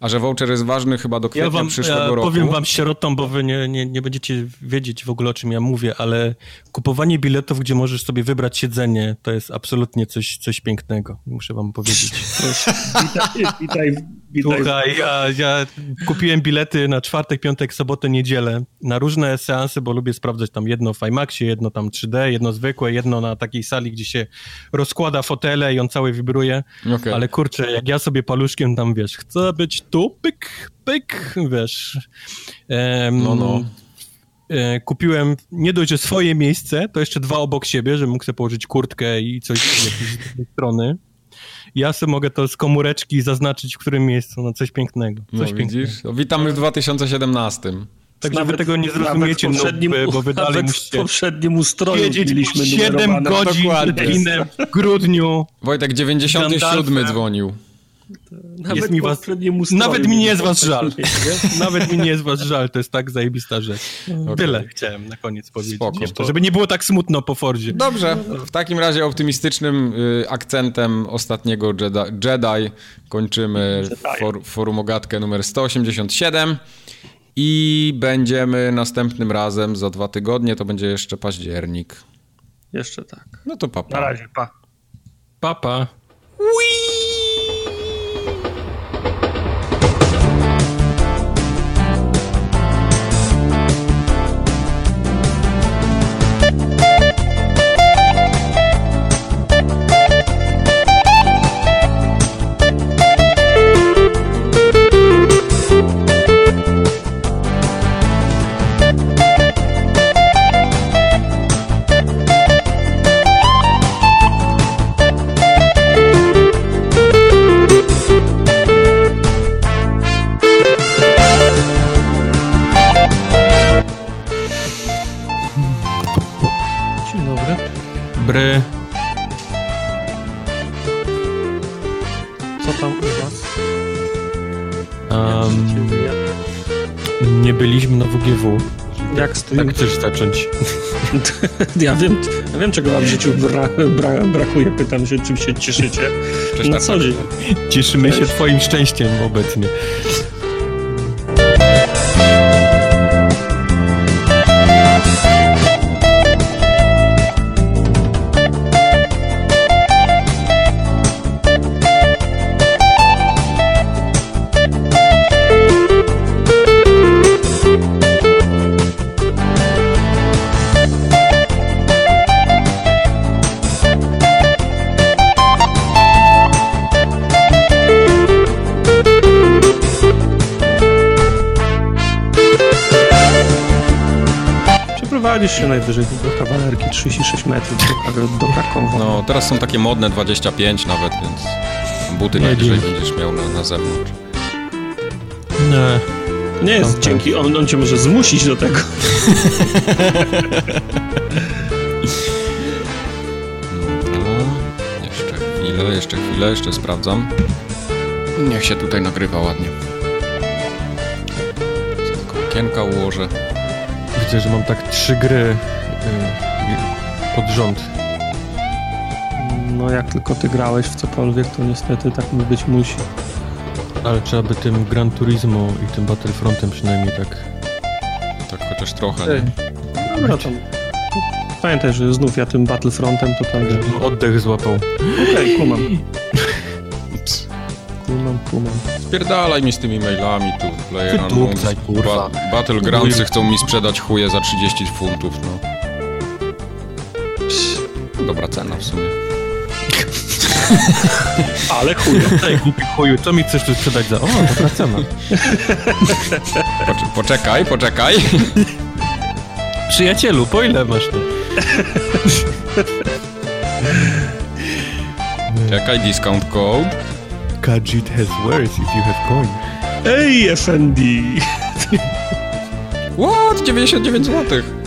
A że voucher jest ważny chyba do kwietnia ja wam, przyszłego ja roku. Powiem wam sierotom, bo wy nie, nie, nie będziecie wiedzieć w ogóle o czym ja mówię, ale kupowanie biletów, gdzie możesz sobie wybrać siedzenie, to jest absolutnie coś, coś pięknego, muszę wam powiedzieć. witaj, witaj Słuchaj, ja, ja kupiłem bilety na czwartek, piątek, sobotę, niedzielę na różne seanse, bo lubię sprawdzać tam jedno w IMAXie, jedno tam 3D, jedno zwykłe, jedno na takiej sali, gdzie się rozkłada fotele i on cały wibruje. Okay. Ale kurczę, jak ja sobie paluszkiem tam, wiesz, chcę być tu, pyk, pyk, wiesz. Um, no, no. E, kupiłem nie dość, że swoje miejsce, to jeszcze dwa obok siebie, że mógł sobie położyć kurtkę i coś z jakiejś strony ja sobie mogę to z komóreczki zaznaczyć, w którym miejscu, no coś pięknego. Coś no, pięknego. Widzisz? No, witamy w 2020. Tak, nawet, wy tego nie zrozumiecie, no, bo wy dalej musicie w poprzednim ustroju mieliśmy 7 godzin w grudniu. Wojtek 97 dzwonił. Nawet jest mi was, nawet mi nie jest was żal. nawet mi nie jest was żal, to jest tak zajebista rzecz. Okay. Tyle chciałem na koniec powiedzieć. Spoko, jeszcze, żeby nie było tak smutno po Fordzie. Dobrze, w takim razie optymistycznym y, akcentem ostatniego Jedi, Jedi kończymy for, forum ogatkę numer 187 i będziemy następnym razem za dwa tygodnie, to będzie jeszcze październik. Jeszcze tak. No to papa. Na razie, pa. Papa. Whee! Dobry. Co tam u was? Um, nie byliśmy na WGW. Jak stoimy? Tak chcesz zacząć? ja, wiem, ja wiem, czego wam w życiu bra, bra, brakuje. Pytam się, czym się cieszycie Cześć, na co dzień. Cieszymy się twoim szczęściem obecnie. Przeprowadzisz się najwyżej do kawalerki 36 metrów do, do Krakowa. No, teraz są takie modne 25 nawet, więc buty nie najwyżej będziesz miał na, na zewnątrz. Nie. Nie jest okay. dzięki, on, on cię może zmusić do tego. No, jeszcze chwilę, jeszcze chwilę, jeszcze sprawdzam. Niech się tutaj nagrywa ładnie. Tylko okienka ułożę. Widzę, że mam tak trzy gry y, pod rząd. No jak tylko ty grałeś w cokolwiek, to niestety tak być musi. Ale trzeba by tym Gran Turismo i tym Battlefrontem przynajmniej tak... Tak chociaż trochę, nie? Dobra, tam... Pamiętaj, że znów ja tym Battlefrontem to tam... Oddech złapał. Okej, okay, kumam. kumam, kumam. Spierdalaj mi z tymi mailami tu, Player kurwa. Ba Battlegroundsy chcą mi sprzedać chuje za 30 funtów, no. Dobra cena w sumie. Ale chuju. Ej, głupi chuju, co mi chcesz tu sprzedać za... O, dobra cena. poczekaj, poczekaj. Przyjacielu, po ile masz tu? Czekaj, discount code. Kajit has words if you have coin. Ej, FND! What? 99 złotych.